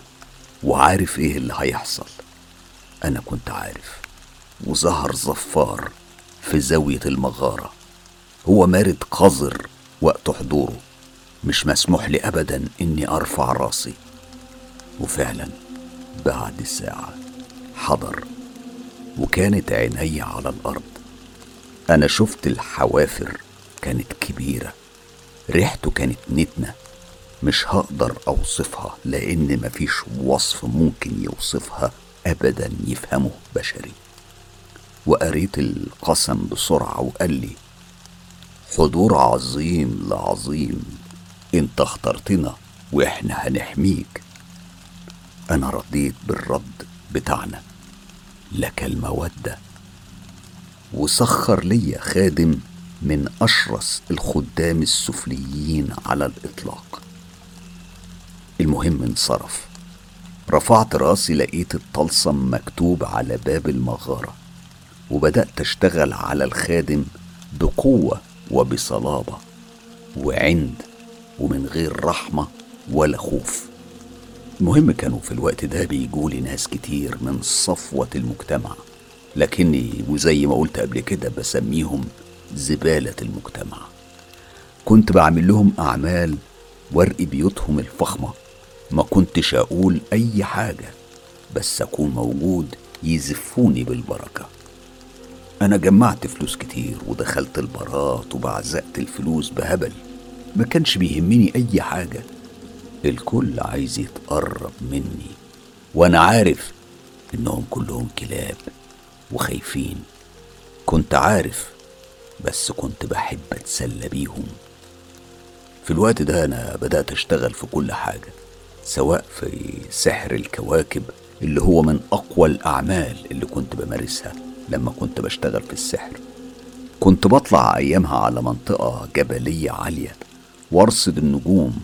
وعارف إيه اللي هيحصل. أنا كنت عارف وظهر زفار في زاوية المغارة هو مارد قذر وقت حضوره. مش مسموح لي ابدا إني أرفع رأسي. وفعلا بعد ساعة حضر وكانت عيني على الأرض. أنا شفت الحوافر كانت كبيرة ريحته كانت نتنة. مش هقدر أوصفها لأن مفيش وصف ممكن يوصفها ابدا يفهمه بشري. وقريت القسم بسرعة وقال لي حضور عظيم لعظيم انت اخترتنا وإحنا هنحميك. أنا رضيت بالرد بتاعنا لك المودة. وسخر لي خادم من أشرس الخدام السفليين على الإطلاق. المهم انصرف. رفعت راسي لقيت الطلسم مكتوب على باب المغارة وبدأت أشتغل على الخادم بقوة وبصلابة. وعند ومن غير رحمة ولا خوف. المهم كانوا في الوقت ده بيجولي ناس كتير من صفوة المجتمع لكني وزي ما قلت قبل كده بسميهم زبالة المجتمع. كنت بعمل لهم أعمال ورق بيوتهم الفخمة ما كنتش أقول أي حاجة بس أكون موجود يزفوني بالبركة. أنا جمعت فلوس كتير ودخلت البارات وبعزقت الفلوس بهبل. ما كانش بيهمني أي حاجة. الكل عايز يتقرب مني وأنا عارف إنهم كلهم كلاب وخايفين. كنت عارف بس كنت بحب أتسلى بيهم. في الوقت ده أنا بدأت أشتغل في كل حاجة سواء في سحر الكواكب اللي هو من أقوى الأعمال اللي كنت بمارسها لما كنت بشتغل في السحر. كنت بطلع أيامها على منطقة جبلية عالية وارصد النجوم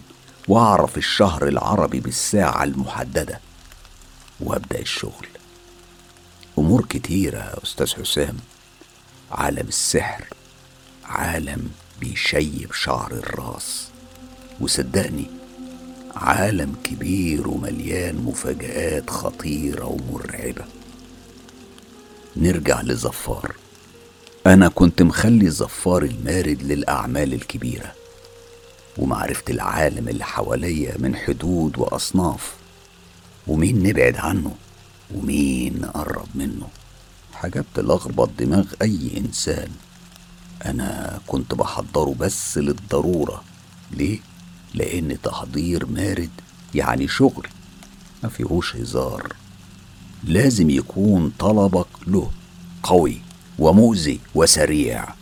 واعرف الشهر العربي بالساعة المحددة وابدأ الشغل. أمور كتيرة يا أستاذ حسام. عالم السحر عالم بيشيب شعر الراس. وصدقني عالم كبير ومليان مفاجآت خطيرة ومرعبة. نرجع لزفار. أنا كنت مخلي زفار المارد للأعمال الكبيرة. ومعرفة العالم اللي حواليا من حدود وأصناف. ومين نبعد عنه؟ ومين نقرب منه؟ حاجات تلخبط دماغ أي إنسان. أنا كنت بحضره بس للضرورة. ليه؟ لأن تحضير مارد يعني شغل ما فيهوش هزار. لازم يكون طلبك له قوي ومؤذي وسريع.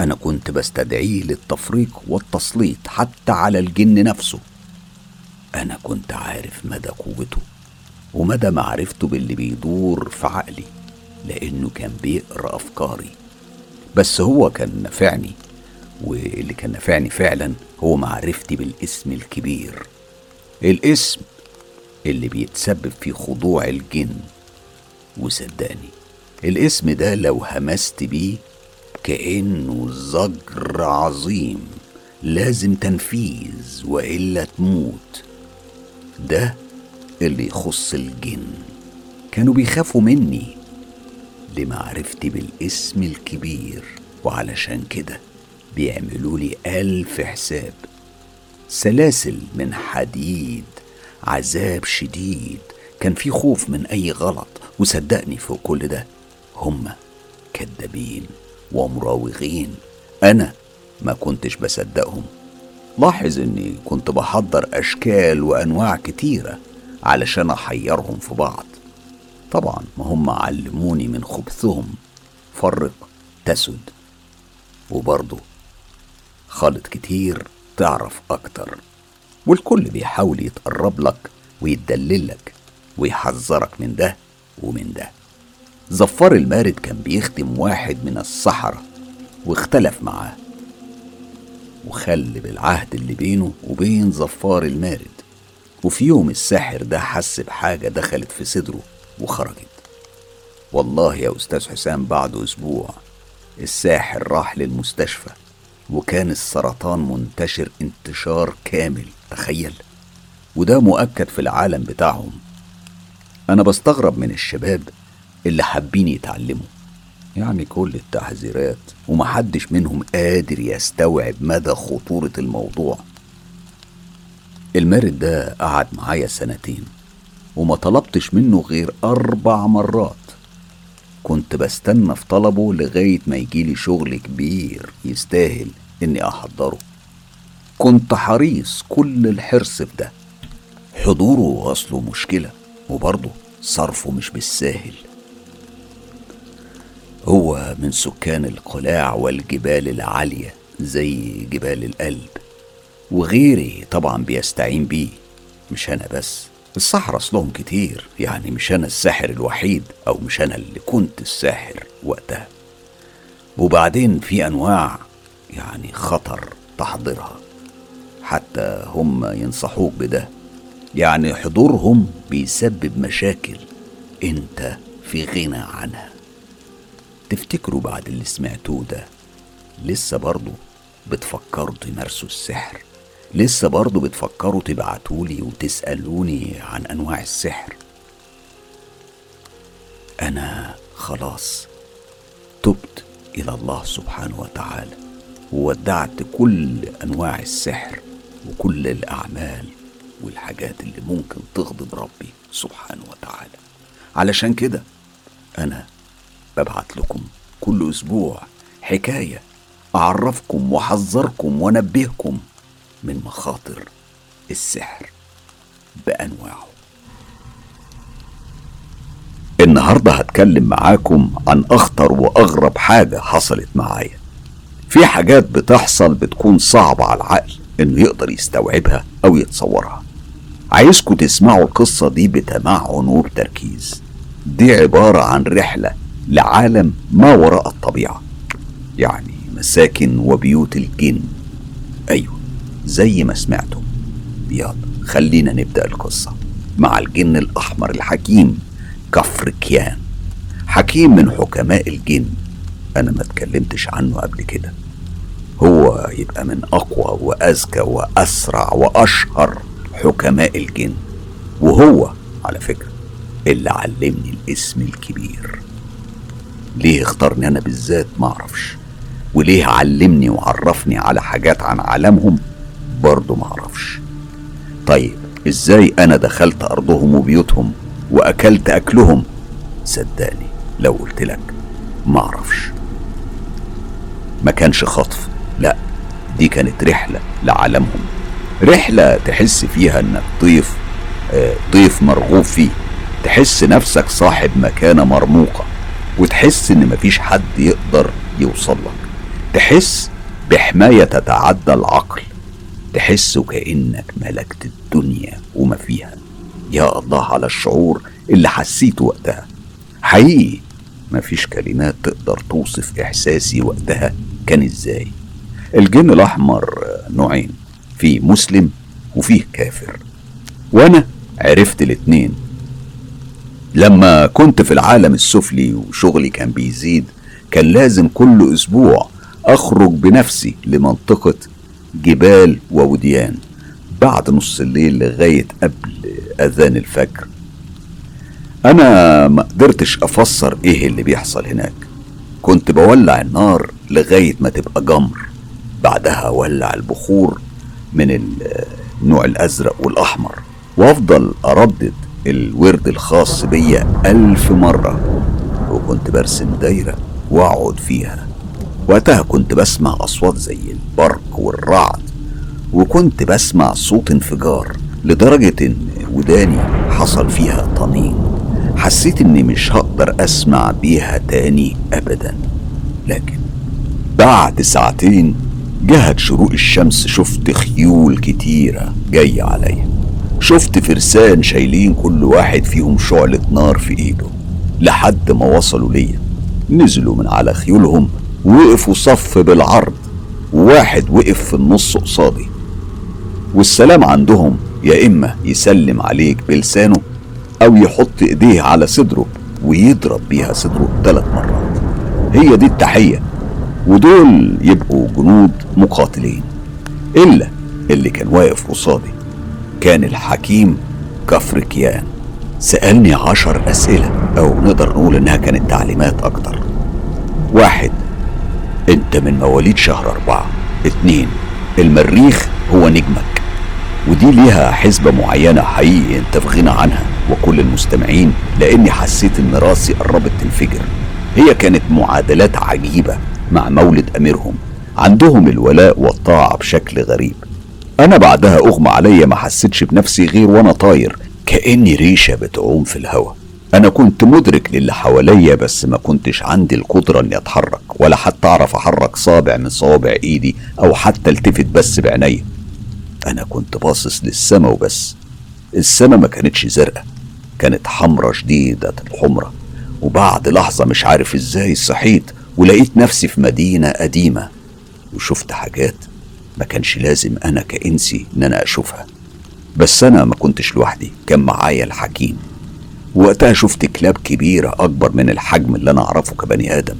أنا كنت بستدعيه للتفريق والتسليط حتى على الجن نفسه. أنا كنت عارف مدى قوته ومدى معرفته باللي بيدور في عقلي لأنه كان بيقرأ أفكاري. بس هو كان نفعني واللي كان نفعني فعلا هو معرفتي بالاسم الكبير. الاسم اللي بيتسبب في خضوع الجن. وصدقني الاسم ده لو همست بيه كأنه زجر عظيم. لازم تنفيذ وإلا تموت. ده اللي يخص الجن. كانوا بيخافوا مني. لمعرفتي بالاسم الكبير. وعلشان كده بيعملوا لي ألف حساب. سلاسل من حديد عذاب شديد. كان في خوف من أي غلط. وصدقني فوق كل ده هما كدابين. ومراوغين. أنا ما كنتش بصدقهم. لاحظ إني كنت بحضر أشكال وأنواع كتيرة علشان أحيرهم في بعض. طبعا ما هم علموني من خبثهم. فرق تسد. وبرضه خالط كتير تعرف أكتر. والكل بيحاول يتقرب لك ويتدللك ويحذرك من ده ومن ده. زفار المارد كان بيخدم واحد من السحرة واختلف معاه وخل بالعهد اللي بينه وبين زفار المارد. وفي يوم الساحر ده حس بحاجة دخلت في صدره وخرجت. والله يا أستاذ حسام بعد أسبوع الساحر راح للمستشفى وكان السرطان منتشر انتشار كامل تخيل. وده مؤكد في العالم بتاعهم. أنا بستغرب من الشباب اللي حابين يتعلموا. يعني كل التحذيرات ومحدش منهم قادر يستوعب مدى خطورة الموضوع. المارد ده قعد معايا سنتين وما طلبتش منه غير أربع مرات. كنت بستنى في طلبه لغاية ما يجيلي شغل كبير يستاهل إني أحضره. كنت حريص كل الحرص في ده. حضوره أصله مشكلة وبرضه صرفه مش بالساهل. هو من سكان القلاع والجبال العالية زي جبال القلب وغيري طبعا بيستعين بيه. مش أنا بس السحرة أصلهم كتير يعني مش أنا الساحر الوحيد أو مش أنا اللي كنت الساحر وقتها. وبعدين في أنواع يعني خطر تحضيرها حتى هم ينصحوك بده. يعني حضورهم بيسبب مشاكل أنت في غنى عنها. تفتكروا بعد اللي سمعتوه ده؟ لسه برضه بتفكروا تمارسوا السحر؟ لسه برضه بتفكروا تبعتولي وتسألوني عن أنواع السحر؟ أنا خلاص تبت إلى الله سبحانه وتعالى وودعت كل أنواع السحر وكل الأعمال والحاجات اللي ممكن تغضب ربي سبحانه وتعالى. علشان كده أنا ببعت لكم كل أسبوع حكاية أعرفكم وأحذركم وأنبهكم من مخاطر السحر بأنواعه. النهاردة هتكلم معاكم عن أخطر وأغرب حاجة حصلت معايا. في حاجات بتحصل بتكون صعبة على العقل إنه يقدر يستوعبها أو يتصورها. عايزكم تسمعوا القصة دي بتمعن وبتركيز دي عبارة عن رحلة لعالم ما وراء الطبيعة يعني مساكن وبيوت الجن. أيوه زي ما سمعتم يلا خلينا نبدأ القصة مع الجن الأحمر الحكيم كفر كيان. حكيم من حكماء الجن. أنا ما اتكلمتش عنه قبل كده. هو يبقى من أقوى وأذكى وأسرع وأشهر حكماء الجن. وهو على فكرة اللي علمني الاسم الكبير. ليه اختارني أنا بالذات؟ معرفش وليه علمني وعرفني على حاجات عن عالمهم؟ برضه معرفش طيب إزاي أنا دخلت أرضهم وبيوتهم وأكلت أكلهم؟ صدقني لو قلت لك معرفش ما كانش خطف لا دي كانت رحلة لعالمهم. رحلة تحس فيها إنك ضيف آه، ضيف مرغوب فيه. تحس نفسك صاحب مكانة مرموقة. وتحس إن مفيش حد يقدر يوصل لك. تحس بحماية تتعدى العقل. تحس كأنك ملكت الدنيا وما فيها. يا الله على الشعور اللي حسيته وقتها. حقيقي مفيش كلمات تقدر توصف إحساسي وقتها كان إزاي. الجن الأحمر نوعين في مسلم وفيه كافر. وأنا عرفت الاتنين. لما كنت في العالم السفلي وشغلي كان بيزيد كان لازم كل أسبوع أخرج بنفسي لمنطقة جبال ووديان بعد نص الليل لغاية قبل أذان الفجر. أنا ما قدرتش أفسر إيه اللي بيحصل هناك. كنت بولع النار لغاية ما تبقى جمر بعدها أولع البخور من النوع الأزرق والأحمر وأفضل أردد الورد الخاص بيا ألف مرة وكنت برسم دايرة وأقعد فيها. وقتها كنت بسمع أصوات زي البرق والرعد وكنت بسمع صوت انفجار لدرجة إن وداني حصل فيها طنين حسيت إني مش هقدر أسمع بيها تاني أبدا. لكن بعد ساعتين جهت شروق الشمس شفت خيول كتيرة جاية عليا. شفت فرسان شايلين كل واحد فيهم شعلة نار في ايده لحد ما وصلوا ليا. نزلوا من على خيولهم وقفوا صف بالعرض وواحد وقف في النص قصادي. والسلام عندهم يا إما يسلم عليك بلسانه أو يحط إيديه على صدره ويضرب بيها صدره ثلاث مرات. هي دي التحية ودول يبقوا جنود مقاتلين إلا اللي كان واقف قصادي. كان الحكيم كفر كيان سألني عشر أسئلة أو نقدر نقول إنها كانت تعليمات أكتر. واحد أنت من مواليد شهر أربعة. اتنين المريخ هو نجمك. ودي ليها حسبة معينة حقيقي أنت في غنى عنها وكل المستمعين لأني حسيت إن راسي قربت تنفجر. هي كانت معادلات عجيبة مع مولد أميرهم. عندهم الولاء والطاعة بشكل غريب. أنا بعدها أغمى عليا ما حسيتش بنفسي غير وأنا طاير كأني ريشة بتعوم في الهواء أنا كنت مدرك للي حواليا بس ما كنتش عندي القدرة إني أتحرك ولا حتى أعرف أحرك صابع من صوابع إيدي أو حتى التفت بس بعينيا. أنا كنت باصص للسما وبس. السما ما كانتش زرقاء كانت حمرة شديدة الحمرة. وبعد لحظة مش عارف إزاي صحيت ولقيت نفسي في مدينة قديمة. وشفت حاجات ما كانش لازم أنا كإنسي إن أنا أشوفها. بس أنا ما كنتش لوحدي كان معايا الحكيم. وقتها شفت كلاب كبيرة أكبر من الحجم اللي أنا أعرفه كبني آدم.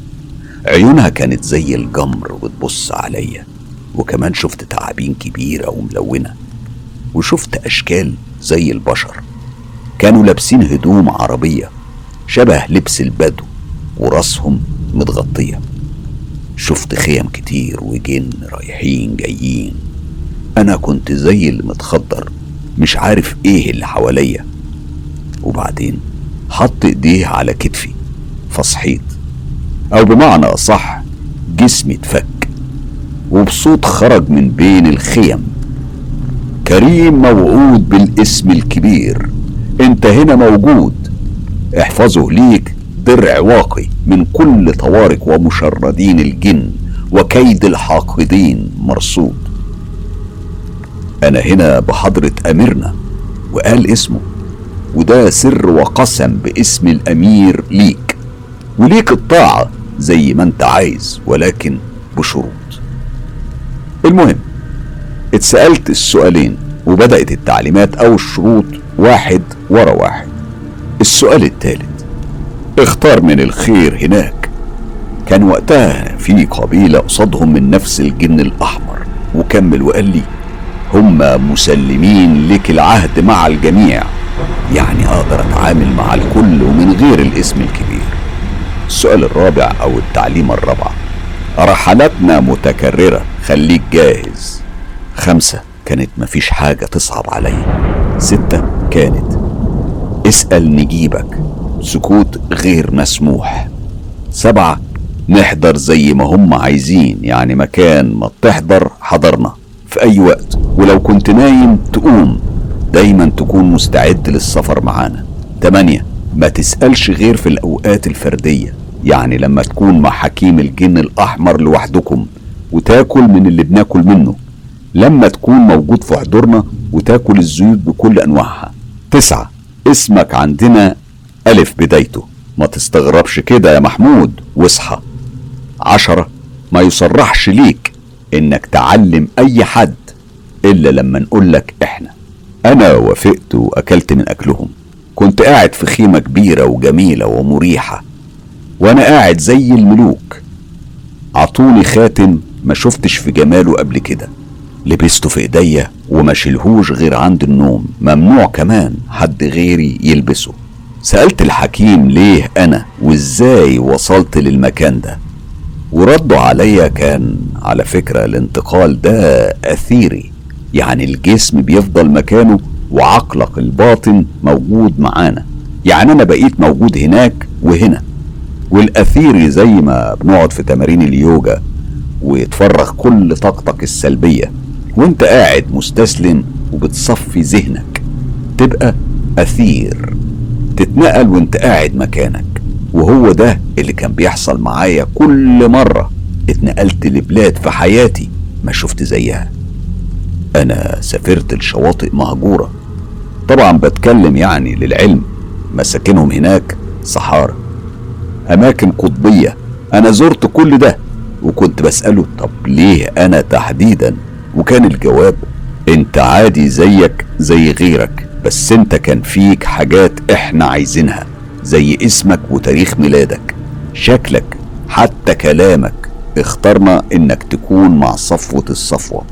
عيونها كانت زي الجمر وتبص عليا. وكمان شفت تعابين كبيرة وملونة. وشفت أشكال زي البشر. كانوا لابسين هدوم عربية شبه لبس البدو وراسهم متغطية. شفت خيم كتير وجن رايحين جايين. أنا كنت زي اللي متخدر مش عارف إيه اللي حواليا. وبعدين حط إيديه على كتفي فصحيت. أو بمعنى أصح جسمي اتفك وبصوت خرج من بين الخيم. كريم موعود بالاسم الكبير أنت هنا موجود. احفظه ليك درع واقي من كل طوارق ومشردين الجن وكيد الحاقدين مرصود. أنا هنا بحضرة أميرنا وقال اسمه وده سر وقسم باسم الأمير ليك وليك الطاعة زي ما أنت عايز ولكن بشروط. المهم اتسألت السؤالين وبدأت التعليمات أو الشروط واحد ورا واحد. السؤال الثالث اختار من الخير هناك. كان وقتها في قبيلة قصادهم من نفس الجن الأحمر. وكمل وقال لي هم مسلمين لك العهد مع الجميع. يعني أقدر أتعامل مع الكل ومن غير الاسم الكبير. السؤال الرابع أو التعليمة الرابعة رحلاتنا متكررة. خليك جاهز. خمسة. كانت مفيش حاجة تصعب عليا. ستة. كانت اسأل نجيبك. سكوت غير مسموح. سبعة نحضر زي ما هم عايزين يعني مكان ما تحضر حضرنا. في أي وقت ولو كنت نايم تقوم. دايما تكون مستعد للسفر معانا. تمانية ما تسألش غير في الأوقات الفردية. يعني لما تكون مع حكيم الجن الأحمر لوحدكم وتاكل من اللي بناكل منه. لما تكون موجود في حضورنا وتاكل الزيوت بكل أنواعها. تسعة اسمك عندنا ألف بدايته. ما تستغربش كده يا محمود واصحى عشرة ما يصرحش ليك إنك تعلم أي حد إلا لما نقولك إحنا. أنا وافقت وأكلت من أكلهم. كنت قاعد في خيمة كبيرة وجميلة ومريحة وأنا قاعد زي الملوك. عطوني خاتم ما شفتش في جماله قبل كده. لبسته في إيديا وما شيلهوش غير عند النوم. ممنوع كمان حد غيري يلبسه. سألت الحكيم ليه أنا وإزاي وصلت للمكان ده؟ وردوا عليا كان على فكرة الانتقال ده أثيري يعني الجسم بيفضل مكانه وعقلك الباطن موجود معانا يعني أنا بقيت موجود هناك وهنا والأثيري زي ما بنقعد في تمارين اليوجا ويتفرغ كل طاقتك السلبية وأنت قاعد مستسلم وبتصفي ذهنك تبقى أثير. تتنقل وانت قاعد مكانك. وهو ده اللي كان بيحصل معايا كل مرة اتنقلت لبلاد في حياتي ما شفت زيها. أنا سافرت لشواطئ مهجورة. طبعا بتكلم يعني للعلم. مساكنهم هناك صحارى. أماكن قطبية. أنا زرت كل ده وكنت بسأله طب ليه أنا تحديدا؟ وكان الجواب أنت عادي زيك زي غيرك. بس انت كان فيك حاجات إحنا عايزينها زي اسمك وتاريخ ميلادك. شكلك حتى كلامك اخترنا انك تكون مع صفوة الصفوة.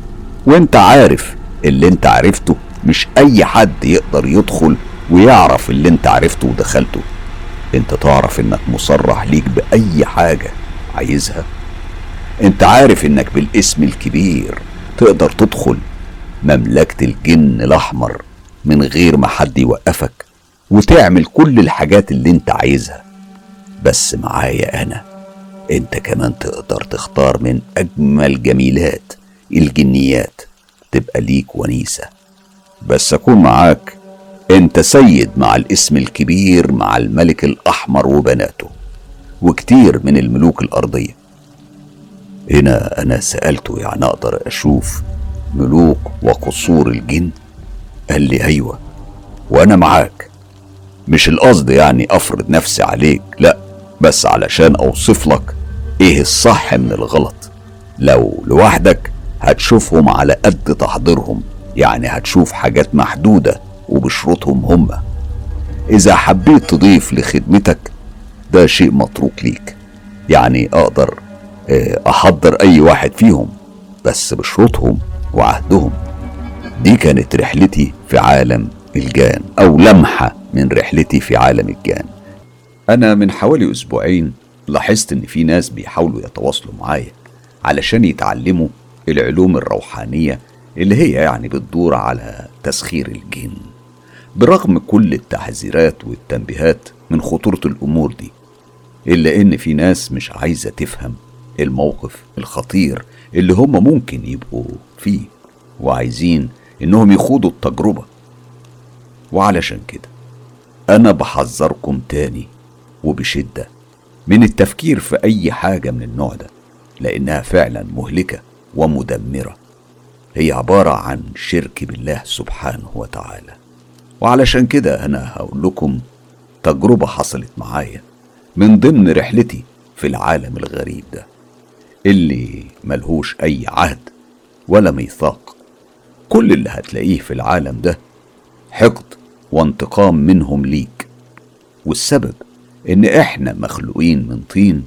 وانت عارف اللي انت عرفته مش اي حد يقدر يدخل ويعرف اللي انت عرفته ودخلته. انت تعرف انك مصرح ليك بأي حاجة عايزها. انت عارف انك بالاسم الكبير تقدر تدخل مملكة الجن الأحمر. من غير ما حد يوقفك وتعمل كل الحاجات اللي انت عايزها. بس معايا أنا انت كمان تقدر تختار من أجمل جميلات الجنيات تبقى ليك ونيسة. بس أكون معاك انت سيد مع الاسم الكبير مع الملك الأحمر وبناته وكتير من الملوك الأرضية. هنا أنا سألته يعني أقدر أشوف ملوك وقصور الجن؟ قال لي أيوه وأنا معاك. مش القصد يعني أفرض نفسي عليك لا بس علشان أوصف لك إيه الصح من الغلط. لو لوحدك هتشوفهم على قد تحضيرهم يعني هتشوف حاجات محدودة وبشروطهم هم. إذا حبيت تضيف لخدمتك ده شيء متروك ليك. يعني أقدر أحضر أي واحد فيهم بس بشروطهم وعهدهم. دي كانت رحلتي في عالم الجان أو لمحة من رحلتي في عالم الجان. أنا من حوالي أسبوعين لاحظت إن في ناس بيحاولوا يتواصلوا معايا علشان يتعلموا العلوم الروحانية اللي هي يعني بتدور على تسخير الجن. برغم كل التحذيرات والتنبيهات من خطورة الأمور دي إلا إن في ناس مش عايزة تفهم الموقف الخطير اللي هم ممكن يبقوا فيه وعايزين إنهم يخوضوا التجربة. وعلشان كده أنا بحذركم تاني وبشدة من التفكير في أي حاجة من النوع ده لأنها فعلا مهلكة ومدمرة. هي عبارة عن شرك بالله سبحانه وتعالى. وعلشان كده أنا هقول لكم تجربة حصلت معايا من ضمن رحلتي في العالم الغريب ده اللي ملهوش أي عهد ولا ميثاق. كل اللي هتلاقيه في العالم ده حقد وانتقام منهم ليك. والسبب إن إحنا مخلوقين من طين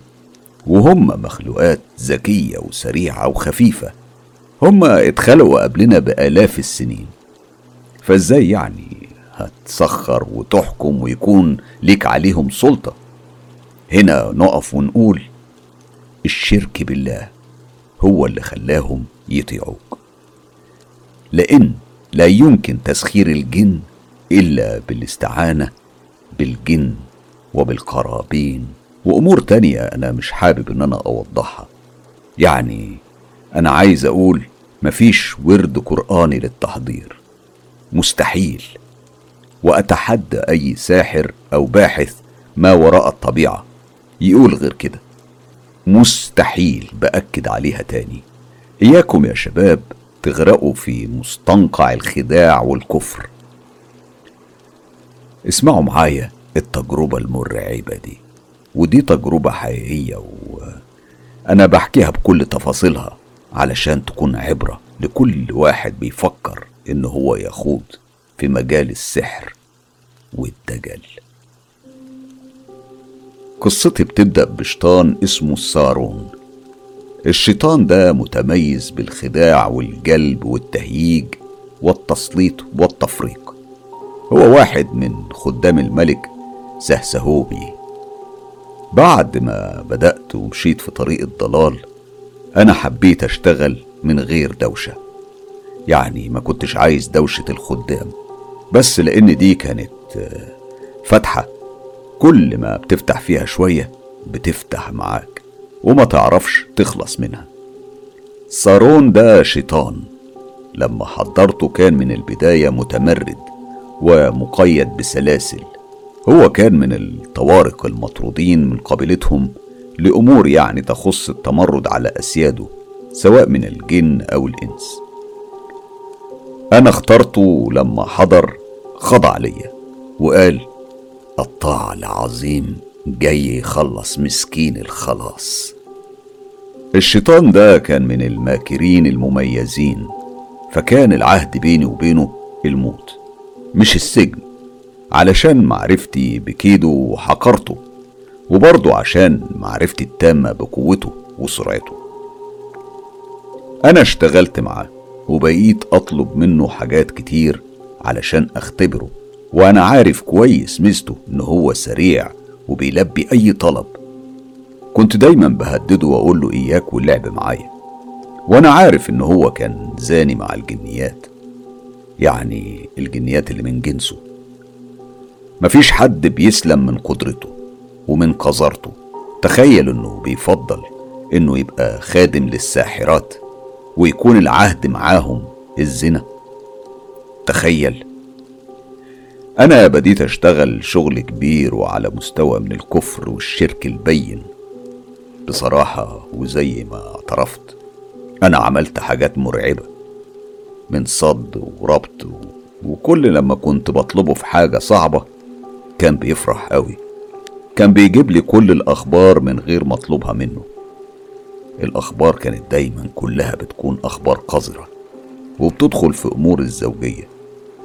وهم مخلوقات ذكية وسريعة وخفيفة. هم اتخلقوا قبلنا بآلاف السنين. فإزاي يعني هتسخر وتحكم ويكون ليك عليهم سلطة؟ هنا نقف ونقول الشرك بالله هو اللي خلاهم يطيعوك. لأن لا يمكن تسخير الجن إلا بالاستعانة بالجن وبالقرابين. وأمور تانية أنا مش حابب إن أنا أوضحها. يعني أنا عايز أقول مفيش ورد قرآني للتحضير. مستحيل. وأتحدى أي ساحر أو باحث ما وراء الطبيعة يقول غير كده. مستحيل بأكد عليها تاني. إياكم يا شباب تغرقوا في مستنقع الخداع والكفر. اسمعوا معايا التجربة المرعبة دي ودي تجربة حقيقية وأنا بحكيها بكل تفاصيلها علشان تكون عبرة لكل واحد بيفكر إن هو يخوض في مجال السحر والدجل. قصتي بتبدأ بشيطان اسمه السارون الشيطان ده متميز بالخداع والجلب والتهييج والتسليط والتفريق. هو واحد من خدام الملك سهسهوبي. بعد ما بدأت ومشيت في طريق الضلال أنا حبيت أشتغل من غير دوشة. يعني ما كنتش عايز دوشة الخدام بس لأن دي كانت فتحة. كل ما بتفتح فيها شوية بتفتح معاك. وما تعرفش تخلص منها. سارون ده شيطان. لما حضرته كان من البداية متمرد ومقيد بسلاسل. هو كان من الطوارق المطرودين من قبيلتهم لأمور يعني تخص التمرد على أسياده سواء من الجن أو الإنس. أنا اخترته لما حضر خضع ليا وقال الطاعة العظيم جاي يخلص مسكين الخلاص. الشيطان ده كان من الماكرين المميزين فكان العهد بيني وبينه الموت مش السجن علشان معرفتي بكيده وحقرته وبرضه عشان معرفتي التامة بقوته وسرعته. أنا اشتغلت معاه وبقيت أطلب منه حاجات كتير علشان أختبره وأنا عارف كويس ميزته إن هو سريع وبيلبي أي طلب. كنت دايما بهدده وأقول له إياك واللعب معايا. وأنا عارف إن هو كان زاني مع الجنيات. يعني الجنيات اللي من جنسه. مفيش حد بيسلم من قدرته ومن قذرته. تخيل إنه بيفضل إنه يبقى خادم للساحرات ويكون العهد معاهم الزنا. تخيل. أنا بديت أشتغل شغل كبير وعلى مستوى من الكفر والشرك البين. بصراحة وزي ما اعترفت أنا عملت حاجات مرعبة من صد وربط وكل لما كنت بطلبه في حاجة صعبة كان بيفرح قوي. كان بيجيب لي كل الأخبار من غير ما أطلبها منه. الأخبار كانت دايما كلها بتكون أخبار قذرة وبتدخل في أمور الزوجية.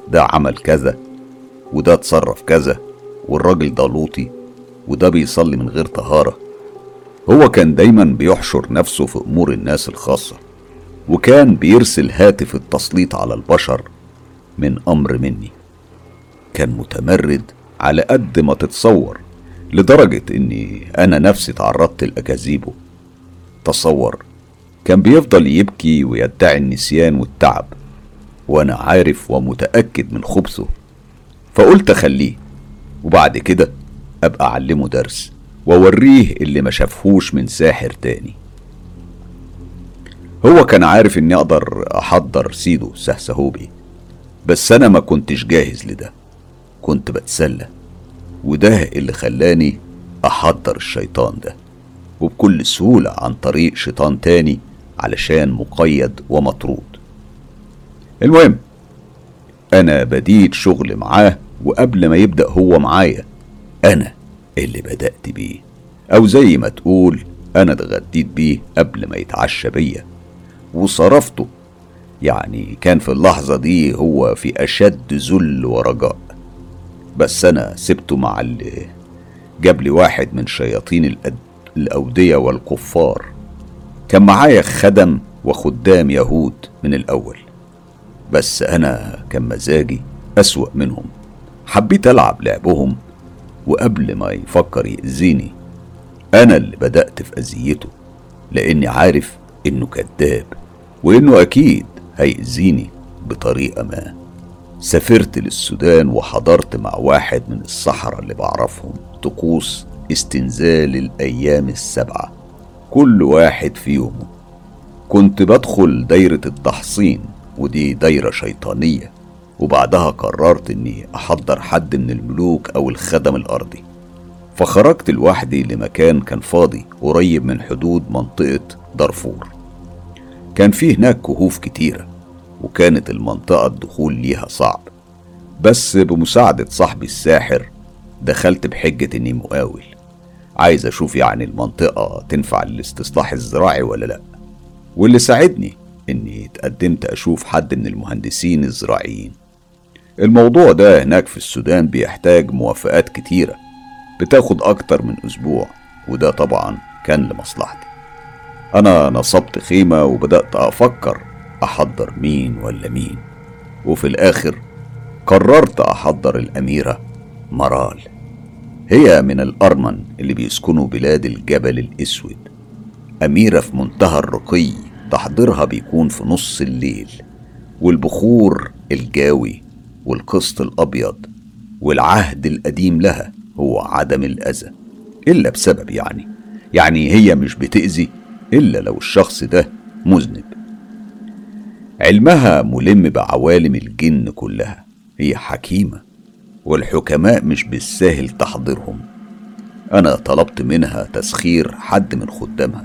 ده عمل كذا وده اتصرف كذا والراجل ده لوطي وده بيصلي من غير طهارة. هو كان دايما بيحشر نفسه في أمور الناس الخاصة وكان بيرسل هاتف التسليط على البشر من أمر مني. كان متمرد على قد ما تتصور لدرجة إني أنا نفسي تعرضت لأكاذيبه. تصور كان بيفضل يبكي ويدعي النسيان والتعب وأنا عارف ومتأكد من خبثه. فقلت أخليه وبعد كده أبقى أعلمه درس. وأوريه اللي ما شافهوش من ساحر تاني. هو كان عارف إني أقدر أحضر سيدو سهسهوبي بس أنا ما كنتش جاهز لده. كنت بتسلى وده اللي خلاني أحضر الشيطان ده وبكل سهولة عن طريق شيطان تاني علشان مقيد ومطرود. المهم أنا بديت شغل معاه وقبل ما يبدأ هو معايا أنا. اللي بدأت بيه. أو زي ما تقول أنا اتغديت بيه قبل ما يتعشى بيا. وصرفته. يعني كان في اللحظة دي هو في أشد ذل ورجاء. بس أنا سبته مع اللي جاب لي واحد من شياطين الأد... الأودية والكفار. كان معايا خدم وخدام يهود من الأول. بس أنا كان مزاجي أسوأ منهم. حبيت ألعب لعبهم وقبل ما يفكر يأذيني أنا اللي بدأت في أذيته لأني عارف إنه كذاب وإنه أكيد هيأذيني بطريقة ما. سافرت للسودان وحضرت مع واحد من الصحراء اللي بعرفهم طقوس استنزال الأيام السبعة كل واحد في يومه كنت بدخل دايرة التحصين ودي دايرة شيطانية. وبعدها قررت إني أحضر حد من الملوك أو الخدم الأرضي. فخرجت لوحدي لمكان كان فاضي قريب من حدود منطقة دارفور. كان فيه هناك كهوف كتيرة وكانت المنطقة الدخول ليها صعب. بس بمساعدة صاحبي الساحر دخلت بحجة إني مقاول. عايز أشوف يعني المنطقة تنفع للاستصلاح الزراعي ولا لأ. واللي ساعدني إني اتقدمت أشوف حد من المهندسين الزراعيين. الموضوع ده هناك في السودان بيحتاج موافقات كتيرة بتاخد أكتر من أسبوع وده طبعا كان لمصلحتي. أنا نصبت خيمة وبدأت أفكر أحضر مين ولا مين وفي الآخر قررت أحضر الأميرة مرال هي من الأرمن اللي بيسكنوا بلاد الجبل الأسود. أميرة في منتهى الرقي تحضيرها بيكون في نص الليل والبخور الجاوي والقسط الأبيض والعهد القديم لها هو عدم الأذى إلا بسبب يعني يعني هي مش بتأذي إلا لو الشخص ده مذنب. علمها ملم بعوالم الجن كلها هي حكيمة والحكماء مش بالساهل تحضيرهم أنا طلبت منها تسخير حد من خدامها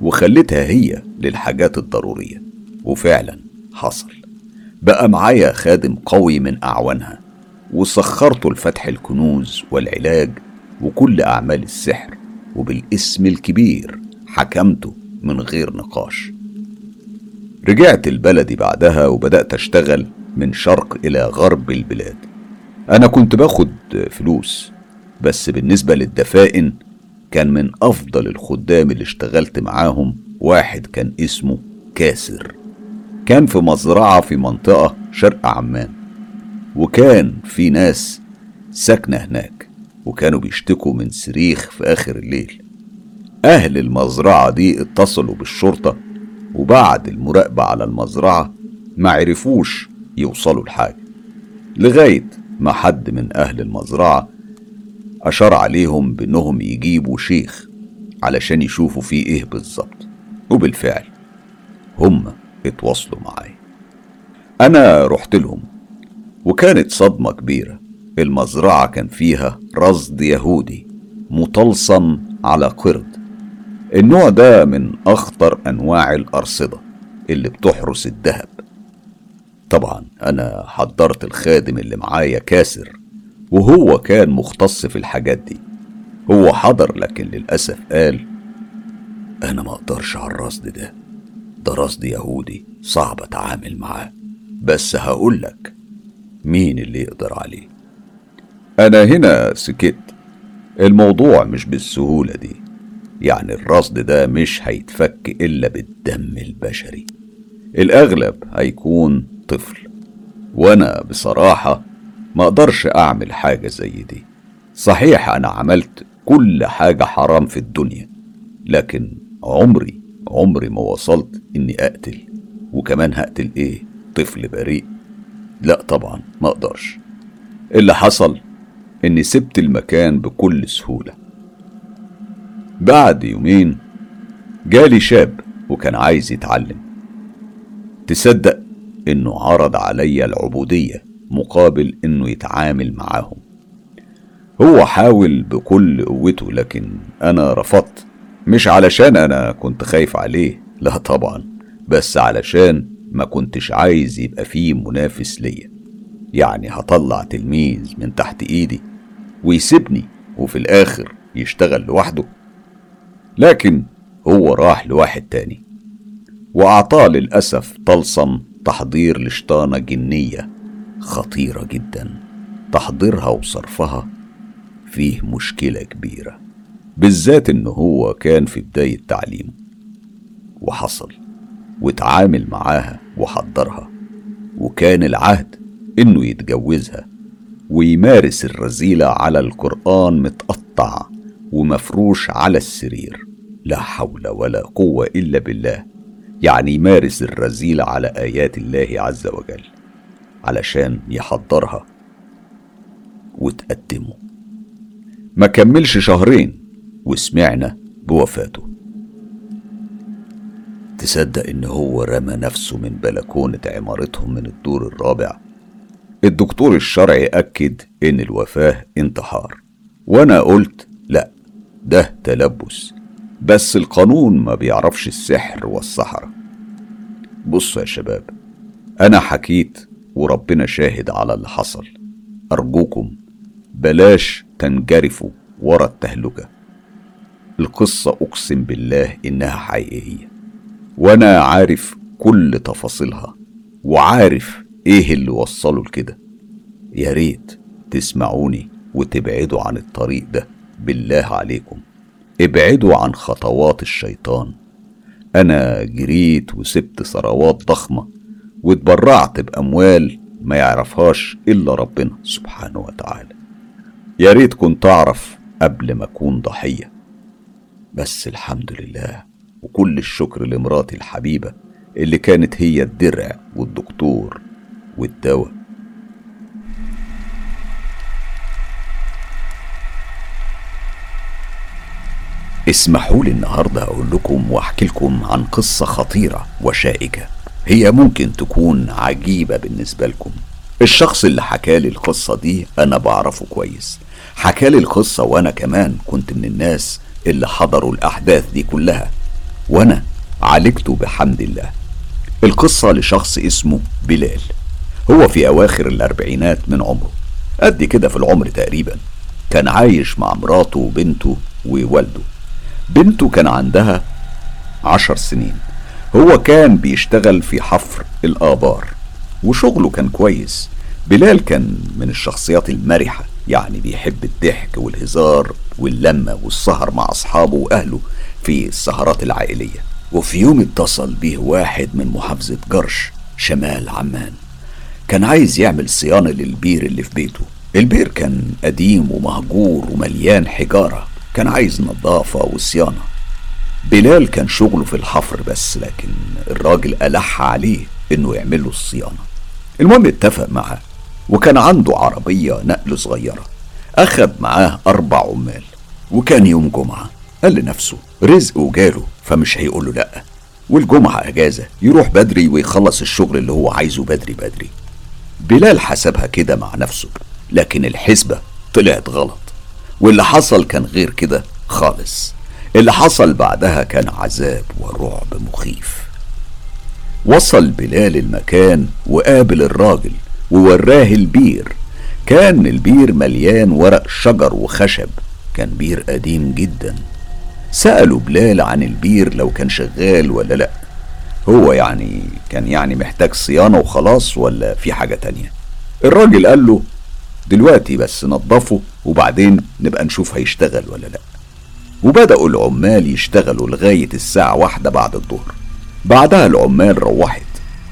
وخليتها هي للحاجات الضرورية وفعلا حصل. بقى معايا خادم قوي من أعوانها وسخرته لفتح الكنوز والعلاج وكل أعمال السحر وبالاسم الكبير حكمته من غير نقاش. رجعت البلدي بعدها وبدأت أشتغل من شرق إلى غرب البلاد. أنا كنت باخد فلوس بس بالنسبة للدفائن كان من أفضل الخدام اللي اشتغلت معاهم واحد كان اسمه كاسر. كان في مزرعة في منطقة شرق عمان وكان في ناس ساكنة هناك وكانوا بيشتكوا من صريخ في آخر الليل. أهل المزرعة دي اتصلوا بالشرطة وبعد المراقبة على المزرعة ما عرفوش يوصلوا لحاجة لغاية ما حد من أهل المزرعة أشار عليهم بأنهم يجيبوا شيخ علشان يشوفوا فيه إيه بالظبط. وبالفعل هم اتواصلوا معايا أنا رحت لهم وكانت صدمة كبيرة. المزرعة كان فيها رصد يهودي مطلسم على قرد. النوع ده من أخطر أنواع الأرصدة اللي بتحرس الذهب. طبعا أنا حضرت الخادم اللي معايا كاسر وهو كان مختص في الحاجات دي. هو حضر لكن للأسف قال أنا ما أقدرش على الرصد ده. ده رصد يهودي صعب أتعامل معاه. بس هقولك مين اللي يقدر عليه. أنا هنا سكت. الموضوع مش بالسهولة دي. يعني الرصد ده مش هيتفك إلا بالدم البشري. الأغلب هيكون طفل. وأنا بصراحة ما أقدرش أعمل حاجة زي دي. صحيح أنا عملت كل حاجة حرام في الدنيا لكن عمري عمري ما وصلت إني أقتل. وكمان هقتل إيه؟ طفل بريء. لا طبعا ما أقدرش. اللي حصل إني سبت المكان بكل سهولة. بعد يومين جالي شاب وكان عايز يتعلم. تصدق إنه عرض عليا العبودية مقابل إنه يتعامل معاهم. هو حاول بكل قوته لكن أنا رفضت. مش علشان أنا كنت خايف عليه لا طبعا بس علشان ما كنتش عايز يبقى فيه منافس ليا. يعني هطلع تلميذ من تحت إيدي ويسيبني وفي الآخر يشتغل لوحده. لكن هو راح لواحد تاني وأعطاه للأسف طلسم تحضير لشطانة جنية خطيرة جدا تحضيرها وصرفها فيه مشكلة كبيرة. بالذات إن هو كان في بداية تعليمه وحصل واتعامل معاها وحضرها وكان العهد إنه يتجوزها ويمارس الرذيلة على القرآن متقطع ومفروش على السرير. لا حول ولا قوة إلا بالله. يعني يمارس الرذيلة على آيات الله عز وجل علشان يحضرها وتقدمه. ما كملش شهرين وسمعنا بوفاته. تصدق إن هو رمى نفسه من بلكونة عمارتهم من الدور الرابع. الدكتور الشرعي أكد إن الوفاة انتحار. وأنا قلت لأ ده تلبس. بس القانون ما بيعرفش السحر والسحرة. بصوا يا شباب أنا حكيت وربنا شاهد على اللي حصل. أرجوكم بلاش تنجرفوا ورا التهلكة. القصة أقسم بالله إنها حقيقية. وأنا عارف كل تفاصيلها وعارف إيه اللي وصله لكده. يا ريت تسمعوني وتبعدوا عن الطريق ده. بالله عليكم. ابعدوا عن خطوات الشيطان. أنا جريت وسبت ثروات ضخمة واتبرعت بأموال ما يعرفهاش إلا ربنا سبحانه وتعالى. يا ريت كنت أعرف قبل ما أكون ضحية. بس الحمد لله وكل الشكر لمراتي الحبيبة اللي كانت هي الدرع والدكتور والدواء. اسمحوا لي النهارده أقول لكم وأحكي لكم عن قصة خطيرة وشائكة. هي ممكن تكون عجيبة بالنسبة لكم. الشخص اللي حكالي القصة دي أنا بعرفه كويس. حكالي القصة وأنا كمان كنت من الناس اللي حضروا الأحداث دي كلها وأنا عالجته بحمد الله. القصة لشخص اسمه بلال. هو في أواخر الأربعينات من عمره قد كده في العمر تقريبا. كان عايش مع مراته وبنته ووالده. بنته كان عندها عشر سنين. هو كان بيشتغل في حفر الآبار وشغله كان كويس. بلال كان من الشخصيات المرحة يعني بيحب الضحك والهزار واللمة والسهر مع أصحابه وأهله في السهرات العائلية. وفي يوم اتصل بيه واحد من محافظة جرش شمال عمان. كان عايز يعمل صيانة للبير اللي في بيته. البير كان قديم ومهجور ومليان حجارة. كان عايز نظافة وصيانة. بلال كان شغله في الحفر بس لكن الراجل ألح عليه إنه يعمل له الصيانة. المهم اتفق معاه وكان عنده عربية نقل صغيرة. أخد معاه أربع عمال وكان يوم جمعة. قال لنفسه رزقه جاله فمش هيقول له لأ. والجمعة أجازة يروح بدري ويخلص الشغل اللي هو عايزه بدري بدري. بلال حسبها كده مع نفسه لكن الحسبة طلعت غلط. واللي حصل كان غير كده خالص. اللي حصل بعدها كان عذاب ورعب مخيف. وصل بلال المكان وقابل الراجل ووراه البير. كان البير مليان ورق شجر وخشب كان بير قديم جدا. سألوا بلال عن البير لو كان شغال ولا لأ. هو يعني كان يعني محتاج صيانة وخلاص ولا في حاجة تانية؟ الراجل قال له دلوقتي بس نضفه وبعدين نبقى نشوف هيشتغل ولا لأ. وبدأوا العمال يشتغلوا لغاية الساعة واحدة بعد الظهر. بعدها العمال روحت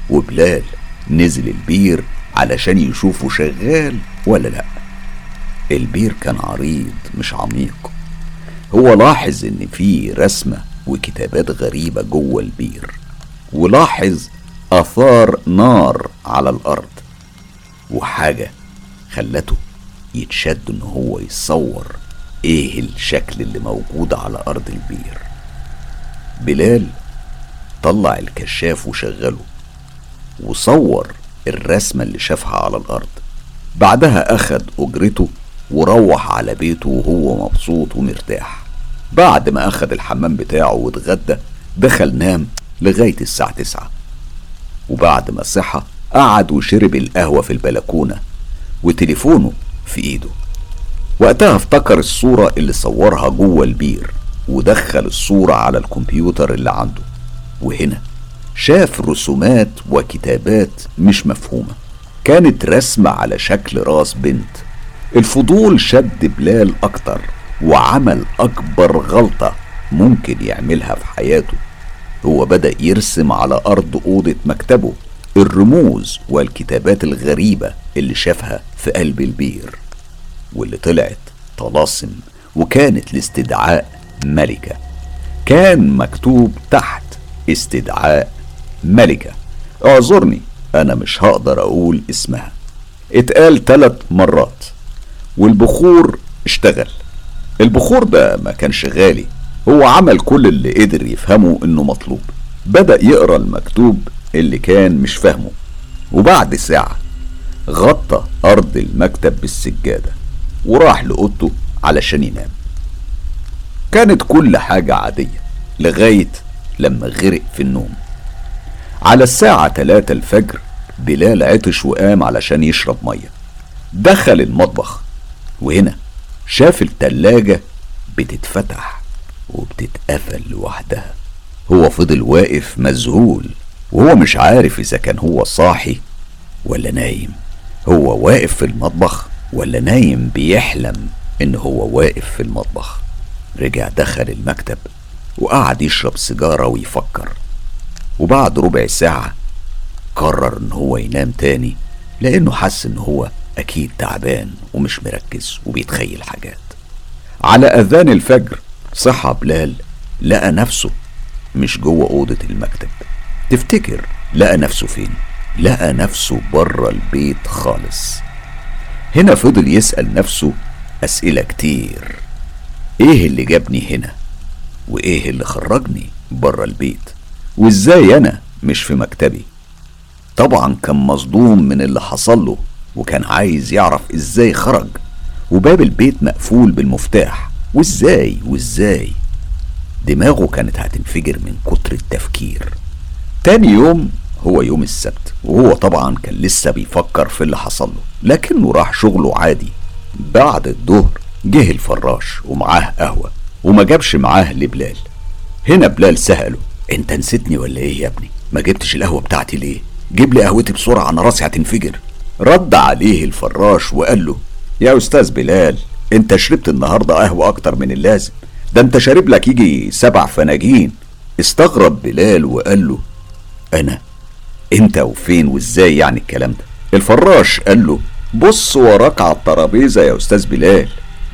وبلال نزل البير علشان يشوفه شغال ولا لأ. البير كان عريض مش عميق. هو لاحظ إن في رسمة وكتابات غريبة جوه البير ولاحظ آثار نار على الأرض وحاجة خلته يتشد إن هو يصور إيه الشكل اللي موجود على أرض البير. بلال طلع الكشاف وشغله وصور الرسمة اللي شافها على الأرض. بعدها أخد أجرته وروح على بيته وهو مبسوط ومرتاح. بعد ما أخد الحمام بتاعه واتغدى دخل نام لغاية الساعة تسعة. وبعد ما صحى قعد وشرب القهوة في البلكونة وتليفونه في إيده. وقتها افتكر الصورة اللي صورها جوه البير ودخل الصورة على الكمبيوتر اللي عنده. وهنا شاف رسومات وكتابات مش مفهومة. كانت رسمة على شكل راس بنت. الفضول شد بلال أكتر وعمل أكبر غلطة ممكن يعملها في حياته. هو بدأ يرسم على أرض أوضة مكتبه الرموز والكتابات الغريبة اللي شافها في قلب البير واللي طلعت طلاسم وكانت لاستدعاء ملكة. كان مكتوب تحت استدعاء ملكة. اعذرني أنا مش هقدر أقول اسمها. اتقال ثلاث مرات والبخور اشتغل. البخور ده ما كانش غالي هو عمل كل اللي قدر يفهمه إنه مطلوب. بدأ يقرأ المكتوب اللي كان مش فاهمه وبعد ساعة غطى أرض المكتب بالسجادة وراح لأوضته علشان ينام. كانت كل حاجة عادية لغاية لما غرق في النوم. على الساعة تلاتة الفجر بلال عطش وقام علشان يشرب مية. دخل المطبخ وهنا شاف التلاجة بتتفتح وبتتقفل لوحدها. هو فضل واقف مذهول وهو مش عارف إذا كان هو صاحي ولا نايم. هو واقف في المطبخ ولا نايم بيحلم إن هو واقف في المطبخ. رجع دخل المكتب وقعد يشرب سيجارة ويفكر. وبعد ربع ساعة قرر إن هو ينام تاني لأنه حس إن هو أكيد تعبان ومش مركز وبيتخيل حاجات. على أذان الفجر صحى بلال لقى نفسه مش جوه أوضة المكتب. تفتكر لقى نفسه فين؟ لقى نفسه بره البيت خالص. هنا فضل يسأل نفسه أسئلة كتير. إيه اللي جابني هنا؟ وإيه اللي خرجني بره البيت؟ وإزاي أنا مش في مكتبي؟ طبعا كان مصدوم من اللي حصل له وكان عايز يعرف إزاي خرج وباب البيت مقفول بالمفتاح. وإزاي؟ وإزاي؟ دماغه كانت هتنفجر من كتر التفكير. تاني يوم هو يوم السبت وهو طبعا كان لسه بيفكر في اللي حصل له لكنه راح شغله عادي. بعد الظهر جه الفراش ومعاه قهوة وما جابش معاه لبلال. هنا بلال سأله انت نسيتني ولا إيه يا ابني؟ ما جبتش القهوة بتاعتي ليه؟ جيب لي قهوتي بسرعة أنا راسي هتنفجر. رد عليه الفراش وقال له يا أستاذ بلال أنت شربت النهاردة قهوة أكتر من اللازم. ده أنت شارب لك يجي سبع فناجين. استغرب بلال وقال له أنا إمتى وفين وإزاي يعني الكلام ده؟ الفراش قال له بص وراك على الترابيزة يا أستاذ بلال.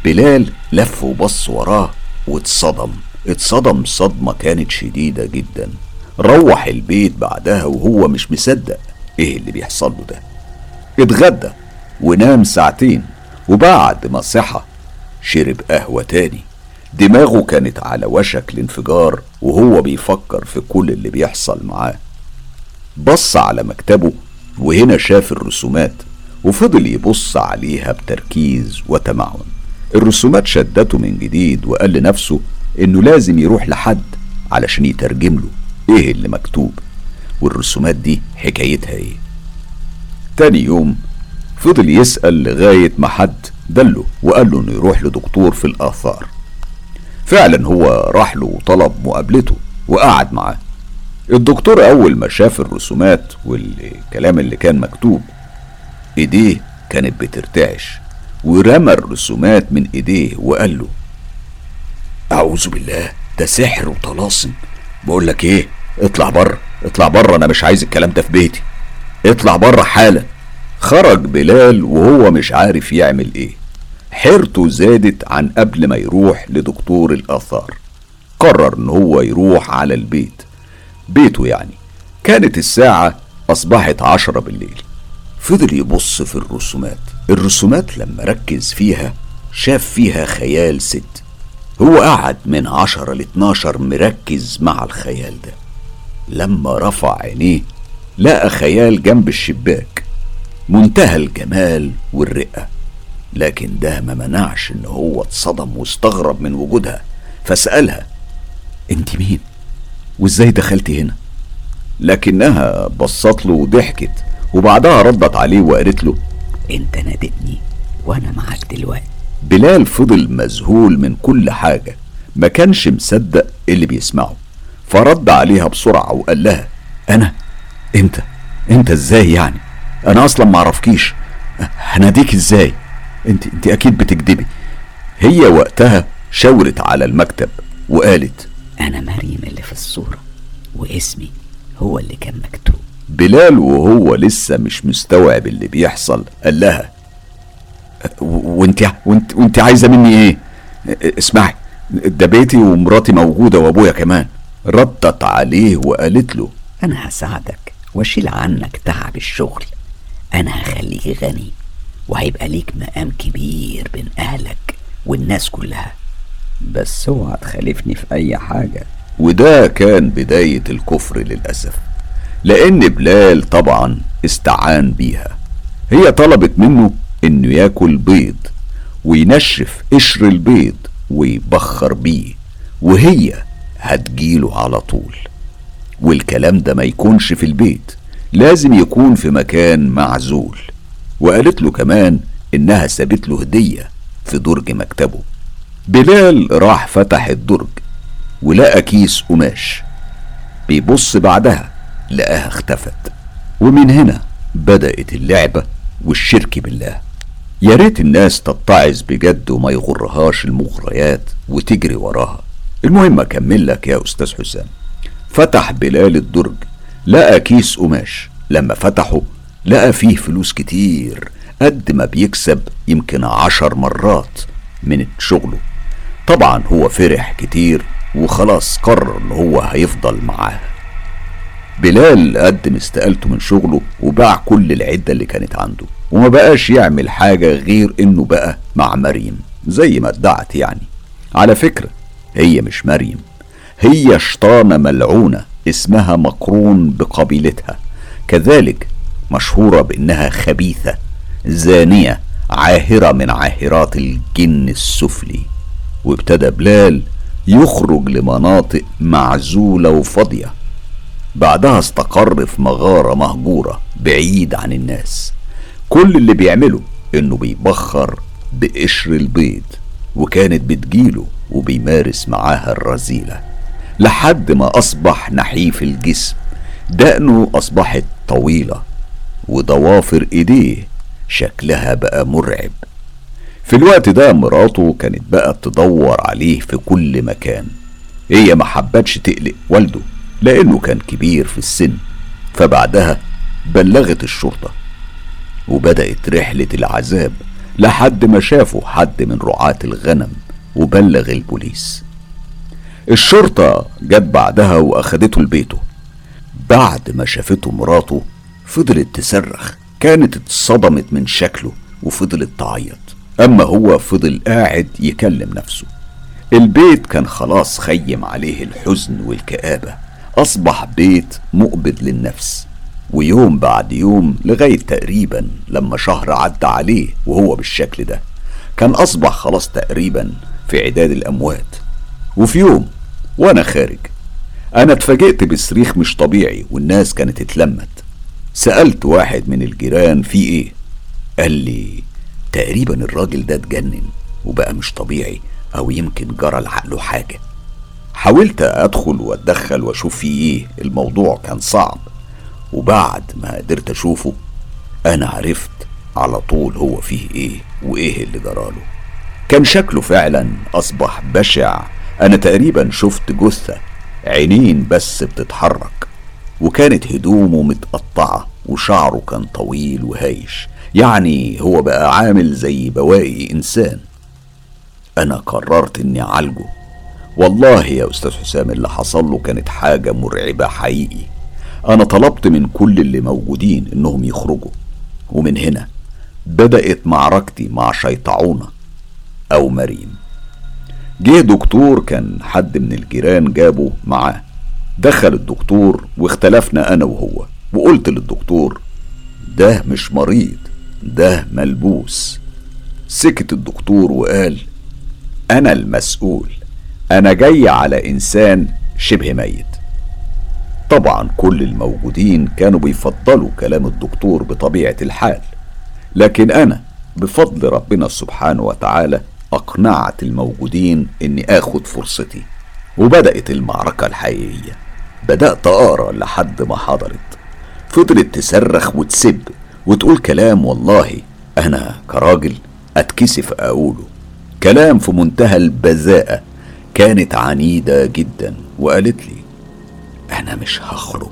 بلال لف وبص وراه واتصدم. اتصدم صدمة كانت شديدة جدا. روح البيت بعدها وهو مش مصدق إيه اللي بيحصل له ده. اتغدى ونام ساعتين وبعد ما صحى شرب قهوة تاني. دماغه كانت على وشك الانفجار وهو بيفكر في كل اللي بيحصل معاه. بص على مكتبه وهنا شاف الرسومات وفضل يبص عليها بتركيز وتمعن. الرسومات شدته من جديد وقال لنفسه إنه لازم يروح لحد علشان يترجم له إيه اللي مكتوب والرسومات دي حكايتها إيه. تاني يوم فضل يسأل لغاية ما حد دله وقال له إنه يروح لدكتور في الآثار. فعلا هو راح له وطلب مقابلته وقعد معاه. الدكتور أول ما شاف الرسومات والكلام اللي كان مكتوب إيديه كانت بترتعش ورمى الرسومات من إيديه وقال له أعوذ بالله ده سحر وطلاسم. بقول لك إيه؟ اطلع بره اطلع بره أنا مش عايز الكلام ده في بيتي. اطلع بره حالا. خرج بلال وهو مش عارف يعمل إيه. حيرته زادت عن قبل ما يروح لدكتور الآثار. قرر إن هو يروح على البيت. بيته يعني. كانت الساعة أصبحت عشرة بالليل. فضل يبص في الرسومات. الرسومات لما ركز فيها شاف فيها خيال ست. هو قعد من عشرة لاتناشر مركز مع الخيال ده. لما رفع عينيه لقى خيال جنب الشباك. منتهى الجمال والرقة لكن ده ما منعش إن هو اتصدم واستغرب من وجودها. فسألها أنت مين؟ وإزاي دخلتي هنا؟ لكنها بصت له وضحكت وبعدها ردت عليه وقالت له أنت نادتني وأنا معاك دلوقتي. بلال فضل مذهول من كل حاجة ما كانش مصدق اللي بيسمعه. فرد عليها بسرعة وقال لها أنا؟ أنت أنت إزاي يعني؟ أنا أصلا معرفكيش هناديك إزاي؟ أنت أنت أكيد بتكدبي هي وقتها شاورت على المكتب وقالت أنا مريم اللي في الصورة واسمي هو اللي كان مكتوب. بلال وهو لسه مش مستوعب اللي بيحصل قال لها وانت وانت وانت عايزة مني إيه؟ اسمعي ده بيتي ومراتي موجودة وأبويا كمان. ردت عليه وقالت له أنا هساعدك وأشيل عنك تعب الشغل. أنا هخليك غني وهيبقى ليك مقام كبير بين أهلك والناس كلها. بس اوعى تخالفني في أي حاجة. وده كان بداية الكفر للأسف لأن بلال طبعا استعان بيها. هي طلبت منه إنه ياكل بيض وينشف قشر البيض ويبخر بيه وهي هتجيله على طول. والكلام ده ما يكونش في البيت لازم يكون في مكان معزول. وقالت له كمان إنها سابت له هدية في درج مكتبه. بلال راح فتح الدرج ولقى كيس قماش. بيبص بعدها لقاها اختفت. ومن هنا بدأت اللعبة والشرك بالله. يا ريت الناس تتعظ بجد وما يغرهاش المغريات وتجري وراها. المهم أكمل لك يا أستاذ حسام. فتح بلال الدرج لقى كيس قماش. لما فتحه لقى فيه فلوس كتير قد ما بيكسب يمكن عشر مرات من شغله. طبعا هو فرح كتير وخلاص قرر إن هو هيفضل معاها بلال قدم استقالته من شغله وباع كل العدة اللي كانت عنده. وما بقاش يعمل حاجة غير إنه بقى مع مريم زي ما ادعت يعني. على فكرة هي مش مريم هي شطانة ملعونة اسمها مقرون بقبيلتها كذلك مشهورة بإنها خبيثة زانية عاهرة من عاهرات الجن السفلي. وابتدى بلال يخرج لمناطق معزولة وفاضية. بعدها استقر في مغارة مهجورة بعيد عن الناس. كل اللي بيعمله إنه بيبخر بقشر البيض وكانت بتجيله وبيمارس معاها الرذيلة لحد ما أصبح نحيف الجسم. دقنه أصبحت طويلة وضوافر إيديه شكلها بقى مرعب. في الوقت ده مراته كانت بقى تدور عليه في كل مكان. هي ما حبتش تقلق والده لأنه كان كبير في السن فبعدها بلغت الشرطة. وبدأت رحلة العذاب لحد ما شافوا حد من رعاة الغنم وبلغ البوليس. الشرطة جت بعدها وأخدته لبيته. بعد ما شافته مراته فضلت تصرخ. كانت اتصدمت من شكله وفضلت تعيط. أما هو فضل قاعد يكلم نفسه. البيت كان خلاص خيم عليه الحزن والكآبة. أصبح بيت مقبض للنفس. ويوم بعد يوم لغاية تقريبا لما شهر عدى عليه وهو بالشكل ده كان أصبح خلاص تقريبا في عداد الأموات. وفي يوم وأنا خارج أنا اتفاجئت بصريخ مش طبيعي والناس كانت اتلمت. سألت واحد من الجيران في إيه؟ قال لي تقريبا الراجل ده اتجنن وبقى مش طبيعي أو يمكن جرى لعقله حاجة. حاولت أدخل وأتدخل وأشوف فيه إيه الموضوع كان صعب. وبعد ما قدرت أشوفه أنا عرفت على طول هو فيه إيه وإيه اللي جراله كان شكله فعلا أصبح بشع. أنا تقريبا شفت جثة عينين بس بتتحرك وكانت هدومه متقطعة وشعره كان طويل وهايش. يعني هو بقى عامل زي بواقي إنسان. أنا قررت إني أعالجه. والله يا أستاذ حسام اللي حصل له كانت حاجة مرعبة حقيقي. أنا طلبت من كل اللي موجودين إنهم يخرجوا. ومن هنا بدأت معركتي مع شيطعونة أو مريم جه دكتور كان حد من الجيران جابه معاه. دخل الدكتور واختلفنا أنا وهو. وقلت للدكتور ده مش مريض ده ملبوس. سكت الدكتور وقال أنا المسؤول. أنا جاي على إنسان شبه ميت. طبعا كل الموجودين كانوا بيفضلوا كلام الدكتور بطبيعة الحال. لكن أنا بفضل ربنا سبحانه وتعالى أقنعت الموجودين إني آخد فرصتي وبدأت المعركة الحقيقية. بدأت أقرأ لحد ما حضرت. فضلت تصرخ وتسب وتقول كلام والله أنا كراجل أتكسف أقوله. كلام في منتهى البذاءة كانت عنيدة جدا وقالت لي أنا مش هخرج.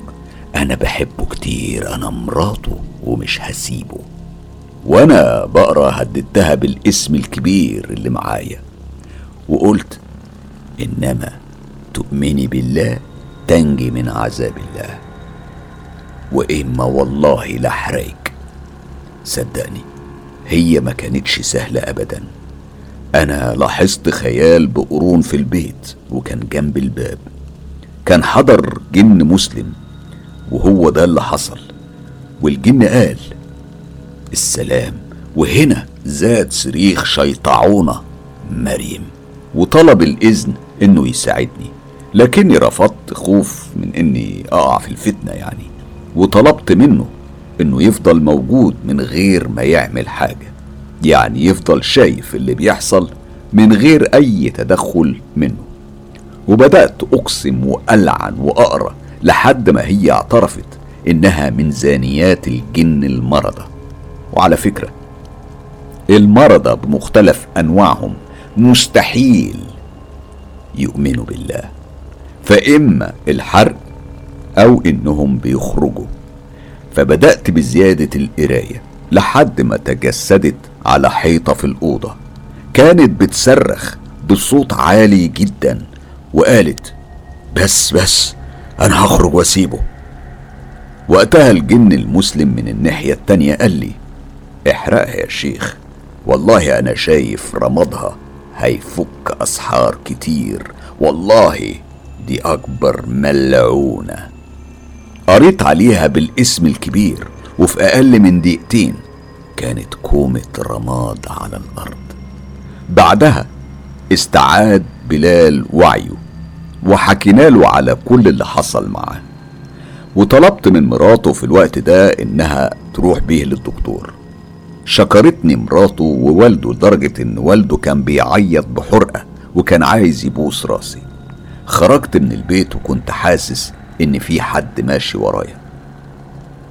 أنا بحبه كتير. أنا مراته ومش هسيبه. وأنا بقرأ هددتها بالاسم الكبير اللي معايا. وقلت إنما تؤمني بالله تنجي من عذاب الله. وإما والله لحريك صدقني هي ما كانتش سهلة أبدا. أنا لاحظت خيال بقرون في البيت وكان جنب الباب. كان حضر جن مسلم وهو ده اللي حصل. والجن قال السلام. وهنا زاد صريخ شيطعونة مريم وطلب الإذن إنه يساعدني. لكني رفضت خوف من إني أقع في الفتنة يعني وطلبت منه إنه يفضل موجود من غير ما يعمل حاجة. يعني يفضل شايف اللي بيحصل من غير أي تدخل منه. وبدأت أقسم وألعن وأقرأ لحد ما هي اعترفت إنها من زانيات الجن المرضى وعلى فكرة المرضى بمختلف أنواعهم مستحيل يؤمنوا بالله. فإما الحرق أو إنهم بيخرجوا. فبدأت بزيادة القراية لحد ما تجسدت على حيطة في الأوضة. كانت بتصرخ بصوت عالي جدا. وقالت بس بس أنا هخرج وأسيبه. وقتها الجن المسلم من الناحية التانية قال لي احرقها يا شيخ والله أنا شايف رمضها هيفك أسحار كتير والله دي أكبر ملعونة. قريت عليها بالاسم الكبير وفي أقل من دقيقتين كانت كومة رماد على الأرض. بعدها استعاد بلال وعيه وحكينا له على كل اللي حصل معاه. وطلبت من مراته في الوقت ده إنها تروح بيه للدكتور. شكرتني مراته ووالده لدرجة إن والده كان بيعيط بحرقة وكان عايز يبوس راسي. خرجت من البيت وكنت حاسس إن في حد ماشي ورايا.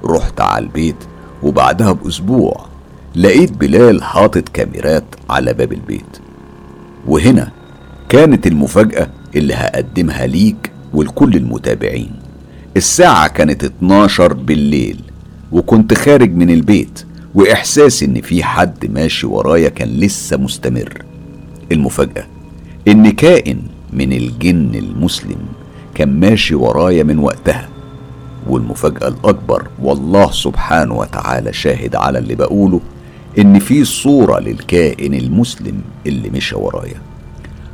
رحت على البيت وبعدها بأسبوع لقيت بلال حاطط كاميرات على باب البيت. وهنا كانت المفاجأة اللي هقدمها ليك ولكل المتابعين. الساعة كانت 12 بالليل وكنت خارج من البيت وإحساس إن في حد ماشي ورايا كان لسه مستمر. المفاجأة إن كائن من الجن المسلم كان ماشي ورايا من وقتها. والمفاجأة الأكبر والله سبحانه وتعالى شاهد على اللي بقوله إن في صورة للكائن المسلم اللي مشى ورايا.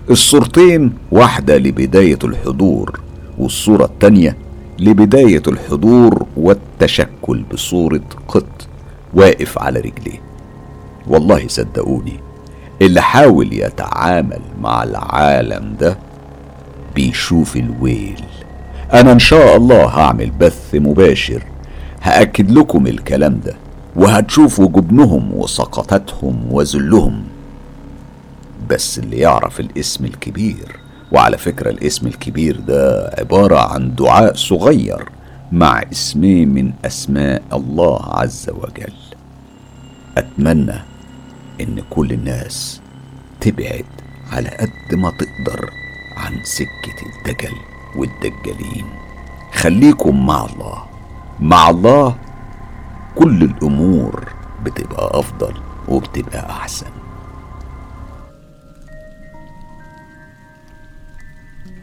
الصورتين واحدة لبداية الحضور والصورة التانية لبداية الحضور والتشكل بصورة قط واقف على رجليه. والله صدقوني اللي حاول يتعامل مع العالم ده بيشوف الويل. أنا إن شاء الله هعمل بث مباشر هأكد لكم الكلام ده وهتشوفوا جبنهم وسقطتهم وذلهم. بس اللي يعرف الاسم الكبير. وعلى فكرة الاسم الكبير ده عبارة عن دعاء صغير مع اسمين من أسماء الله عز وجل. أتمنى إن كل الناس تبعد على قد ما تقدر عن سكة الدجل والدجالين. خليكم مع الله. مع الله كل الأمور بتبقى أفضل وبتبقى أحسن.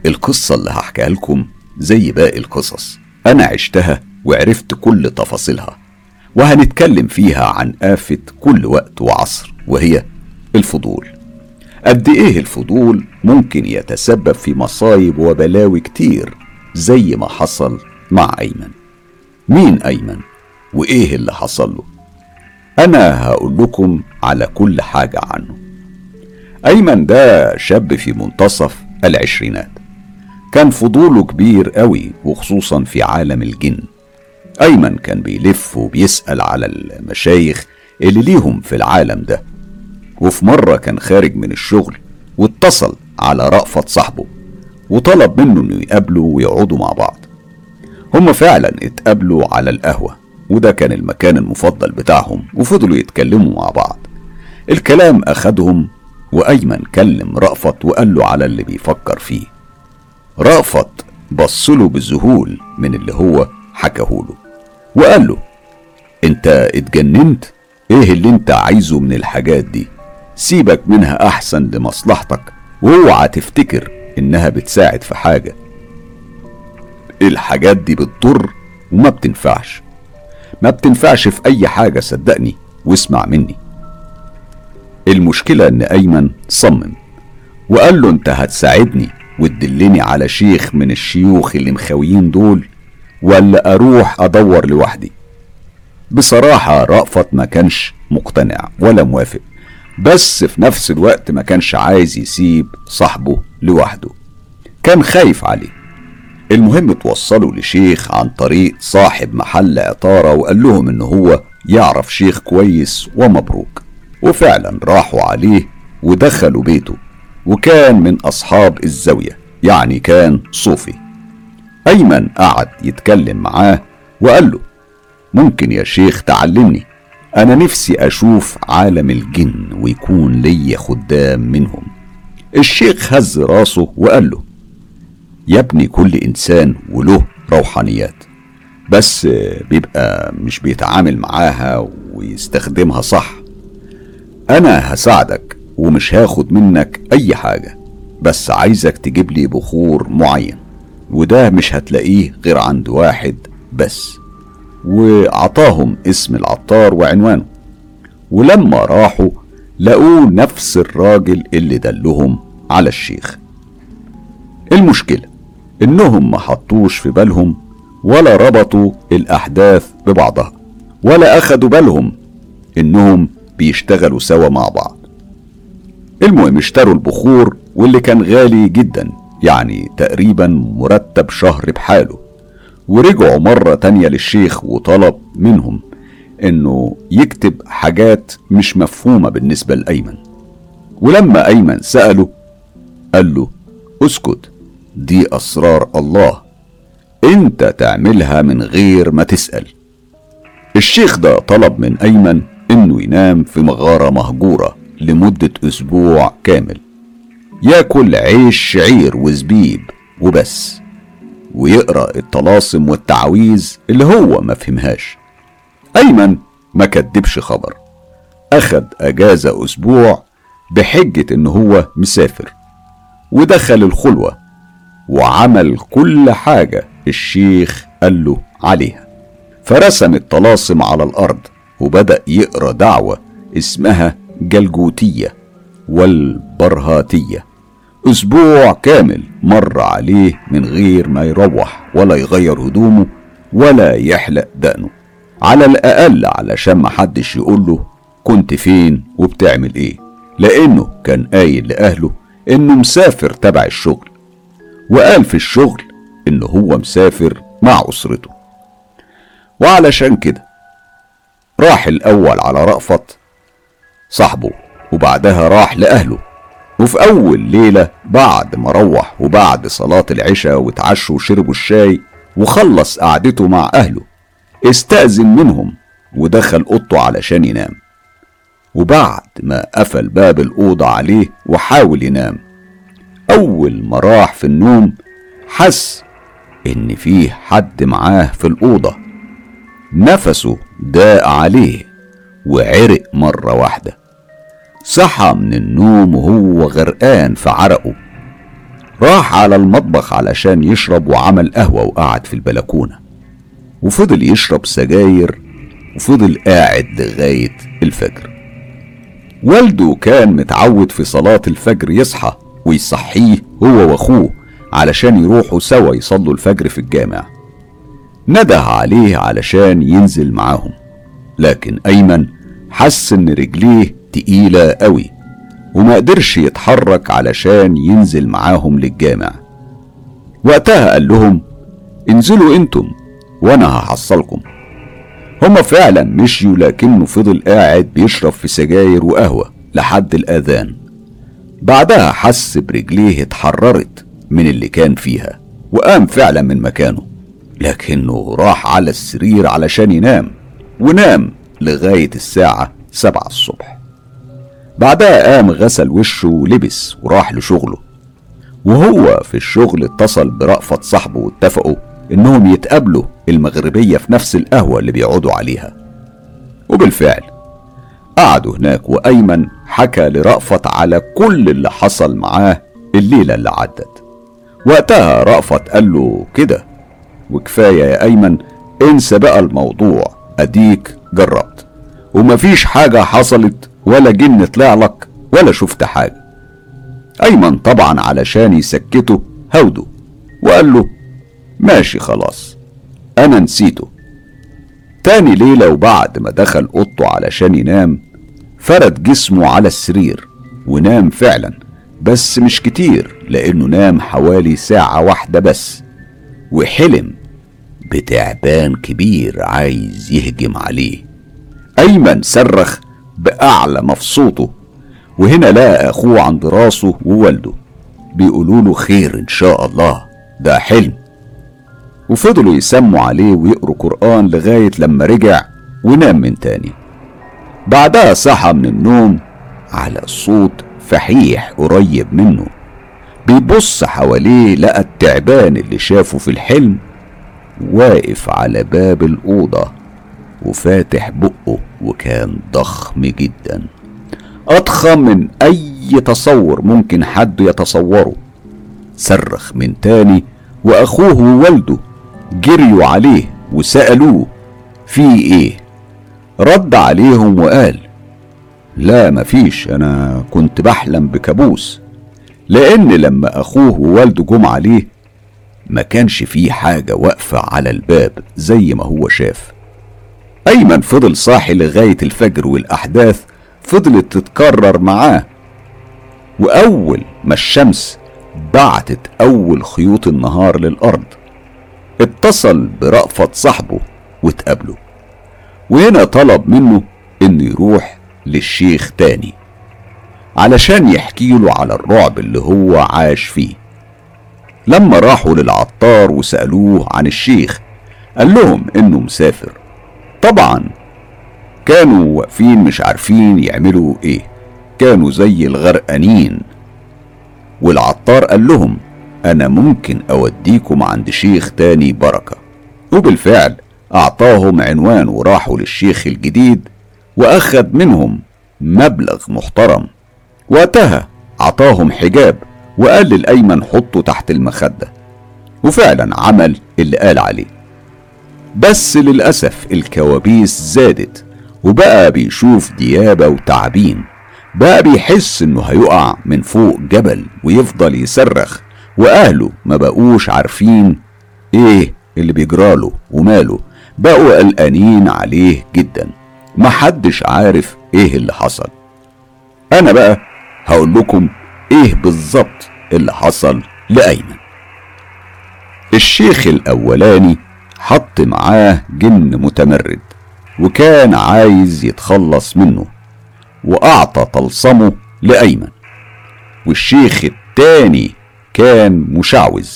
القصة اللي هحكيها لكم زي باقي القصص. أنا عشتها وعرفت كل تفاصيلها وهنتكلم فيها عن آفة كل وقت وعصر وهي الفضول. قد إيه الفضول ممكن يتسبب في مصايب وبلاوي كتير زي ما حصل مع أيمن؟ مين أيمن؟ وإيه اللي حصل له؟ أنا هقول لكم على كل حاجة عنه. أيمن ده شاب في منتصف العشرينات. كان فضوله كبير قوي وخصوصا في عالم الجن. أيمن كان بيلف وبيسأل على المشايخ اللي ليهم في العالم ده. وفي مرة كان خارج من الشغل واتصل على رأفت صاحبه وطلب منه إنه يقابله ويقعدوا مع بعض. هما فعلا اتقابلوا على القهوة وده كان المكان المفضل بتاعهم وفضلوا يتكلموا مع بعض. الكلام أخدهم وأيمن كلم رأفت وقال له على اللي بيفكر فيه. رأفت بصله بذهول من اللي هو حكاهوله. وقال له أنت اتجننت؟ إيه اللي أنت عايزه من الحاجات دي؟ سيبك منها أحسن لمصلحتك واوعى تفتكر إنها بتساعد في حاجة. الحاجات دي بتضر وما بتنفعش. ما بتنفعش في أي حاجة صدقني واسمع مني. المشكلة إن أيمن صمم وقال له أنت هتساعدني وتدلني على شيخ من الشيوخ اللي مخاويين دول ولا أروح أدور لوحدي؟ بصراحة رأفت ما كانش مقتنع ولا موافق بس في نفس الوقت ما كانش عايز يسيب صاحبه لوحده. كان خايف عليه. المهم توصلوا لشيخ عن طريق صاحب محل عطارة وقال لهم إن هو يعرف شيخ كويس ومبروك. وفعلا راحوا عليه ودخلوا بيته. وكان من أصحاب الزاوية يعني كان صوفي. أيمن قعد يتكلم معاه وقال له ممكن يا شيخ تعلمني؟ أنا نفسي أشوف عالم الجن ويكون ليا خدام منهم. الشيخ هز راسه وقال له يا ابني كل إنسان وله روحانيات بس بيبقى مش بيتعامل معاها ويستخدمها صح. أنا هساعدك ومش هاخد منك أي حاجة بس عايزك تجيب لي بخور معين وده مش هتلاقيه غير عند واحد بس. وعطاهم اسم العطار وعنوانه. ولما راحوا لقوه نفس الراجل اللي دلهم على الشيخ. المشكلة إنهم ما حطوش في بالهم ولا ربطوا الأحداث ببعضها ولا أخدوا بالهم إنهم بيشتغلوا سوا مع بعض. المهم اشتروا البخور واللي كان غالي جدا يعني تقريبا مرتب شهر بحاله. ورجعوا مرة تانية للشيخ وطلب منهم إنه يكتب حاجات مش مفهومة بالنسبة لأيمن. ولما أيمن سأله قال له أسكت دي أسرار الله. أنت تعملها من غير ما تسأل. الشيخ ده طلب من أيمن إنه ينام في مغارة مهجورة. لمدة أسبوع كامل. يأكل عيش شعير وزبيب وبس ويقرأ الطلاسم والتعويذ اللي هو ما فهمهاش. أيمن ما كدبش خبر. أخد أجازة أسبوع بحجة إن هو مسافر ودخل الخلوة وعمل كل حاجة الشيخ قال له عليها. فرسم الطلاسم على الأرض وبدأ يقرأ دعوة اسمها جلجوتية والبرهاتية. أسبوع كامل مر عليه من غير ما يروح ولا يغير هدومه ولا يحلق دقنه. على الأقل علشان محدش يقوله كنت فين وبتعمل إيه. لأنه كان قايل لأهله إنه مسافر تبع الشغل وقال في الشغل إنه هو مسافر مع أسرته. وعلشان كده راح الأول على رأفت صاحبه وبعدها راح لأهله. وفي أول ليلة بعد ما روح وبعد صلاة العشاء واتعشوا وشربوا الشاي وخلص قعدته مع أهله. استأذن منهم ودخل أوضته علشان ينام. وبعد ما قفل باب الأوضة عليه وحاول ينام. أول ما راح في النوم حس إن فيه حد معاه في الأوضة. نفسه ضاق عليه. وعرق مرة واحدة. صحى من النوم وهو غرقان في عرقه. راح على المطبخ علشان يشرب وعمل قهوة وقعد في البلكونة. وفضل يشرب سجاير وفضل قاعد لغاية الفجر. والده كان متعود في صلاة الفجر يصحى ويصحيه هو وأخوه علشان يروحوا سوا يصلوا الفجر في الجامع. نده عليه علشان ينزل معاهم. لكن أيمن حس إن رجليه تقيلة قوي وما قدرش يتحرك علشان ينزل معاهم للجامع. وقتها قال لهم انزلوا أنتم وأنا هحصلكم. هما فعلا مشيوا لكنه فضل قاعد بيشرب في سجاير وقهوة لحد الآذان. بعدها حس برجليه اتحررت من اللي كان فيها وقام فعلا من مكانه لكنه راح على السرير علشان ينام ونام. لغاية الساعة سبعة الصبح. بعدها قام غسل وشه ولبس وراح لشغله. وهو في الشغل اتصل برأفت صاحبه واتفقوا إنهم يتقابلوا المغربية في نفس القهوة اللي بيقعدوا عليها. وبالفعل قعدوا هناك وأيمن حكى لرأفت على كل اللي حصل معاه الليلة اللي عدت. وقتها رأفت قال له كده وكفاية يا أيمن انسى بقى الموضوع أديك جربت. ومفيش حاجة حصلت ولا جن طلع لك ولا شفت حاجة. أيمن طبعا علشان يسكته هوده وقال له ماشي خلاص أنا نسيته. تاني ليلة وبعد ما دخل أوضته علشان ينام فرد جسمه على السرير ونام فعلا بس مش كتير لأنه نام حوالي ساعة واحدة بس. وحلم بتعبان كبير عايز يهجم عليه. أيمن صرخ بأعلى ما في صوته وهنا لقى أخوه عند راسه ووالده بيقولوا له خير إن شاء الله ده حلم. وفضلوا يسموا عليه ويقروا قرآن لغاية لما رجع ونام من تاني. بعدها صحى من النوم على صوت فحيح قريب منه. بيبص حواليه لقى التعبان اللي شافه في الحلم واقف على باب الأوضة. وفاتح بقه وكان ضخم جدا. أضخم من أي تصور ممكن حد يتصوره. صرخ من تاني وأخوه ووالده جريوا عليه وسألوه في إيه؟ رد عليهم وقال لا مفيش أنا كنت بحلم بكابوس لأن لما أخوه ووالده جم عليه ما كانش فيه حاجة واقفة على الباب زي ما هو شاف. أيمن فضل صاحي لغاية الفجر والأحداث فضلت تتكرر معاه. وأول ما الشمس بعتت أول خيوط النهار للأرض اتصل برأفت صاحبه واتقابلوا وهنا طلب منه إنه يروح للشيخ تاني علشان يحكي له على الرعب اللي هو عاش فيه. لما راحوا للعطار وسألوه عن الشيخ قال لهم إنه مسافر. طبعا. كانوا واقفين مش عارفين يعملوا إيه. كانوا زي الغرقانين. والعطار قال لهم أنا ممكن أوديكم عند شيخ تاني بركة. وبالفعل أعطاهم عنوان وراحوا للشيخ الجديد واخد منهم مبلغ محترم. وقتها عطاهم حجاب وقال للأيمن حطه تحت المخدة. وفعلا عمل اللي قال عليه. بس للأسف الكوابيس زادت وبقى بيشوف ديابة وتعابين. بقى بيحس إنه هيقع من فوق جبل ويفضل يصرخ وأهله ما بقوش عارفين إيه اللي بيجراله وماله. بقوا قلقانين عليه جدا محدش عارف إيه اللي حصل. أنا بقى هقول لكم إيه بالظبط اللي حصل لأيمن. الشيخ الأولاني حط معاه جن متمرد وكان عايز يتخلص منه وأعطى طلسمه لأيمن. والشيخ التاني كان مشعوذ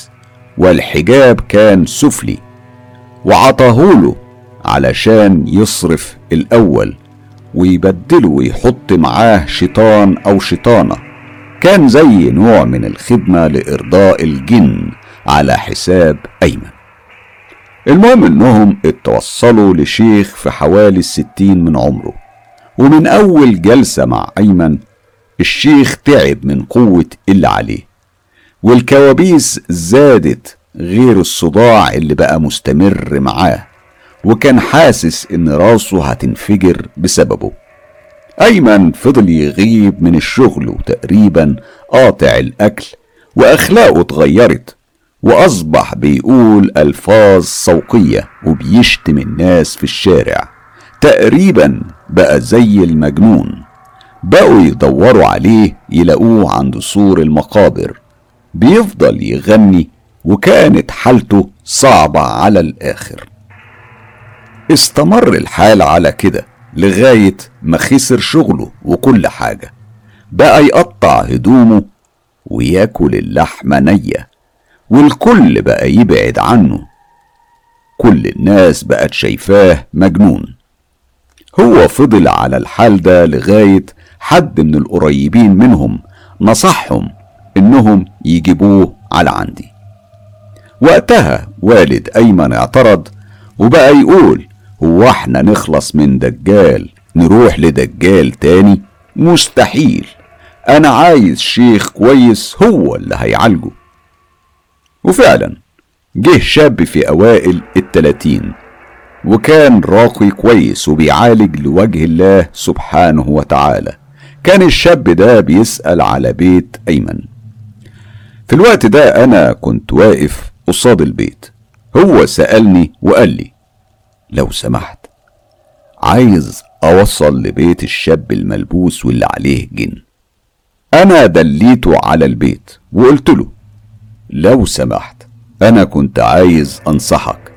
والحجاب كان سفلي وعطاهوله علشان يصرف الأول ويبدله ويحط معاه شيطان أو شيطانة. كان زي نوع من الخدمة لإرضاء الجن على حساب أيمن. المهم إنهم اتوصلوا لشيخ في حوالي الستين من عمره. ومن أول جلسة مع أيمن الشيخ تعب من قوة اللي عليه. والكوابيس زادت غير الصداع اللي بقى مستمر معاه وكان حاسس إن راسه هتنفجر بسببه. أيمن فضل يغيب من الشغل وتقريبا قاطع الأكل وأخلاقه اتغيرت. وأصبح بيقول ألفاظ صوقية وبيشتم الناس في الشارع. تقريبا بقى زي المجنون. بقوا يدوروا عليه يلاقوه عند سور المقابر. بيفضل يغني وكانت حالته صعبة على الآخر. استمر الحال على كده لغاية ما خسر شغله وكل حاجة. بقى يقطع هدومه وياكل اللحمة نية. والكل بقى يبعد عنه. كل الناس بقت شايفاه مجنون. هو فضل على الحال ده لغاية حد من القريبين منهم نصحهم إنهم يجيبوه على عندي. وقتها والد أيمن اعترض وبقى يقول هو إحنا نخلص من دجال نروح لدجال تاني؟ مستحيل. أنا عايز شيخ كويس هو اللي هيعالجه. وفعلا جه شاب في أوائل التلاتين وكان راقي كويس وبيعالج لوجه الله سبحانه وتعالى. كان الشاب ده بيسأل على بيت أيمن. في الوقت ده أنا كنت واقف قصاد البيت. هو سألني وقال لي لو سمحت عايز أوصل لبيت الشاب الملبوس واللي عليه جن. أنا دليته على البيت وقلت له لو سمحت أنا كنت عايز أنصحك.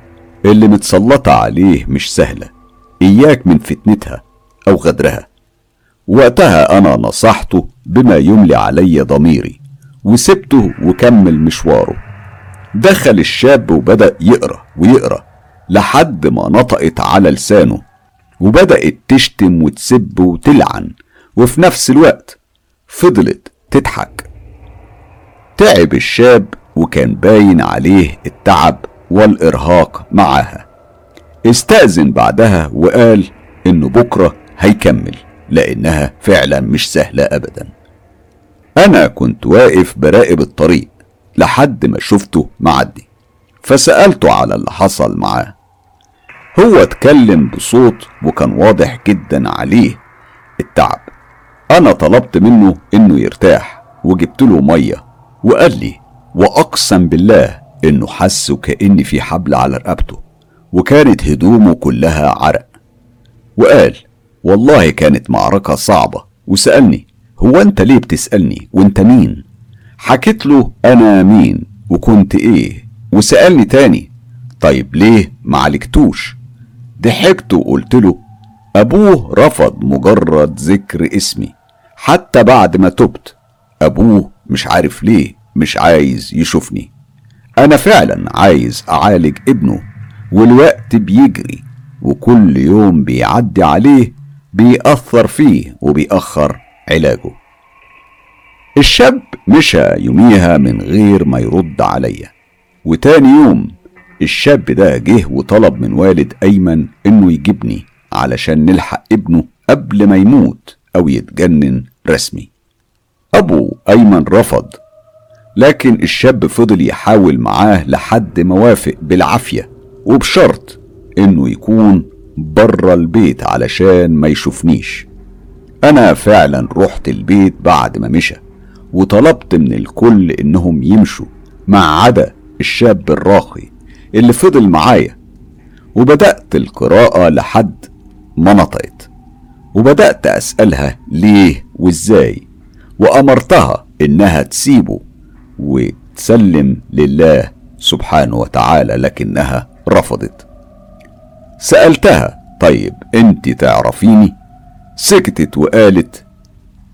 اللي متسلطة عليه مش سهلة. إياك من فتنتها أو غدرها. وقتها أنا نصحته بما يملي علي ضميري. وسبته وكمل مشواره. دخل الشاب وبدأ يقرأ ويقرأ لحد ما نطقت على لسانه. وبدأت تشتم وتسب وتلعن. وفي نفس الوقت فضلت تضحك. تعب الشاب وكان باين عليه التعب والإرهاق معاها استأذن بعدها وقال إنه بكرة هيكمل لأنها فعلا مش سهلة أبدا. أنا كنت واقف براقب الطريق لحد ما شفته معدي فسألته على اللي حصل معاه. هو اتكلم بصوت وكان واضح جدا عليه التعب. أنا طلبت منه إنه يرتاح وجبت له مية وقال لي وأقسم بالله إنه حس كأن في حبل على رقبته وكانت هدومه كلها عرق. وقال والله كانت معركة صعبة. وسألني هو أنت ليه بتسألني؟ وأنت مين؟ حكيت له أنا مين؟ وكنت إيه؟ وسألني تاني طيب ليه معالجتوش ضحكت وقلت له أبوه رفض مجرد ذكر اسمي حتى بعد ما تبت. أبوه مش عارف ليه. مش عايز يشوفني. أنا فعلا عايز أعالج ابنه والوقت بيجري وكل يوم بيعدي عليه بيأثر فيه وبيأخر علاجه. الشاب مشى يوميها من غير ما يرد عليا. وتاني يوم الشاب ده جه وطلب من والد أيمن إنه يجيبني علشان نلحق ابنه قبل ما يموت أو يتجنن رسمي. أبو أيمن رفض لكن الشاب فضل يحاول معاه لحد ما وافق بالعافية وبشرط إنه يكون بره البيت علشان ما يشوفنيش. أنا فعلا رحت البيت بعد ما مشى وطلبت من الكل إنهم يمشوا ما عدا الشاب الراقي اللي فضل معايا. وبدأت القراءة لحد ما نطقت وبدأت أسألها ليه وإزاي وأمرتها إنها تسيبه وتسلم لله سبحانه وتعالى لكنها رفضت. سألتها طيب أنت تعرفيني؟ سكتت وقالت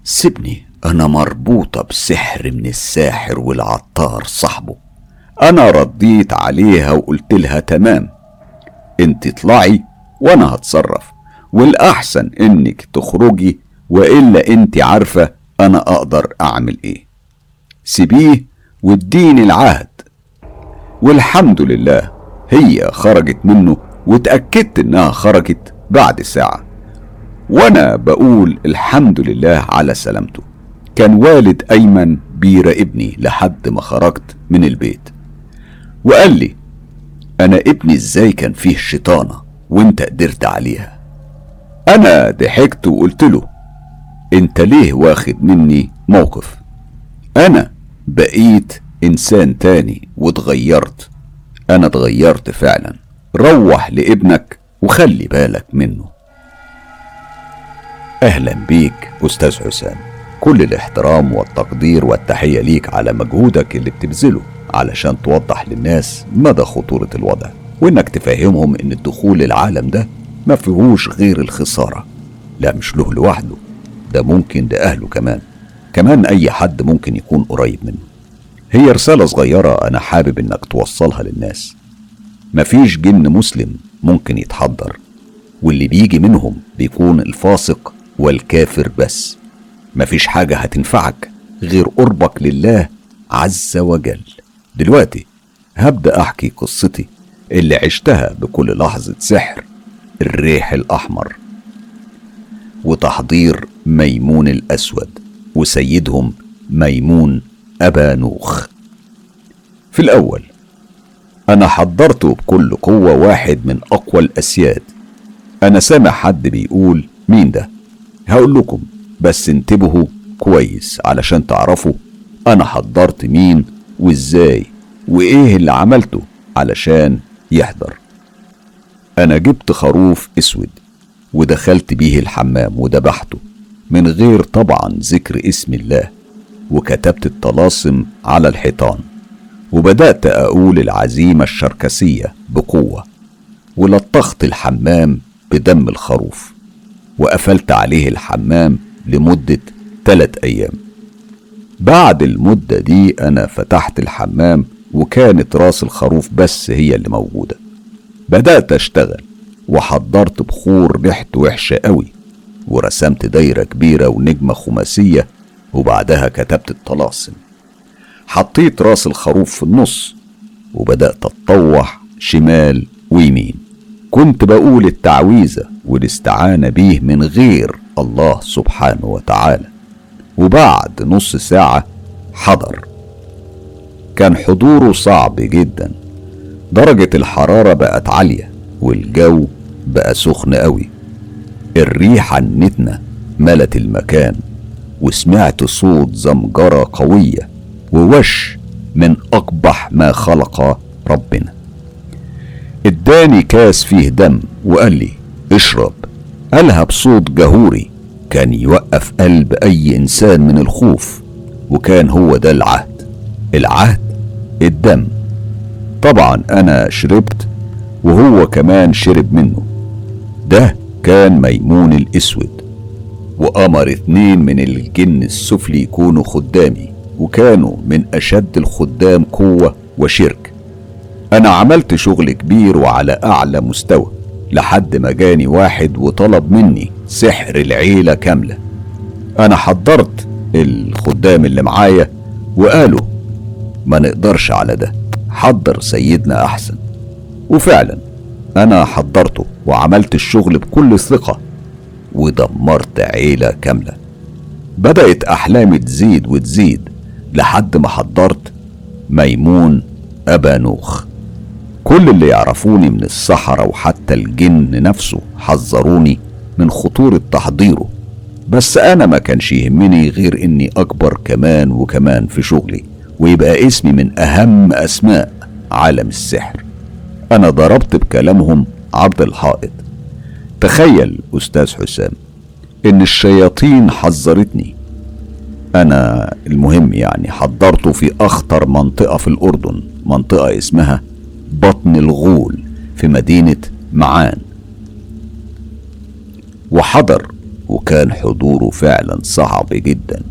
سيبني أنا مربوطة بسحر من الساحر والعطار صاحبه. أنا رديت عليها وقلت لها تمام أنت اطلعي وأنا هتصرف والأحسن إنك تخرجي وإلا أنت عارفة أنا أقدر أعمل إيه. سيبيه واديني العهد. والحمد لله هي خرجت منه واتأكدت إنها خرجت بعد ساعة وأنا بقول الحمد لله على سلامته. كان والد أيمن بيراقبني لحد ما خرجت من البيت. وقال لي أنا ابني إزاي كان فيه شيطانة وأنت قدرت عليها؟ أنا ضحكت وقلت له أنت ليه واخد مني موقف؟ أنا بقيت إنسان تاني واتغيرت. أنا اتغيرت فعلا. روح لابنك وخلي بالك منه. أهلا بيك أستاذ حسام. كل الاحترام والتقدير والتحية ليك على مجهودك اللي بتبذله علشان توضح للناس مدى خطورة الوضع وإنك تفهمهم إن الدخول العالم ده ما فيهوش غير الخسارة. لا مش له لوحده ده ممكن لأهله كمان. كمان أي حد ممكن يكون قريب منه. هي رسالة صغيرة أنا حابب إنك توصلها للناس. مفيش جن مسلم ممكن يتحضر واللي بيجي منهم بيكون الفاسق والكافر بس. مفيش حاجة هتنفعك غير قربك لله عز وجل. دلوقتي هبدأ أحكي قصتي اللي عشتها بكل لحظة سحر الريح الأحمر. وتحضير ميمون الأسود. وسيدهم ميمون أبا نوخ. في الأول أنا حضرته بكل قوة واحد من أقوى الأسياد. أنا سامع حد بيقول مين ده؟ هقول لكم بس انتبهوا كويس علشان تعرفوا أنا حضرت مين وإزاي وإيه اللي عملته علشان يحضر. أنا جبت خروف أسود ودخلت بيه الحمام وذبحته. من غير طبعا ذكر اسم الله وكتبت الطلاسم على الحيطان وبدأت أقول العزيمة الشركسية بقوة ولطخت الحمام بدم الخروف وقفلت عليه الحمام لمدة تلات أيام. بعد المدة دي أنا فتحت الحمام وكانت راس الخروف بس هي اللي موجودة. بدأت أشتغل وحضرت بخور ريحته وحشة قوي. ورسمت دايرة كبيرة ونجمة خماسية وبعدها كتبت الطلاسم. حطيت راس الخروف في النص وبدأت أتطوح شمال ويمين. كنت بقول التعويذة والاستعانة بيه من غير الله سبحانه وتعالى. وبعد نص ساعة حضر. كان حضوره صعب جدا. درجة الحرارة بقت عالية والجو بقى سخن قوي. الريحة النتنة ملت المكان وسمعت صوت زمجرة قوية ووش من أقبح ما خلق ربنا. اداني كاس فيه دم وقال لي اشرب. قالها بصوت جهوري كان يوقف قلب أي إنسان من الخوف وكان هو ده العهد. العهد الدم. طبعا أنا شربت وهو كمان شرب منه. ده كان ميمون الأسود وأمر اتنين من الجن السفلي يكونوا خدامي وكانوا من أشد الخدام قوة وشرك. أنا عملت شغل كبير وعلى أعلى مستوى لحد ما جاني واحد وطلب مني سحر العيلة كاملة. أنا حضرت الخدام اللي معايا وقالوا ما نقدرش على ده حضر سيدنا أحسن. وفعلا أنا حضرته وعملت الشغل بكل ثقة ودمرت عيلة كاملة. بدأت أحلامي تزيد وتزيد لحد ما حضرت ميمون أبا نوخ. كل اللي يعرفوني من السحرة وحتى الجن نفسه حذروني من خطورة تحضيره. بس أنا ما كانش يهمني غير إني أكبر كمان وكمان في شغلي ويبقى اسمي من أهم أسماء عالم السحر. أنا ضربت بكلامهم عرض الحائط. تخيل أستاذ حسام إن الشياطين حذرتني. أنا المهم يعني حضرته في أخطر منطقة في الأردن منطقة اسمها بطن الغول في مدينة معان. وحضر وكان حضوره فعلا صعب جدا.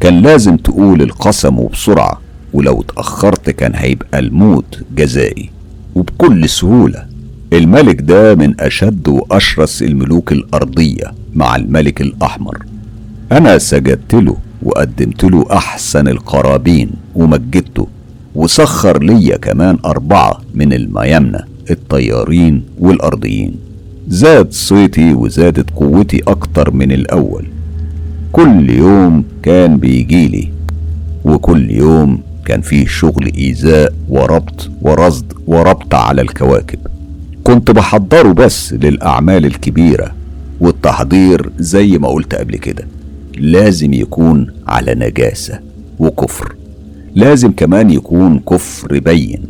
كان لازم تقول القسم وبسرعة ولو اتأخرت كان هيبقى الموت جزائي. وبكل سهولة. الملك ده من أشد وأشرس الملوك الأرضية مع الملك الأحمر. أنا سجدت له وقدمت له أحسن القرابين ومجدته وسخر ليا كمان أربعة من الميامنة الطيارين والأرضيين. زاد صيتي وزادت قوتي أكتر من الأول. كل يوم كان بيجيلي وكل يوم كان فيه شغل إيذاء وربط ورصد وربط على الكواكب. كنت بحضره بس للأعمال الكبيرة والتحضير زي ما قلت قبل كده. لازم يكون على نجاسة وكفر. لازم كمان يكون كفر بين.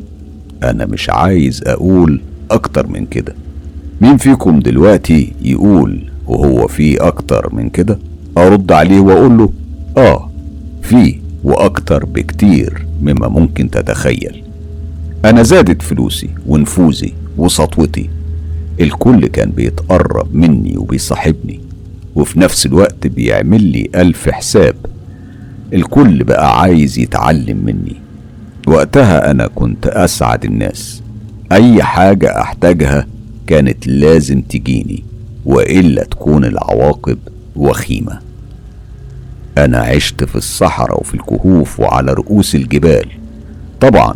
أنا مش عايز أقول أكتر من كده. مين فيكم دلوقتي يقول وهو في أكتر من كده؟ أرد عليه وأقول له آه في. وأكتر بكتير مما ممكن تتخيل. أنا زادت فلوسي ونفوذي وسطوتي. الكل كان بيتقرب مني وبيصاحبني وفي نفس الوقت بيعمل لي ألف حساب. الكل بقى عايز يتعلم مني. وقتها أنا كنت أسعد الناس. أي حاجة أحتاجها كانت لازم تجيني وإلا تكون العواقب وخيمة. أنا عشت في الصحراء وفي الكهوف وعلى رؤوس الجبال. طبعا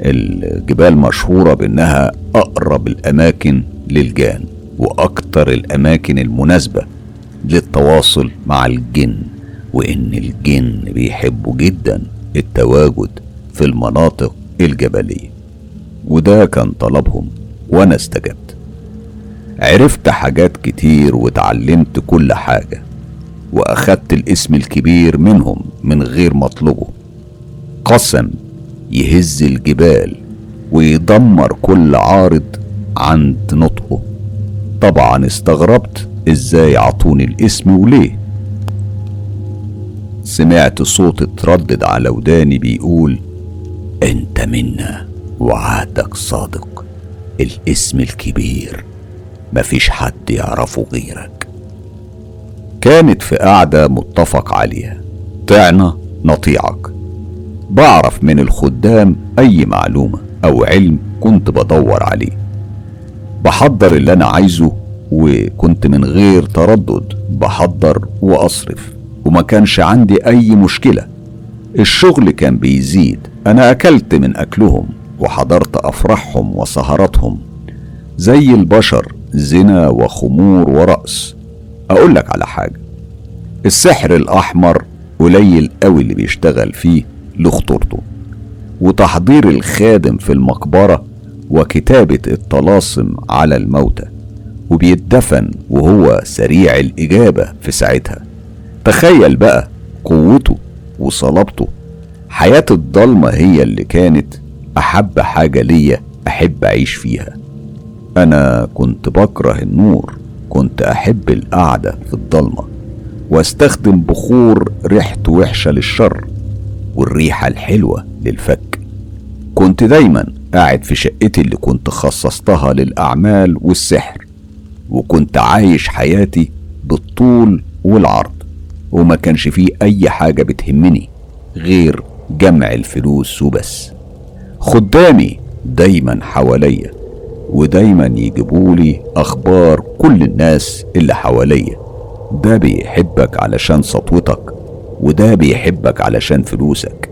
الجبال مشهورة بأنها أقرب الأماكن للجان وأكتر الأماكن المناسبة للتواصل مع الجن وإن الجن بيحبوا جدا التواجد في المناطق الجبلية. وده كان طلبهم وأنا استجبت. عرفت حاجات كتير وتعلمت كل حاجة. وأخدت الاسم الكبير منهم من غير ما أطلبه قسم يهز الجبال ويدمر كل عارض عند نطقه. طبعا استغربت إزاي عطوني الاسم وليه. سمعت صوت اتردد على وداني بيقول أنت منا وعهدك صادق. الاسم الكبير مفيش حد يعرفه غيرك. كانت في قعدة متفق عليها. طعنا نطيعك. بعرف من الخدام أي معلومة أو علم كنت بدور عليه. بحضر اللي أنا عايزه وكنت من غير تردد بحضر وأصرف وما كانش عندي أي مشكلة. الشغل كان بيزيد أنا أكلت من أكلهم وحضرت أفراحهم وسهراتهم زي البشر زنا وخمور ورقص أقول لك على حاجة. السحر الأحمر قليل قوي اللي بيشتغل فيه لخطورته. وتحضير الخادم في المقبرة وكتابة الطلاسم على الموتى. وبيتدفن وهو سريع الإجابة في ساعتها. تخيل بقى قوته وصلابته. حياة الضلمة هي اللي كانت أحب حاجة ليا أحب أعيش فيها. أنا كنت بكره النور. كنت أحب القعدة في الضلمة وأستخدم بخور ريحته وحشة للشر والريحة الحلوة للفك. كنت دايما قاعد في شقتي اللي كنت خصصتها للأعمال والسحر وكنت عايش حياتي بالطول والعرض وما كانش فيه أي حاجة بتهمني غير جمع الفلوس وبس. خدامي دايما حواليا ودايما يجيبولي أخبار كل الناس اللي حواليا. ده بيحبك علشان سطوتك وده بيحبك علشان فلوسك.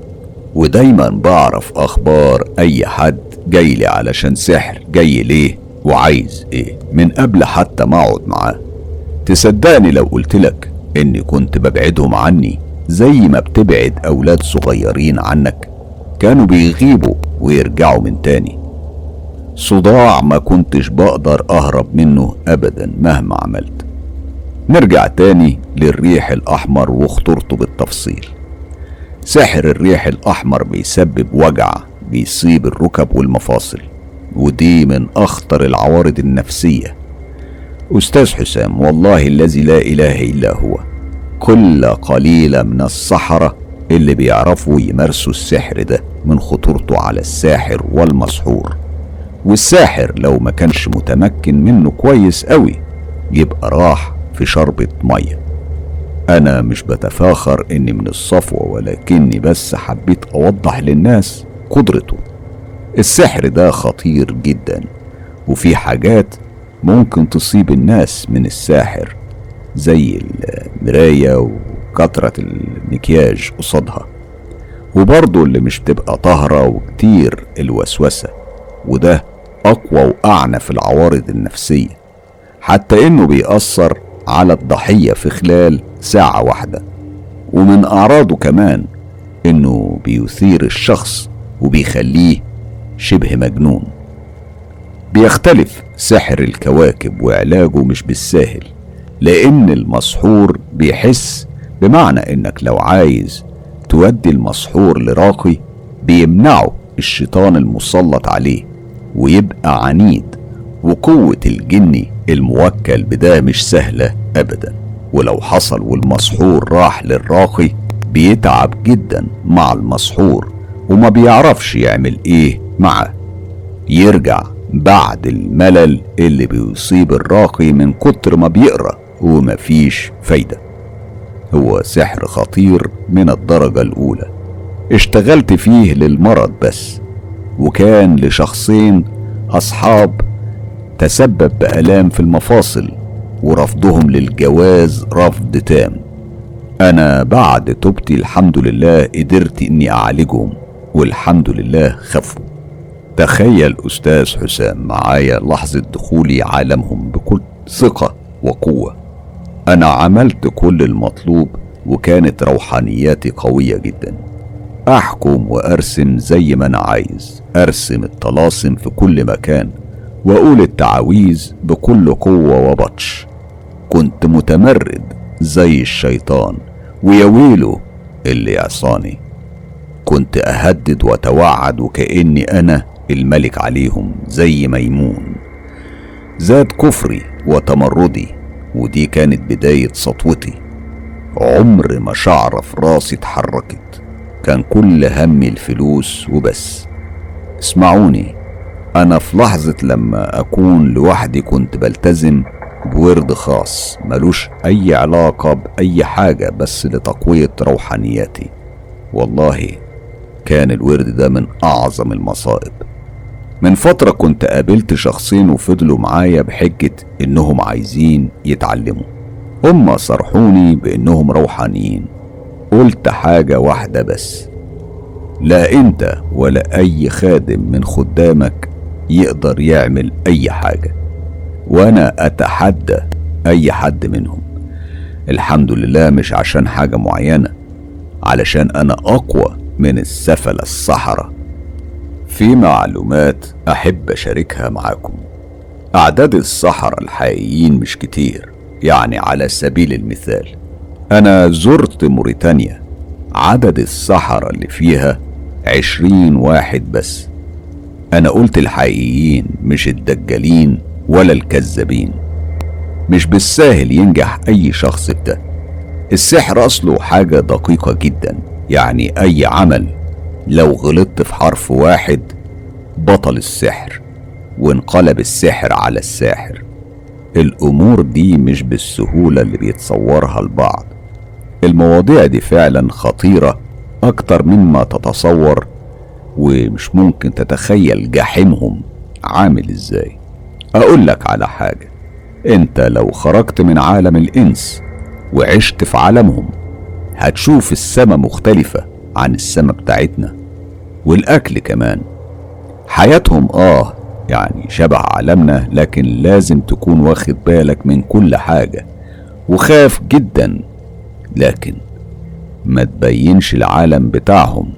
ودايما بعرف أخبار أي حد جاي لي علشان سحر جاي ليه وعايز إيه من قبل حتى ما أقعد معاه. تصدقني لو قلتلك إني كنت ببعدهم عني زي ما بتبعد أولاد صغيرين عنك. كانوا بيغيبوا ويرجعوا من تاني. صداع ما كنتش بقدر أهرب منه ابدا مهما عملت. نرجع تاني للريح الأحمر وخطورته بالتفصيل. سحر الريح الأحمر بيسبب وجع بيصيب الركب والمفاصل ودي من أخطر العوارض النفسية. أستاذ حسام والله الذي لا إله إلا هو كل قليله من السحره اللي بيعرفوا يمارسوا السحر ده من خطورته على الساحر والمسحور. والساحر لو ما كانش متمكن منه كويس قوي يبقى راح في شربة مية. أنا مش بتفاخر إني من الصفوة ولكني بس حبيت أوضح للناس قدرته. السحر ده خطير جدا وفي حاجات ممكن تصيب الناس من الساحر زي المراية وكترة المكياج قصادها. وبرضه اللي مش تبقى طهرة وكتير الوسوسة وده أقوى وأعنف العوارض النفسية حتى إنه بيأثر على الضحية في خلال ساعة واحدة. ومن أعراضه كمان إنه بيثير الشخص وبيخليه شبه مجنون. بيختلف سحر الكواكب وعلاجه مش بالساهل لأن المسحور بيحس بمعنى إنك لو عايز تودي المسحور لراقي بيمنعه الشيطان المسلط عليه. ويبقى عنيد وقوة الجني الموكل بده مش سهلة أبدا. ولو حصل والمسحور راح للراقي بيتعب جدا مع المسحور وما بيعرفش يعمل إيه معاه يرجع بعد الملل اللي بيصيب الراقي من كتر ما بيقرأ ومفيش فايدة. هو سحر خطير من الدرجة الأولى. اشتغلت فيه للمرض بس. وكان لشخصين أصحاب تسبب بآلام في المفاصل ورفضهم للجواز رفض تام. أنا بعد توبتي الحمد لله قدرت إني أعالجهم والحمد لله خفوا. تخيل أستاذ حسام معايا لحظة دخولي عالمهم بكل ثقة وقوة. أنا عملت كل المطلوب وكانت روحانياتي قوية جدا. أحكم وأرسم زي ما أنا عايز. أرسم الطلاسم في كل مكان وأقول التعاويذ بكل قوة وبطش. كنت متمرد زي الشيطان ويا ويله اللي يعصاني. كنت أهدد وأتوعد وكأني أنا الملك عليهم زي ميمون. زاد كفري وتمردي ودي كانت بداية سطوتي. عمر ما شعرة في راسي اتحركت. كان كل همي الفلوس وبس. اسمعوني أنا في لحظة لما أكون لوحدي كنت بلتزم بورد خاص ملوش أي علاقة بأي حاجة بس لتقوية روحانياتي والله كان الورد ده من أعظم المصائب. من فترة كنت قابلت شخصين وفضلوا معايا بحجة إنهم عايزين يتعلموا. هما صرحوني بإنهم روحانيين. قلت حاجة واحدة بس. لا انت ولا اي خادم من خدامك يقدر يعمل اي حاجة وأنا اتحدى اي حد منهم. الحمد لله مش عشان حاجة معينة علشان أنا اقوى من السفل الصحراء. في معلومات احب اشاركها معاكم. اعداد الصحراء الحقيقيين مش كتير يعني على سبيل المثال. أنا زرت موريتانيا. عدد الصحراء اللي فيها عشرين واحد بس. أنا قلت الحقيقيين مش الدجالين ولا الكذابين. مش بالساهل ينجح أي شخص في ده. السحر أصله حاجة دقيقة جدا يعني أي عمل. لو غلطت في حرف واحد بطل السحر وانقلب السحر على الساحر. الأمور دي مش بالسهولة اللي بيتصورها البعض. المواضيع دي فعلا خطيرة أكتر مما تتصور ومش ممكن تتخيل جحيمهم عامل إزاي. أقول لك على حاجة أنت لو خرجت من عالم الإنس وعشت في عالمهم هتشوف السما مختلفة عن السما بتاعتنا. والأكل كمان. حياتهم آه يعني شبه عالمنا لكن لازم تكون واخد بالك من كل حاجة وخاف جدا لكن ما تبينش العالم بتاعهم.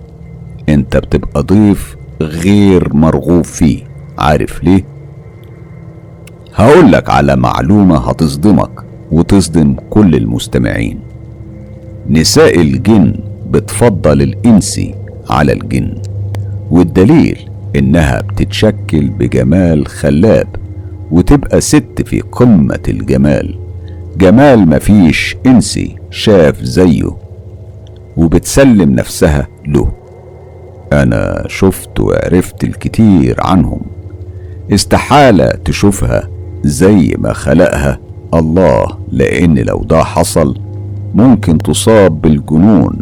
انت بتبقى ضيف غير مرغوب فيه. عارف ليه؟ هقولك على معلومة هتصدمك وتصدم كل المستمعين. نساء الجن بتفضل الإنسي على الجن والدليل إنها بتتشكل بجمال خلاب وتبقى ست في قمة الجمال. جمال مفيش إنسي شاف زيه وبتسلم نفسها له. أنا شفت وعرفت الكتير عنهم. استحالة تشوفها زي ما خلقها الله لأن لو ده حصل ممكن تصاب بالجنون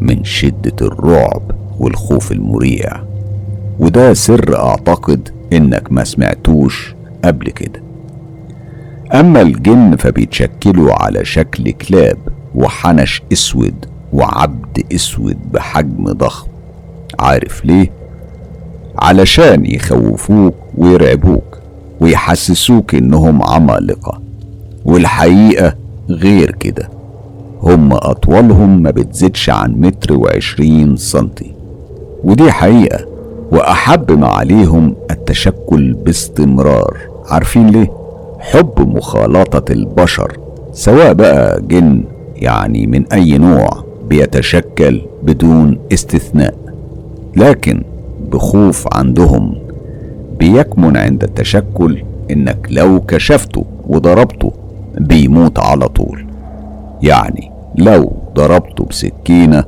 من شدة الرعب والخوف المريع. وده سر أعتقد إنك ما سمعتوش قبل كده. أما الجن فبيتشكلوا على شكل كلاب وحنش أسود وعبد أسود بحجم ضخم. عارف ليه؟ علشان يخوفوك ويرعبوك ويحسسوك إنهم عمالقة. والحقيقة غير كده. هم أطولهم ما بتزيدش عن متر وعشرين سنتي. ودي حقيقة. وأحب ما عليهم التشكل باستمرار. عارفين ليه؟ حب مخالطة البشر سواء بقى جن يعني من أي نوع بيتشكل بدون استثناء. لكن بخوف عندهم بيكمن عند التشكل إنك لو كشفته وضربته بيموت على طول. يعني لو ضربته بسكينة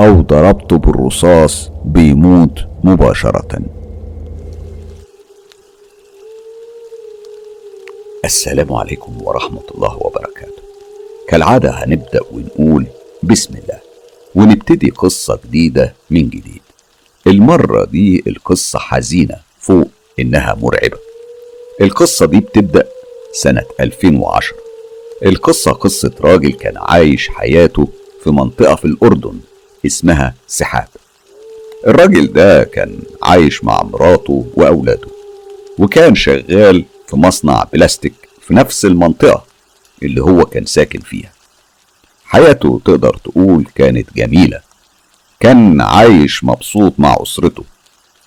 أو ضربته بالرصاص بيموت مباشرة. السلام عليكم ورحمة الله وبركاته. كالعادة هنبدأ ونقول بسم الله ونبتدي قصة جديدة من جديد. المرة دي القصة حزينة فوق إنها مرعبة. القصة دي بتبدأ سنة 2010 القصة قصة راجل كان عايش حياته في منطقة في الأردن اسمها سحاب الراجل ده كان عايش مع مراته وأولاده وكان شغال في مصنع بلاستيك في نفس المنطقة اللي هو كان ساكن فيها. حياته تقدر تقول كانت جميلة. كان عايش مبسوط مع أسرته.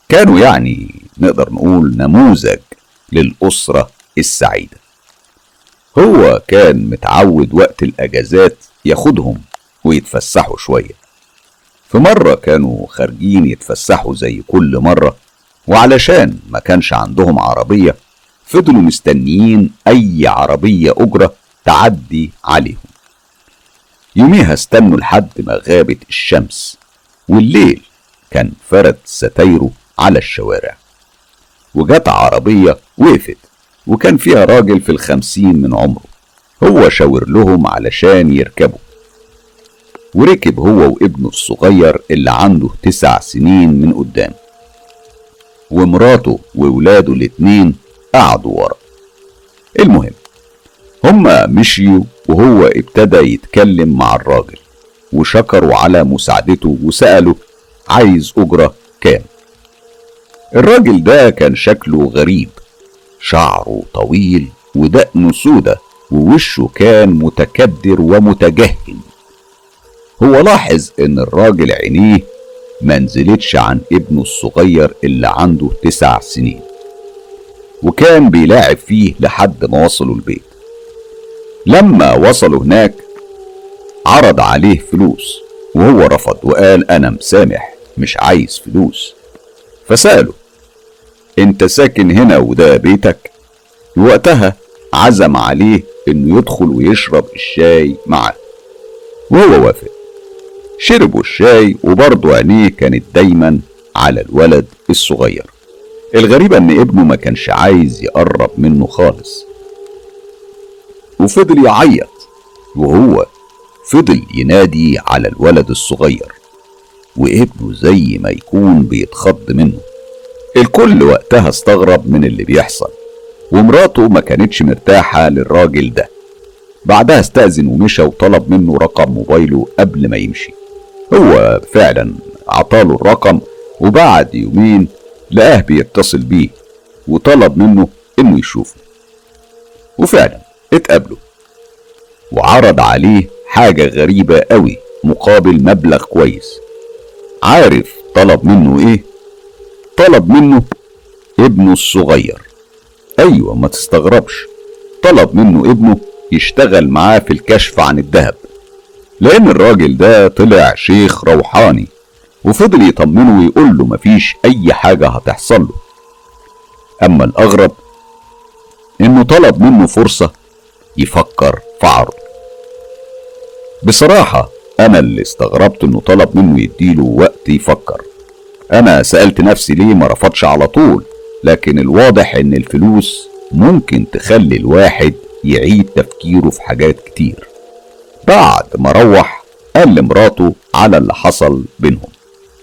كانوا يعني نقدر نقول نموذج للأسرة السعيدة. هو كان متعود وقت الأجازات ياخدهم ويتفسحوا شوية. في مرة كانوا خارجين يتفسحوا زي كل مرة وعلشان ما كانش عندهم عربية فضلوا مستنيين أي عربية أجرة تعدي عليهم. يوميها استنوا لحد ما غابت الشمس والليل كان فرد ستايره على الشوارع. وجت عربية وقفت وكان فيها راجل في الخمسين من عمره. هو شاور لهم علشان يركبوا. وركب هو وابنه الصغير اللي عنده تسع سنين من قدام. ومراته وولاده الاتنين قعدوا ورا المهم هما مشيوا وهو ابتدى يتكلم مع الراجل وشكروا على مساعدته وسأله عايز أجرة كام. الراجل ده كان شكله غريب شعره طويل ودقنه سودة ووشه كان متكدر ومتجهم هو لاحظ إن الراجل عينيه ما نزلتش عن ابنه الصغير اللي عنده تسع سنين. وكان بيلاعب فيه لحد ما وصلوا البيت. لما وصلوا هناك عرض عليه فلوس وهو رفض وقال أنا مسامح مش عايز فلوس. فسأله أنت ساكن هنا وده بيتك؟ وقتها عزم عليه إنه يدخل ويشرب الشاي معاه وهو وافق. شربوا الشاي وبرضه عينيه كانت دايما على الولد الصغير. الغريبة أن ابنه ما كانش عايز يقرب منه خالص. وفضل يعيط وهو فضل ينادي على الولد الصغير وابنه زي ما يكون بيتخض منه. الكل وقتها استغرب من اللي بيحصل ومراته ما كانتش مرتاحة للراجل ده. بعدها استأذن ومشى وطلب منه رقم موبايله قبل ما يمشي. هو فعلا عطاله الرقم وبعد يومين لقاه بيتصل بيه وطلب منه إنه يشوفه. وفعلا اتقابلوا وعرض عليه حاجة غريبة قوي مقابل مبلغ كويس. عارف طلب منه إيه؟ طلب منه ابنه الصغير. أيوه ما تستغربش. طلب منه ابنه يشتغل معاه في الكشف عن الذهب. لأن الراجل ده طلع شيخ روحاني. وفضل يطمنه ويقول له مفيش أي حاجة هتحصل له. أما الأغرب إنه طلب منه فرصة يفكر في عرضه. بصراحة أنا اللي استغربت إنه طلب منه يديله وقت يفكر. أنا سألت نفسي ليه ما رفضش على طول لكن الواضح إن الفلوس ممكن تخلي الواحد يعيد تفكيره في حاجات كتير. بعد ما روح قال لمراته على اللي حصل بينهم.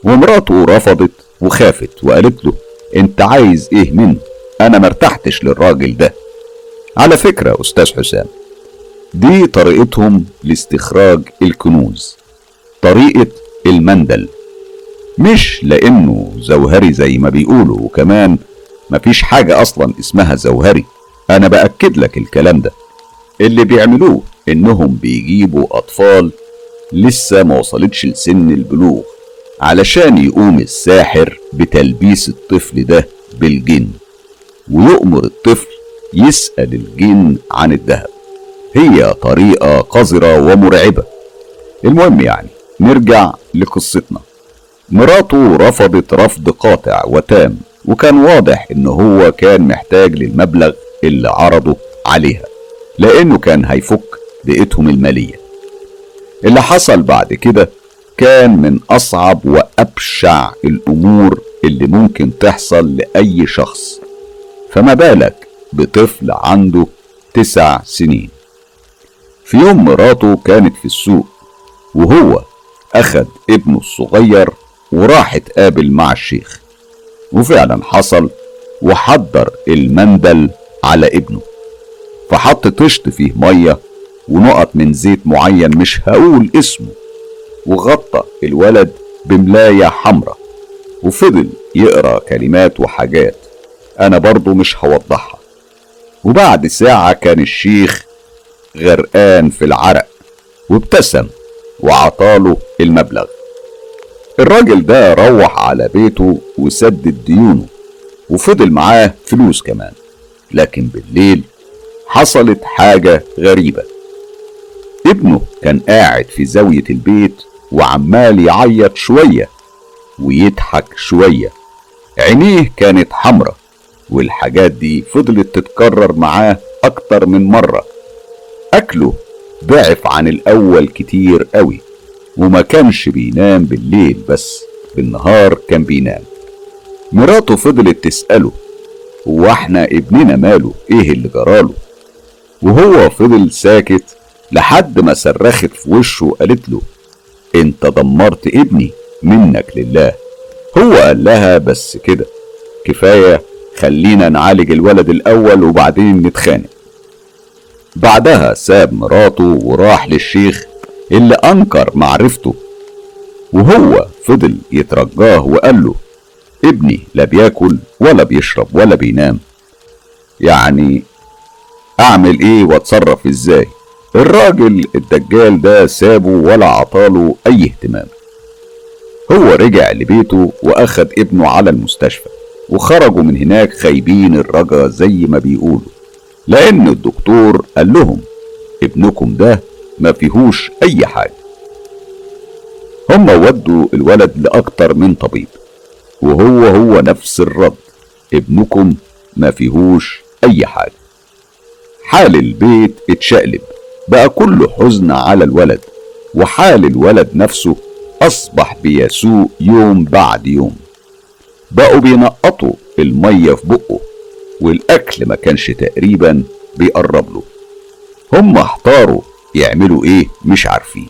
ومراته رفضت وخافت وقالت له أنت عايز إيه منه؟ أنا مرتحتش للراجل ده. على فكرة أستاذ حسام دي طريقتهم لاستخراج الكنوز طريقة المندل مش لأنه زوهري زي ما بيقولوا وكمان مفيش حاجة أصلا اسمها زوهري. أنا بأكد لك الكلام ده. اللي بيعملوه إنهم بيجيبوا أطفال لسه ما وصلتش لسن البلوغ. علشان يقوم الساحر بتلبيس الطفل ده بالجن ويؤمر الطفل يسأل الجن عن الذهب. هي طريقة قذرة ومرعبة. المهم يعني نرجع لقصتنا. مراته رفضت رفض قاطع وتام وكان واضح إن هو كان محتاج للمبلغ اللي عرضه عليها لأنه كان هيفك بيئتهم المالية. اللي حصل بعد كده كان من أصعب وأبشع الأمور اللي ممكن تحصل لأي شخص. فما بالك بطفل عنده تسع سنين. في يوم مراته كانت في السوق وهو اخد ابنه الصغير وراح اتقابل مع الشيخ. وفعلا حصل وحضر المندل على ابنه. فحط طشت فيه مية ونقط من زيت معين مش هقول اسمه. وغطى الولد بملاية حمرة وفضل يقرأ كلمات وحاجات أنا برضو مش هوضحها. وبعد ساعة كان الشيخ غرقان في العرق وابتسم وعطاله المبلغ. الراجل ده روح على بيته وسدد ديونه وفضل معاه فلوس كمان لكن بالليل حصلت حاجة غريبة. ابنه كان قاعد في زاوية البيت وعمال يعيط شوية ويضحك شوية. عينيه كانت حمرة والحاجات دي فضلت تتكرر معاه أكتر من مرة. أكله ضعف عن الأول كتير قوي وما كانش بينام بالليل بس بالنهار كان بينام. مراته فضلت تسأله هو إحنا ابننا ماله؟ إيه اللي جراله وهو فضل ساكت لحد ما صرخت في وشه وقالت له انت دمرت ابني منك لله. هو قال لها بس كده. كفاية خلينا نعالج الولد الأول وبعدين نتخانق. بعدها ساب مراته وراح للشيخ اللي أنكر معرفته. وهو فضل يترجاه وقال له ابني لا بياكل ولا بيشرب ولا بينام. يعني أعمل إيه وأتصرف إزاي؟ الراجل الدجال ده سابه ولا عطاله أي اهتمام. هو رجع لبيته واخد ابنه على المستشفى وخرجوا من هناك خايبين الرجا زي ما بيقولوا. لأن الدكتور قال لهم ابنكم ده ما فيهوش أي حاجة. هم ودوا الولد لأكتر من طبيب وهو هو نفس الرد ابنكم ما فيهوش أي حاجة. حال البيت اتشقلب. بقى كله حزن على الولد وحال الولد نفسه أصبح بيسوء يوم بعد يوم. بقوا بينقطوا المية في بقه والأكل ما كانش تقريبا بيقرب له. هم احتاروا يعملوا إيه مش عارفين.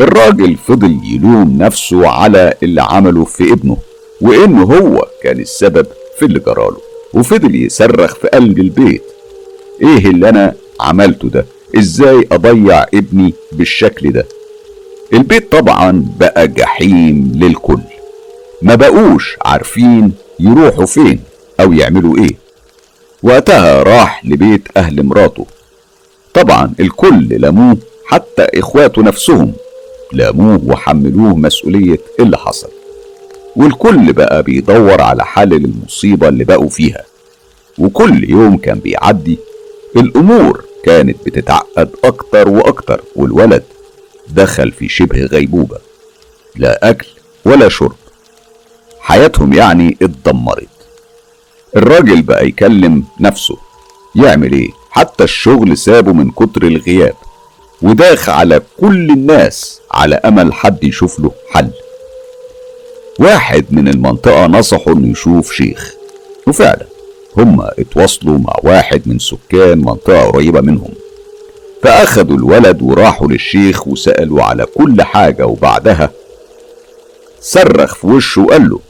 الراجل فضل يلوم نفسه على اللي عمله في ابنه وانه هو كان السبب في اللي جراله وفضل يصرخ في قلب البيت. إيه اللي أنا عملته ده؟ إزاي أضيع ابني بالشكل ده؟ البيت طبعا بقى جحيم للكل. ما بقوش عارفين يروحوا فين أو يعملوا إيه. وقتها راح لبيت أهل مراته. طبعا الكل لاموه حتى إخواته نفسهم لاموه وحملوه مسؤولية اللي حصل. والكل بقى بيدور على حل للمصيبة اللي بقوا فيها. وكل يوم كان بيعدي الأمور كانت بتتعقد أكتر وأكتر والولد دخل في شبه غيبوبة. لا أكل ولا شرب. حياتهم يعني اتدمرت. الراجل بقى يكلم نفسه. يعمل إيه؟ حتى الشغل سابه من كتر الغياب. وداخ على كل الناس على أمل حد يشوف له حل. واحد من المنطقة نصحه إنه يشوف شيخ. وفعلا هما اتواصلوا مع واحد من سكان منطقة قريبة منهم. فأخدوا الولد وراحوا للشيخ وسألوا على كل حاجة وبعدها صرخ في وشه وقال له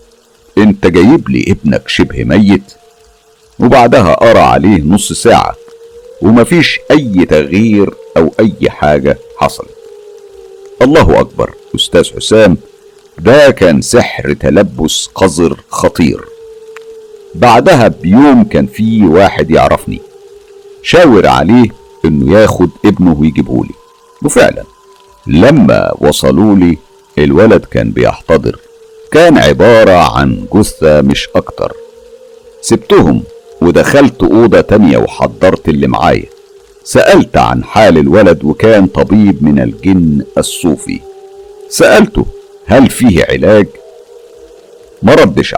أنت جايب لي ابنك شبه ميت؟ وبعدها قرأ عليه نص ساعة ومفيش أي تغيير أو أي حاجة حصلت. الله أكبر أستاذ حسام ده كان سحر تلبس قذر خطير. بعدها بيوم كان في واحد يعرفني. شاور عليه إنه ياخد ابنه ويجيبهولي. وفعلا لما وصلوا لي الولد كان بيحتضر. كان عبارة عن جثة مش أكتر. سبتهم ودخلت أوضة تانية وحضرت اللي معايا. سألت عن حال الولد وكان طبيب من الجن الصوفي. سألته هل فيه علاج؟ ما ردش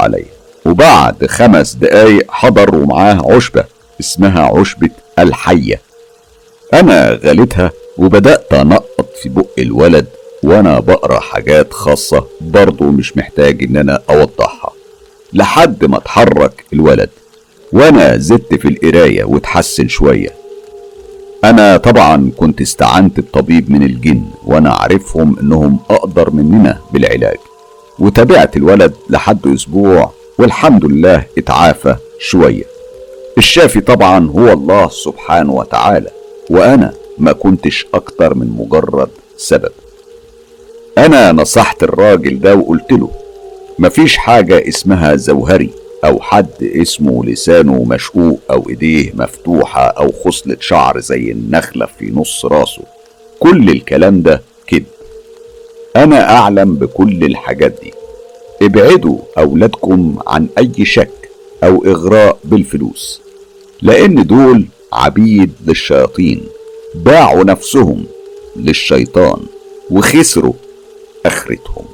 وبعد خمس دقايق حضر ومعاه عشبة اسمها عشبة الحية. أنا غليتها وبدأت أنقط في بق الولد وأنا بقرأ حاجات خاصة برضه مش محتاج إن أنا أوضحها. لحد ما اتحرك الولد وأنا زدت في القراية واتحسن شوية. أنا طبعا كنت استعنت بطبيب من الجن وأنا عارفهم إنهم أقدر مننا بالعلاج. وتابعت الولد لحد أسبوع والحمد لله اتعافى شوية. الشافي طبعا هو الله سبحانه وتعالى وأنا ما كنتش أكتر من مجرد سبب. أنا نصحت الراجل ده وقلت له مفيش حاجة اسمها زوهري أو حد اسمه لسانه مشقوق أو إيديه مفتوحة أو خصلة شعر زي النخلة في نص راسه. كل الكلام ده كذب. أنا أعلم بكل الحاجات دي. ابعدوا أولادكم عن أي شك أو إغراء بالفلوس لأن دول عبيد للشياطين باعوا نفسهم للشيطان وخسروا آخرتهم.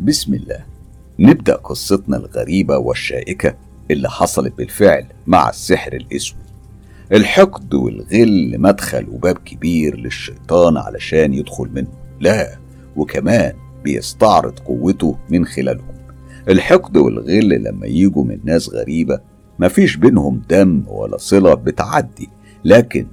بسم الله. نبدأ قصتنا الغريبة والشائكة اللي حصلت بالفعل مع السحر الأسود. الحقد والغل مدخل وباب كبير للشيطان علشان يدخل منه. لا وكمان بيستعرض قوته من خلالهم. الحقد والغل لما يجوا من ناس غريبة مفيش بينهم دم ولا صلة بتعدي. لكن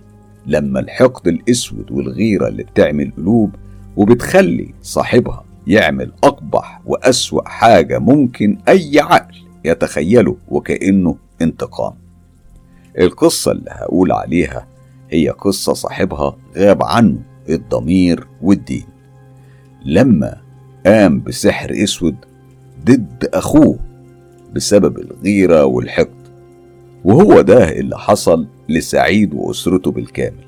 لما الحقد الأسود والغيرة اللي بتعمل قلوب وبتخلي صاحبها يعمل أقبح وأسوأ حاجة ممكن أي عقل يتخيله وكأنه انتقام. القصة اللي هقول عليها هي قصة صاحبها غاب عنه الضمير والدين. لما قام بسحر أسود ضد أخوه بسبب الغيرة والحقد وهو ده اللي حصل لسعيد وأسرته بالكامل.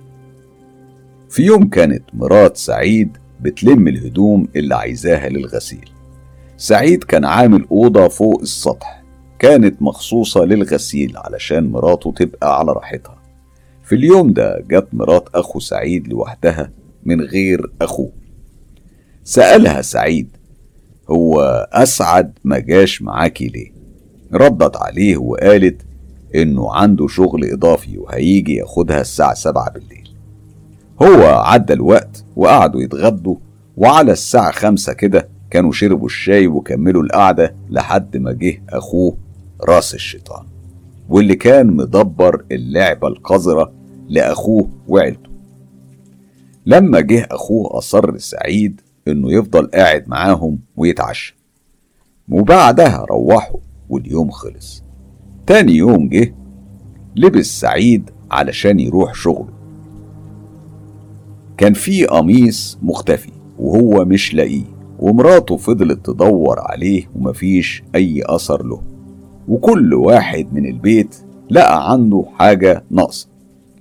في يوم كانت مرات سعيد بتلم الهدوم اللي عايزاها للغسيل. سعيد كان عامل أوضة فوق السطح كانت مخصوصة للغسيل علشان مراته تبقى على راحتها. في اليوم ده جت مرات أخو سعيد لوحدها من غير أخوه. سألها سعيد هو أسعد ما جاش معاكي ليه؟ ردت عليه وقالت إنه عنده شغل إضافي وهيجي ياخدها الساعة سبعة بالليل. هو عدى الوقت وقعدوا يتغدوا وعلى الساعة خمسة كده كانوا شربوا الشاي وكملوا القعدة لحد ما جه أخوه راس الشيطان واللي كان مدبر اللعبة القذرة لأخوه وعيلته. لما جه أخوه أصر سعيد إنه يفضل قاعد معاهم ويتعشى. وبعدها روحوا واليوم خلص. تاني يوم جه لبس سعيد علشان يروح شغله. كان في قميص مختفي وهو مش لاقيه ومراته فضلت تدور عليه ومفيش أي أثر له. وكل واحد من البيت لقى عنده حاجة ناقصة.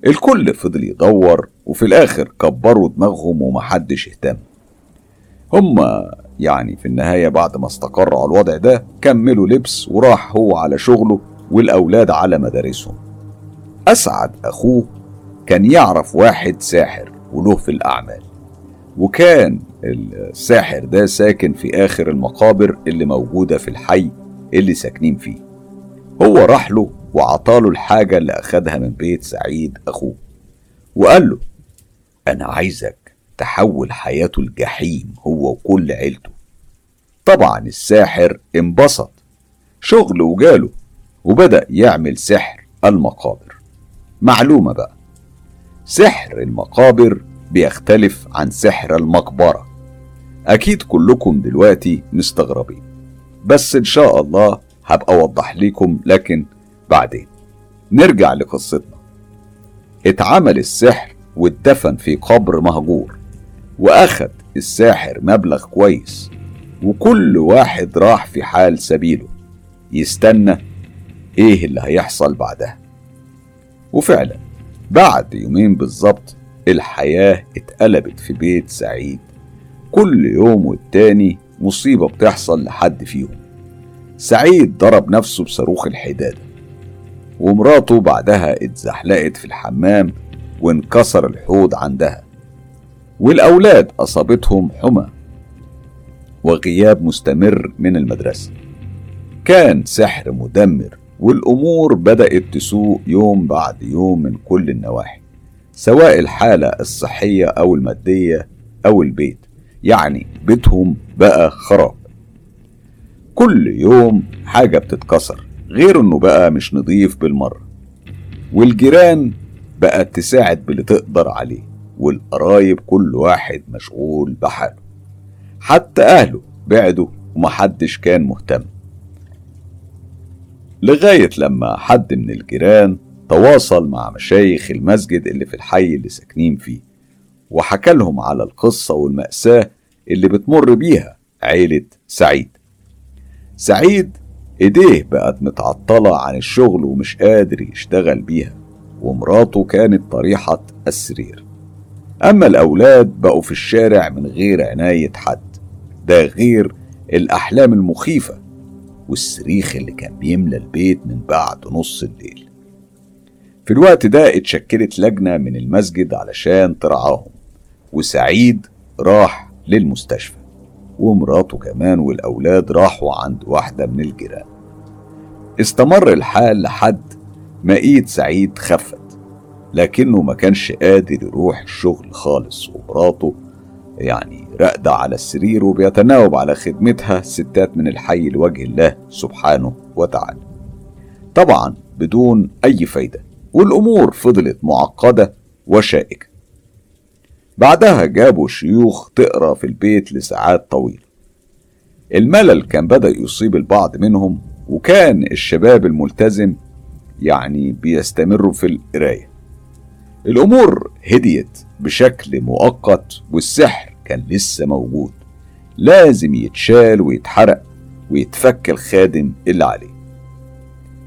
الكل فضل يدور وفي الآخر كبروا دماغهم ومحدش اهتم. هما يعني في النهاية بعد ما استقروا على الوضع ده كملوا لبس وراح هو على شغله والأولاد على مدارسهم. أسعد أخوه كان يعرف واحد ساحر وله في الأعمال وكان الساحر ده ساكن في آخر المقابر اللي موجودة في الحي اللي ساكنين فيه. هو راح له وعطاله الحاجة اللي أخدها من بيت سعيد أخوه. وقال له أنا عايزك تحول حياته الجحيم هو وكل عيلته. طبعا الساحر انبسط. شغل وجاله وبدأ يعمل سحر المقابر. معلومة بقى سحر المقابر بيختلف عن سحر المقبرة. أكيد كلكم دلوقتي مستغربين بس إن شاء الله هبقى أوضح لكم لكن بعدين نرجع لقصتنا. اتعمل السحر واتدفن في قبر مهجور وأخد الساحر مبلغ كويس وكل واحد راح في حال سبيله. يستنى إيه اللي هيحصل بعدها. وفعلا بعد يومين بالظبط الحياة اتقلبت في بيت سعيد. كل يوم والتاني مصيبة بتحصل لحد فيهم. سعيد ضرب نفسه بصاروخ الحدادة ومراته بعدها اتزحلقت في الحمام وانكسر الحوض عندها والأولاد أصابتهم حمى وغياب مستمر من المدرسة. كان سحر مدمر والأمور بدأت تسوء يوم بعد يوم من كل النواحي سواء الحالة الصحية أو المادية أو البيت يعني بيتهم بقى خراب. كل يوم حاجة بتتكسر غير إنه بقى مش نضيف بالمرة. والجيران بقت تساعد باللي تقدر عليه والقرايب كل واحد مشغول بحاله. حتى أهله بعدوا ومحدش كان مهتم. لغاية لما حد من الجيران تواصل مع مشايخ المسجد اللي في الحي اللي ساكنين فيه وحكى لهم على القصة والمأساة اللي بتمر بيها عيلة سعيد. سعيد إيديه بقت متعطلة عن الشغل ومش قادر يشتغل بيها ومراته كانت طريحة السرير أما الأولاد بقوا في الشارع من غير عناية حد. ده غير الأحلام المخيفة والصريخ اللي كان بيملى البيت من بعد نص الليل. في الوقت ده اتشكلت لجنة من المسجد علشان ترعاهم وسعيد راح للمستشفى. ومراته كمان والأولاد راحوا عند واحدة من الجيران. استمر الحال لحد ما إيد سعيد خفت لكنه ما كانش قادر يروح الشغل خالص ومراته يعني راقدة على السرير وبيتناوب على خدمتها ستات من الحي لوجه الله سبحانه وتعالى. طبعا بدون أي فايدة والأمور فضلت معقدة وشائكة. بعدها جابوا شيوخ تقرأ في البيت لساعات طويلة. الملل كان بدأ يصيب البعض منهم وكان الشباب الملتزم يعني بيستمروا في القراية. الأمور هديت بشكل مؤقت والسحر كان لسه موجود. لازم يتشال ويتحرق ويتفك الخادم اللي عليه.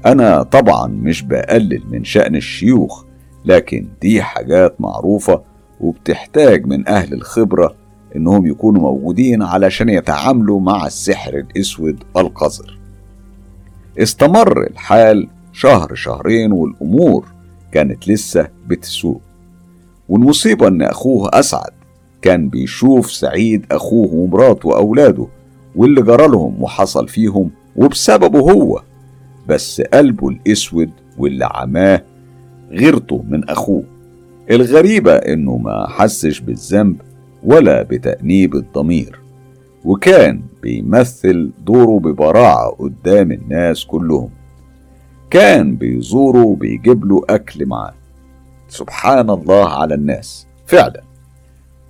أنا طبعا مش بقلل من شأن الشيوخ لكن دي حاجات معروفة وبتحتاج من أهل الخبرة إنهم يكونوا موجودين علشان يتعاملوا مع السحر الأسود القذر. استمر الحال شهر شهرين والأمور كانت لسه بتسوء. والمصيبة إن أخوه أسعد كان بيشوف سعيد أخوه ومراته وأولاده واللي جرالهم وحصل فيهم وبسببه هو. بس قلبه الأسود واللي عماه غيرته من أخوه. الغريبة إنه ما حسش بالذنب ولا بتأنيب الضمير وكان بيمثل دوره ببراعة قدام الناس كلهم. كان بيزوره وبيجيب له أكل معاه. سبحان الله على الناس. فعلا.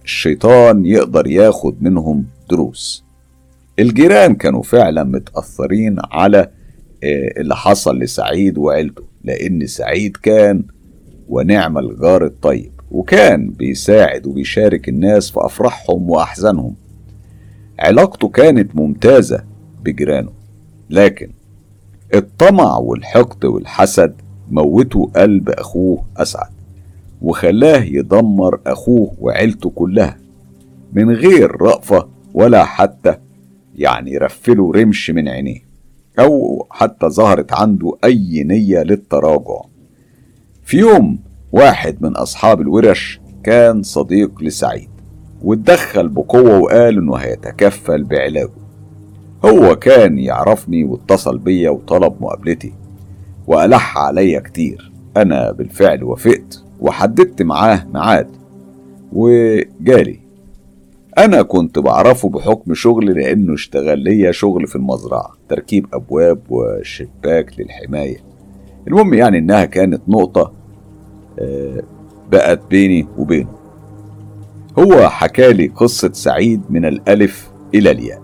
الشيطان يقدر ياخد منهم دروس. الجيران كانوا فعلا متأثرين على آه، اللي حصل لسعيد وعيلته لأن سعيد كان ونعم الجار الطيب وكان بيساعد وبيشارك الناس في أفراحهم وأحزانهم. علاقته كانت ممتازة بجيرانه لكن الطمع والحقد والحسد موتوا قلب أخوه أسعد وخلاه يدمر أخوه وعيلته كلها. من غير رأفة ولا حتى يعني رفله رمش من عينيه أو حتى ظهرت عنده أي نية للتراجع. في يوم واحد من أصحاب الورش كان صديق لسعيد واتدخل بقوة وقال إنه هيتكفل بعلاجه. هو كان يعرفني واتصل بيا وطلب مقابلتي وألح عليا كتير. أنا بالفعل وافقت وحددت معاه ميعاد وجالي. أنا كنت بعرفه بحكم شغلي لأنه اشتغل ليا شغل في المزرعة تركيب أبواب وشباك للحماية. المهم يعني إنها كانت نقطة بقت بيني وبينه. هو حكالي قصة سعيد من الألف إلى الياء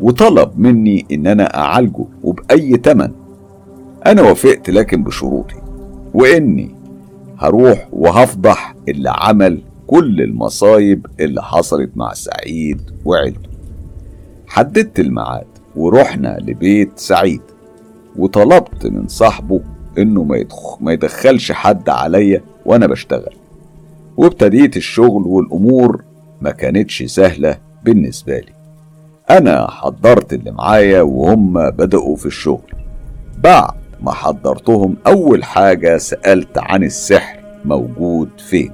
وطلب مني إن أنا أعالجه وبأي تمن. أنا وافقت لكن بشروطي وإني هروح وهفضح اللي عمل كل المصايب اللي حصلت مع سعيد وعيلته. حددت الميعاد ورحنا لبيت سعيد وطلبت من صاحبه انه ما, يدخ... ما يدخلش حد عليا وأنا بشتغل. وابتديت الشغل والامور ما كانتش سهلة بالنسبة لي. أنا حضرت اللي معايا وهم بدأوا في الشغل. بعد ما حضرتهم اول حاجة سألت عن السحر موجود فين.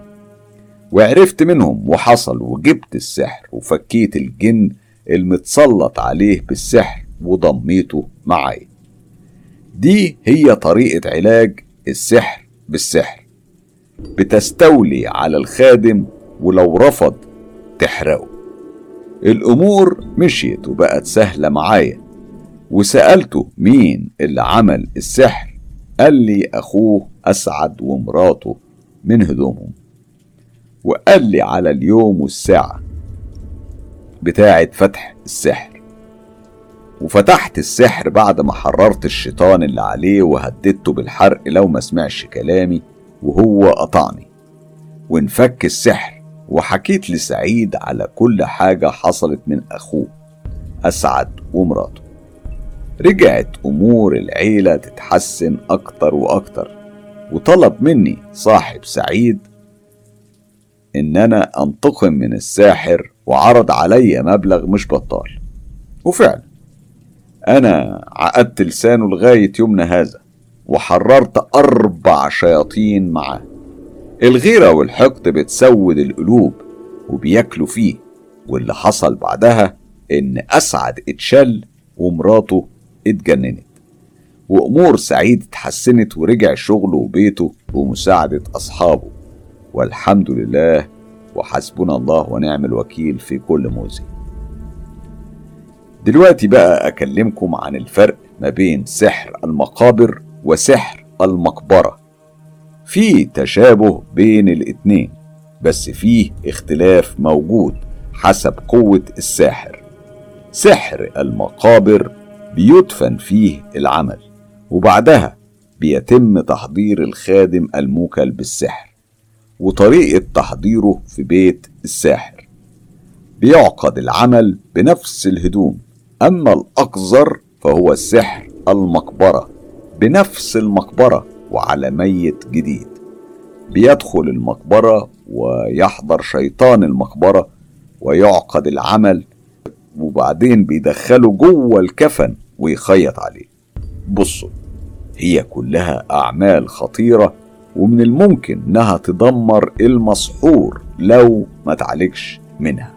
وعرفت منهم وحصل وجبت السحر وفكيت الجن المتسلط عليه بالسحر وضميته معايا. دي هي طريقة علاج السحر بالسحر. بتستولي على الخادم ولو رفض تحرقه. الأمور مشيت وبقت سهلة معايا. وسألته مين اللي عمل السحر قال لي أخوه أسعد ومراته من هدومهم. وقال لي على اليوم والساعة بتاعة فتح السحر. وفتحت السحر بعد ما حررت الشيطان اللي عليه وهددته بالحرق لو ما سمعش كلامي وهو قطعني. وانفك السحر وحكيت لسعيد على كل حاجة حصلت من أخوه. أسعد ومراته. رجعت أمور العيلة تتحسن أكتر وأكتر. وطلب مني صاحب سعيد إن أنا أنتقم من الساحر وعرض عليا مبلغ مش بطال. وفعلا أنا عقدت لسانه لغاية يومنا هذا وحررت أربع شياطين معاه. الغيرة والحقد بتسود القلوب وبياكلوا فيه واللي حصل بعدها إن أسعد اتشل ومراته اتجننت. وأمور سعيد اتحسنت ورجع شغله وبيته بمساعدة أصحابه. والحمد لله وحسبنا الله ونعم الوكيل في كل موزي دلوقتي بقى أكلمكم عن الفرق ما بين سحر المقابر وسحر المقبرة. في تشابه بين الاتنين بس فيه اختلاف موجود حسب قوة الساحر سحر المقابر بيدفن فيه العمل وبعدها بيتم تحضير الخادم الموكل بالسحر وطريقة تحضيره في بيت الساحر. بيعقد العمل بنفس الهدوم أما الأقذر فهو السحر المقبرة بنفس المقبرة وعلى ميت جديد. بيدخل المقبرة ويحضر شيطان المقبرة ويعقد العمل وبعدين بيدخله جوه الكفن ويخيط عليه. بصوا هي كلها أعمال خطيرة ومن الممكن إنها تدمر المسحور لو ما تعالجش منها.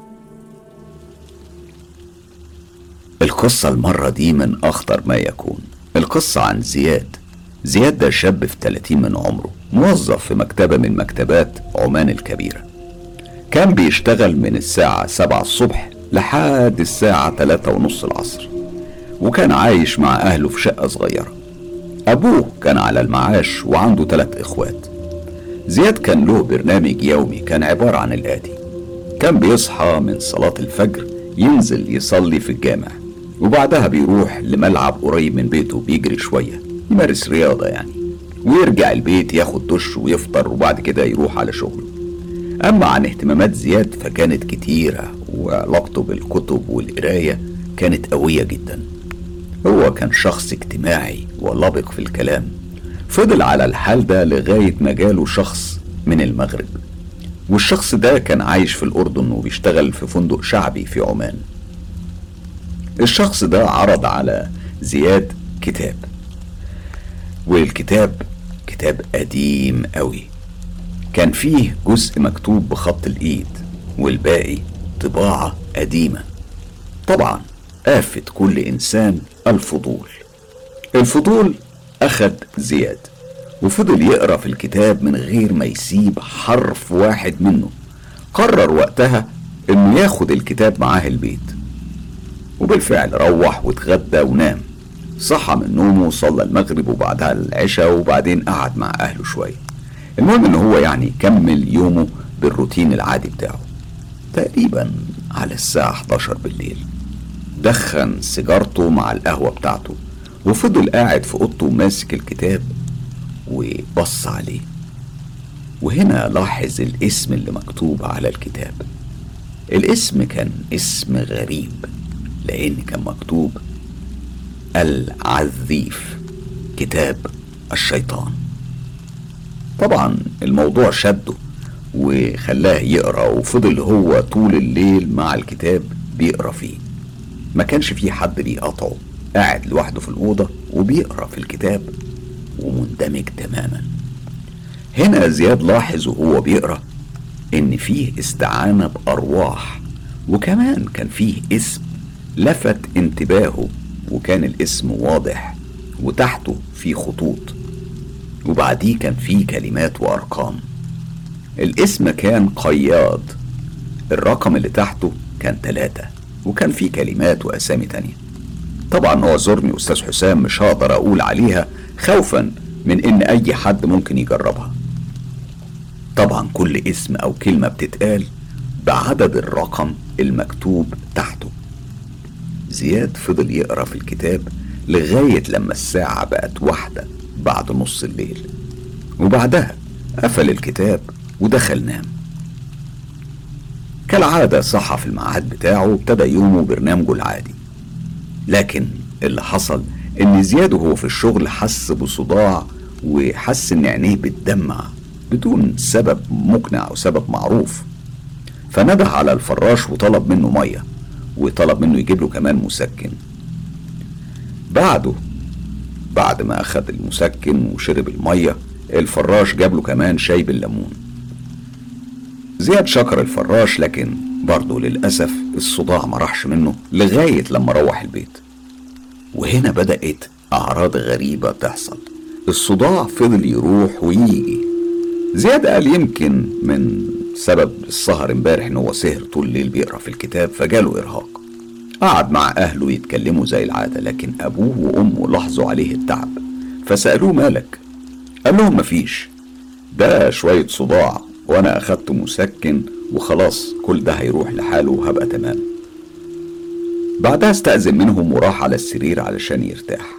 القصة المرة دي من أخطر ما يكون. القصة عن زياد. زياد ده شاب في 30 من عمره موظف في مكتبة من مكتبات عمان الكبيرة. كان بيشتغل من الساعة 7 الصبح لحد الساعة 3 ونص العصر وكان عايش مع أهله في شقة صغيرة. أبوه كان على المعاش وعنده ثلاث إخوات. زياد كان له برنامج يومي كان عبارة عن الآتي. كان بيصحى من صلاة الفجر ينزل يصلي في الجامع. وبعدها بيروح لملعب قريب من بيته بيجري شوية يمارس رياضة يعني ويرجع البيت ياخد دش ويفطر وبعد كده يروح على شغله. أما عن اهتمامات زياد فكانت كتيرة وعلاقته بالكتب والقراية كانت قوية جدا. هو كان شخص اجتماعي ولبق في الكلام. فضل على الحال ده لغاية ما جاله شخص من المغرب. والشخص ده كان عايش في الأردن وبيشتغل في فندق شعبي في عمان. الشخص ده عرض على زياد كتاب. والكتاب كتاب قديم قوي. كان فيه جزء مكتوب بخط الإيد والباقي طباعة قديمة. طبعا آفة كل إنسان الفضول. الفضول أخد زياد وفضل يقرأ في الكتاب من غير ما يسيب حرف واحد منه. قرر وقتها إنه ياخد الكتاب معاه البيت. وبالفعل روح واتغدى ونام. صحى من نومه وصلى المغرب وبعدها العشاء وبعدين قعد مع أهله شوية المهم ان هو يعني كمل يومه بالروتين العادي بتاعه. تقريبا على الساعة 11 بالليل. دخن سيجارته مع القهوة بتاعته وفضل قاعد في أوضته ماسك الكتاب وبص عليه. وهنا لاحظ الاسم اللي مكتوب على الكتاب. الاسم كان اسم غريب. لأن كان مكتوب العذيف كتاب الشيطان. طبعا الموضوع شده وخلاه يقرأ وفضل هو طول الليل مع الكتاب بيقرأ فيه. ما كانش فيه حد بيقاطعه قاعد لوحده في الأوضة وبيقرأ في الكتاب ومندمج تماما. هنا زياد لاحظ وهو بيقرأ إن فيه استعانة بأرواح وكمان كان فيه اسم لفت انتباهه وكان الاسم واضح وتحته في خطوط. وبعديه كان فيه كلمات وأرقام. الاسم كان قياد الرقم اللي تحته كان ثلاثة وكان فيه كلمات وأسامي تانية. طبعا هو زورني أستاذ حسام مش هقدر أقول عليها خوفا من إن أي حد ممكن يجربها. طبعا كل اسم أو كلمة بتتقال بعدد الرقم المكتوب تحته. زياد فضل يقرأ في الكتاب لغاية لما الساعة بقت واحدة بعد نص الليل. وبعدها قفل الكتاب ودخل نام. كالعادة صحى في الميعاد بتاعه وابتدى يومه برنامجه العادي. لكن اللي حصل إن زياد وهو في الشغل حس بصداع وحس ان عينيه بتدمع بدون سبب مقنع أو سبب معروف. فنده على الفراش وطلب منه مية. وطلب منه يجيب له كمان مسكن. بعده بعد ما اخد المسكن وشرب المية الفراش جاب له كمان شاي بالليمون. زياد شكر الفراش لكن برضه للأسف الصداع ما راحش منه لغاية لما روح البيت. وهنا بدأت أعراض غريبة تحصل. الصداع فضل يروح ويجي. زياد قال يمكن من سبب السهر امبارح إن هو سهر طول الليل بيقرأ في الكتاب فجاله إرهاق. قعد مع أهله يتكلموا زي العادة لكن أبوه وأمه لاحظوا عليه التعب. فسألوه مالك؟ قال لهم مفيش. ده شوية صداع وأنا اخدت مسكن وخلاص كل ده هيروح لحاله وهبقى تمام. بعدها استأذن منهم وراح على السرير علشان يرتاح.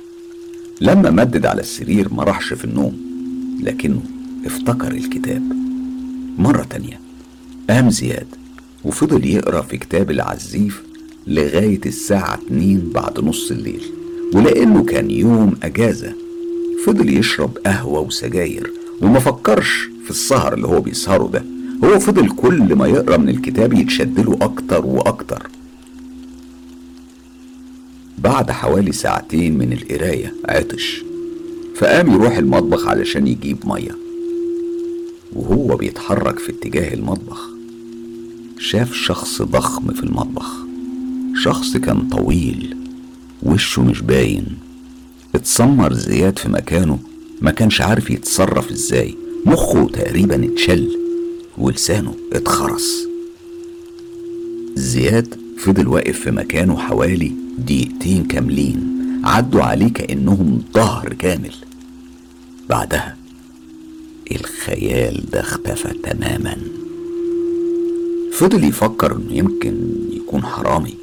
لما مدد على السرير ما راحش في النوم لكنه افتكر الكتاب مرة تانية. قام زياد وفضل يقرأ في كتاب العزيف لغاية الساعة اتنين بعد نص الليل ولأنه كان يوم أجازة. فضل يشرب قهوة وسجاير وما فكرش في السهر اللي هو بيسهره ده. هو فضل كل ما يقرأ من الكتاب يتشدله أكتر وأكتر. بعد حوالي ساعتين من القراية عطش فقام يروح المطبخ علشان يجيب مية وهو بيتحرك في اتجاه المطبخ. شاف شخص ضخم في المطبخ. شخص كان طويل وشه مش باين. اتسمر زياد في مكانه ما كانش عارف يتصرف إزاي. مخه تقريبا اتشل ولسانه اتخرس. زياد فضل واقف في مكانه حوالي دقيقتين كاملين عدوا عليه كأنهم ظهر كامل. بعدها الخيال ده اختفى تماما. فضل يفكر إنه يمكن يكون حرامي.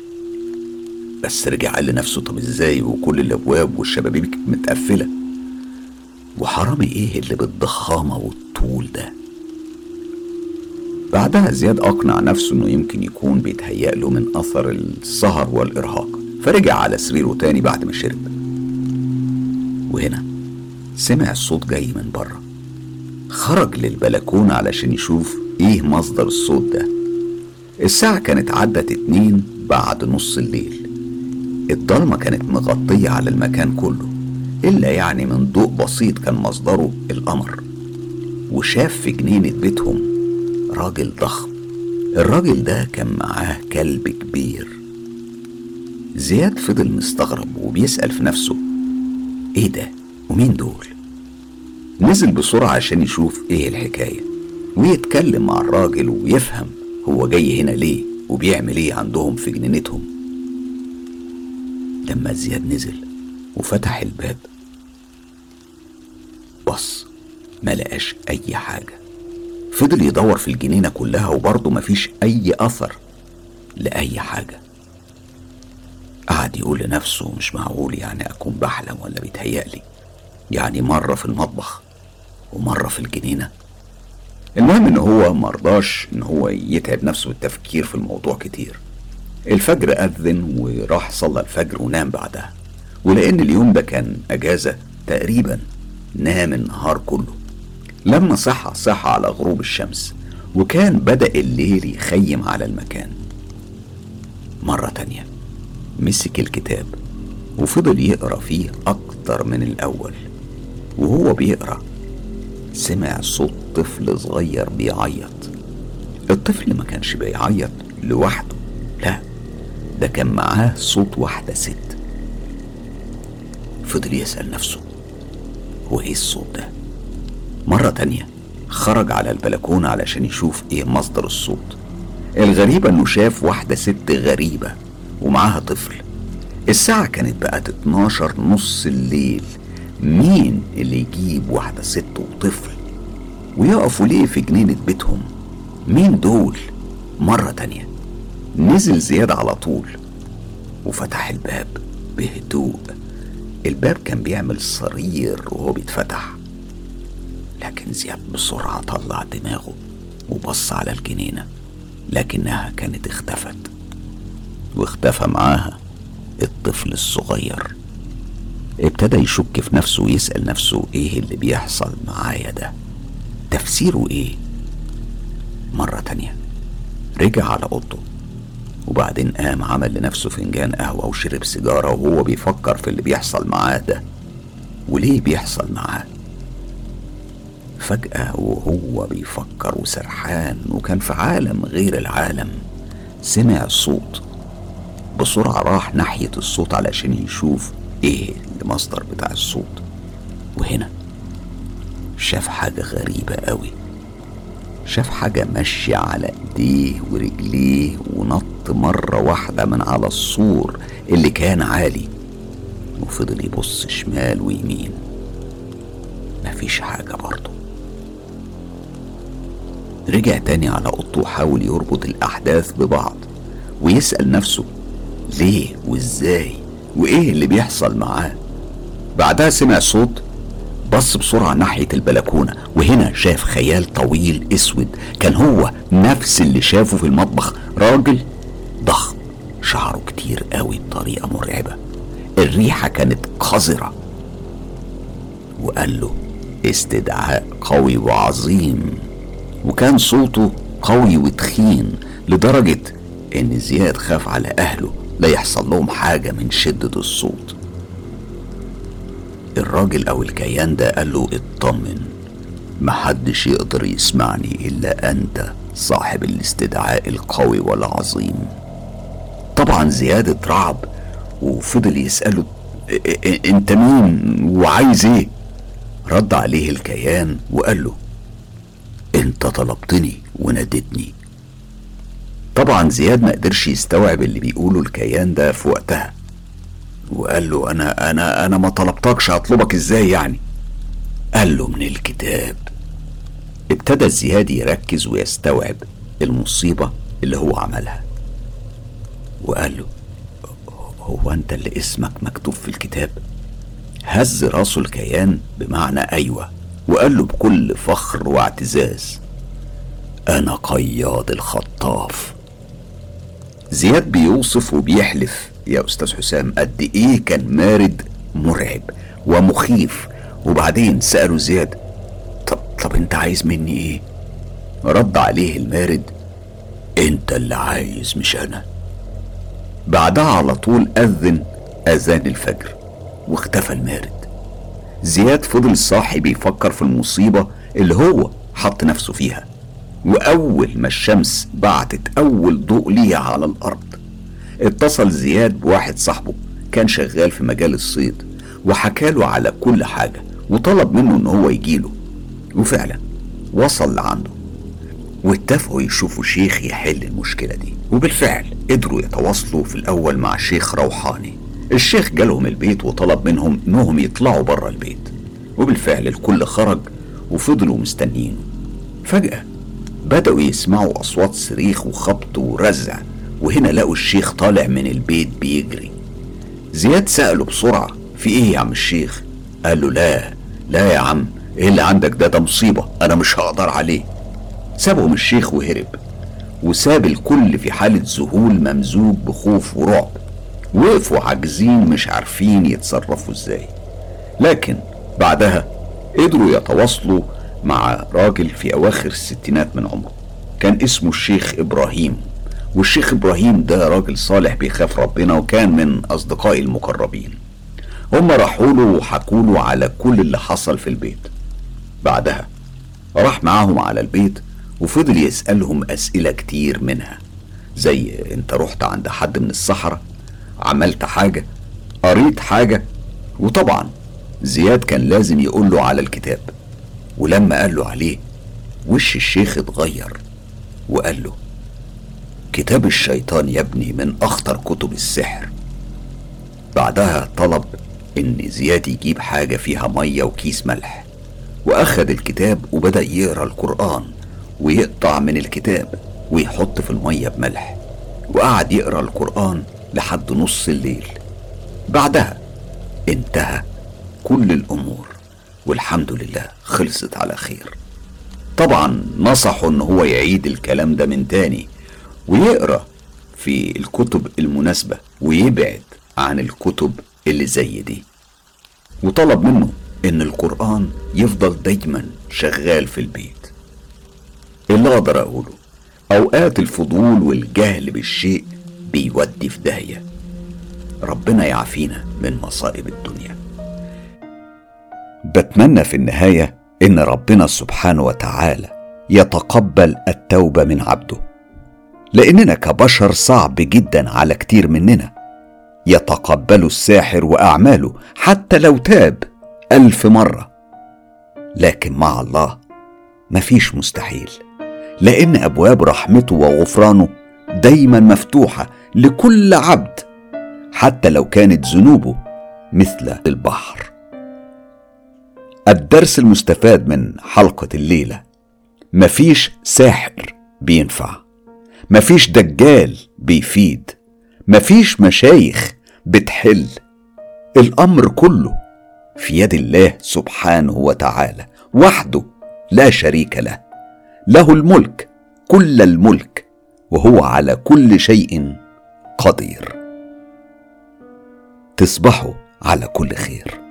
بس رجع قال لنفسه طب إزاي؟ وكل الأبواب والشبابيك متقفلة. وحرامي إيه اللي بالضخامة والطول ده؟ بعدها زياد أقنع نفسه إنه يمكن يكون بيتهيأ له من أثر السهر والإرهاق. فرجع على سريره تاني بعد ما شرب. وهنا سمع الصوت جاي من بره. خرج للبلكونة علشان يشوف إيه مصدر الصوت ده. الساعة كانت عدت اتنين بعد نص الليل. الضلمة كانت مغطية على المكان كله إلا يعني من ضوء بسيط كان مصدره القمر. وشاف في جنينة بيتهم راجل ضخم. الراجل ده كان معاه كلب كبير. زياد فضل مستغرب وبيسأل في نفسه إيه ده؟ ومين دول؟ نزل بسرعة عشان يشوف إيه الحكاية ويتكلم مع الراجل ويفهم هو جاي هنا ليه وبيعمل إيه عندهم في جنينتهم؟ لما زياد نزل وفتح الباب بص ما لقاش أي حاجة. فضل يدور في الجنينة كلها وبرضه مفيش أي أثر لأي حاجة. قعد يقول لنفسه مش معقول يعني أكون بحلم ولا بيتهيألي؟ يعني مرة في المطبخ ومرة في الجنينة. المهم إن هو مرضاش إن هو يتعب نفسه بالتفكير في الموضوع كتير. الفجر أذن وراح صلى الفجر ونام بعدها. ولأن اليوم ده كان أجازة تقريبا نام النهار كله. لما صحى صحى على غروب الشمس وكان بدأ الليل يخيم على المكان. مرة تانية مسك الكتاب وفضل يقرأ فيه أكتر من الأول وهو بيقرأ سمع صوت طفل صغير بيعيط. الطفل ما كانش بيعيط لوحده لا ده كان معاه صوت واحدة ست. فضل يسأل نفسه هو إيه الصوت ده؟ مرة تانية خرج على البلكونة علشان يشوف إيه مصدر الصوت. الغريبة إنه شاف واحدة ست غريبة ومعاها طفل. الساعة كانت بقت 12 نص الليل. مين اللي يجيب واحدة ست وطفل ويقفوا ليه في جنينة بيتهم؟ مين دول؟ مرة تانية. نزل زياد على طول وفتح الباب بهدوء. الباب كان بيعمل صرير وهو بيتفتح. لكن زياد بسرعة طلع دماغه وبص على الجنينة لكنها كانت اختفت. واختفى معاها الطفل الصغير. ابتدى يشك في نفسه ويسأل نفسه إيه اللي بيحصل معايا ده؟ تفسيره إيه؟ مرة تانية. رجع على أوضته وبعدين قام عمل لنفسه فنجان قهوة وشرب سيجارة وهو بيفكر في اللي بيحصل معاه ده. وليه بيحصل معاه؟ فجأة وهو بيفكر وسرحان وكان في عالم غير العالم سمع صوت. بسرعة راح ناحية الصوت علشان يشوف إيه المصدر بتاع الصوت؟ وهنا. شاف حاجة غريبة قوي. شاف حاجة ماشية على ايديه ورجليه ونط مرة واحدة من على السور اللي كان عالي. وفضل يبص شمال ويمين. مفيش حاجة برضه. رجع تاني على أوضته وحاول يربط الأحداث ببعض ويسأل نفسه ليه وإزاي. وإيه اللي بيحصل معاه؟ بعدها سمع صوت بص بسرعة ناحية البلكونة وهنا شاف خيال طويل أسود. كان هو نفس اللي شافه في المطبخ. راجل ضخم شعره كتير قوي بطريقة مرعبة. الريحة كانت قذرة. وقال له استدعاء قوي وعظيم. وكان صوته قوي وتخين لدرجة إن زياد خاف على أهله. لا يحصل لهم حاجة من شدة الصوت. الراجل أو الكيان ده قال له اطمن محدش يقدر يسمعني إلا أنت صاحب الاستدعاء القوي والعظيم. طبعا زياد اترعب وفضل يسأله "إ- إ- أنت مين؟ وعايز إيه؟ رد عليه الكيان وقال له أنت طلبتني ونادتني طبعا زياد ما قدرش يستوعب اللي بيقوله الكيان ده في وقتها. وقال له أنا أنا أنا ما طلبتكش هطلبك إزاي يعني؟ قال له من الكتاب. ابتدى زياد يركز ويستوعب المصيبة اللي هو عملها. وقال له هو أنت اللي اسمك مكتوب في الكتاب؟ هز راسه الكيان بمعنى أيوه. وقال له بكل فخر واعتزاز أنا قياد الخطاف. زياد بيوصف وبيحلف. يا أستاذ حسام قد إيه كان مارد مرعب ومخيف. وبعدين سأله زياد طب طب أنت عايز مني إيه؟ رد عليه المارد أنت اللي عايز مش أنا. بعدها على طول أذن أذان الفجر واختفى المارد. زياد فضل صاحي بيفكر في المصيبة اللي هو حط نفسه فيها. وأول ما الشمس بعتت أول ضوء ليها على الأرض اتصل زياد بواحد صاحبه كان شغال في مجال الصيد وحكاله على كل حاجة وطلب منه إن هو يجيله وفعلا وصل لعنده. واتفقوا يشوفوا شيخ يحل المشكلة دي وبالفعل قدروا يتواصلوا في الأول مع شيخ روحاني. الشيخ جالهم البيت وطلب منهم إنهم يطلعوا بره البيت وبالفعل الكل خرج وفضلوا مستنيينه. فجأة بدأوا يسمعوا أصوات صريخ وخبط ورزع وهنا لقوا الشيخ طالع من البيت بيجري. زياد سأله بسرعة في إيه يا عم الشيخ؟ قال له لا لا يا عم إيه اللي عندك ده؟ ده مصيبة أنا مش هقدر عليه. سابهم الشيخ وهرب وساب الكل في حالة ذهول ممزوج بخوف ورعب. وقفوا عاجزين مش عارفين يتصرفوا إزاي. لكن بعدها قدروا يتواصلوا مع راجل في أواخر الستينات من عمره. كان اسمه الشيخ إبراهيم. والشيخ إبراهيم ده راجل صالح بيخاف ربنا وكان من أصدقائي المقربين. هم راحوا له وحكوا له على كل اللي حصل في البيت. بعدها راح معاهم على البيت وفضل يسألهم أسئلة كتير منها. زي انت رحت عند حد من الصحراء؟ عملت حاجة؟ قريت حاجة؟ وطبعا زياد كان لازم يقول له على الكتاب. ولما قال له عليه وش الشيخ اتغير؟ وقال له كتاب الشيطان يا ابني من أخطر كتب السحر. بعدها طلب إن زياد يجيب حاجة فيها مية وكيس ملح. وأخد الكتاب وبدأ يقرأ القرآن ويقطع من الكتاب ويحط في المية بملح. وقعد يقرأ القرآن لحد نص الليل. بعدها انتهى كل الأمور والحمد لله. خلصت على خير. طبعا نصحوا ان هو يعيد الكلام ده من تاني ويقرأ في الكتب المناسبة ويبعد عن الكتب اللي زي دي. وطلب منه إن القرآن يفضل دايما شغال في البيت. اللي أقدر أقوله أوقات الفضول والجهل بالشيء بيودي في داهية. ربنا يعافينا من مصائب الدنيا. بتمنى في النهاية إن ربنا سبحانه وتعالى يتقبل التوبة من عبده. لأننا كبشر صعب جدا على كتير مننا. يتقبل الساحر وأعماله حتى لو تاب ألف مرة. لكن مع الله مفيش مستحيل. لأن أبواب رحمته وغفرانه دايما مفتوحة لكل عبد حتى لو كانت ذنوبه مثل البحر. الدرس المستفاد من حلقة الليلة. مفيش ساحر بينفع. مفيش دجال بيفيد. مفيش مشايخ بتحل. الأمر كله في يد الله سبحانه وتعالى وحده لا شريك له. له الملك كل الملك وهو على كل شيء قدير. تصبحوا على كل خير.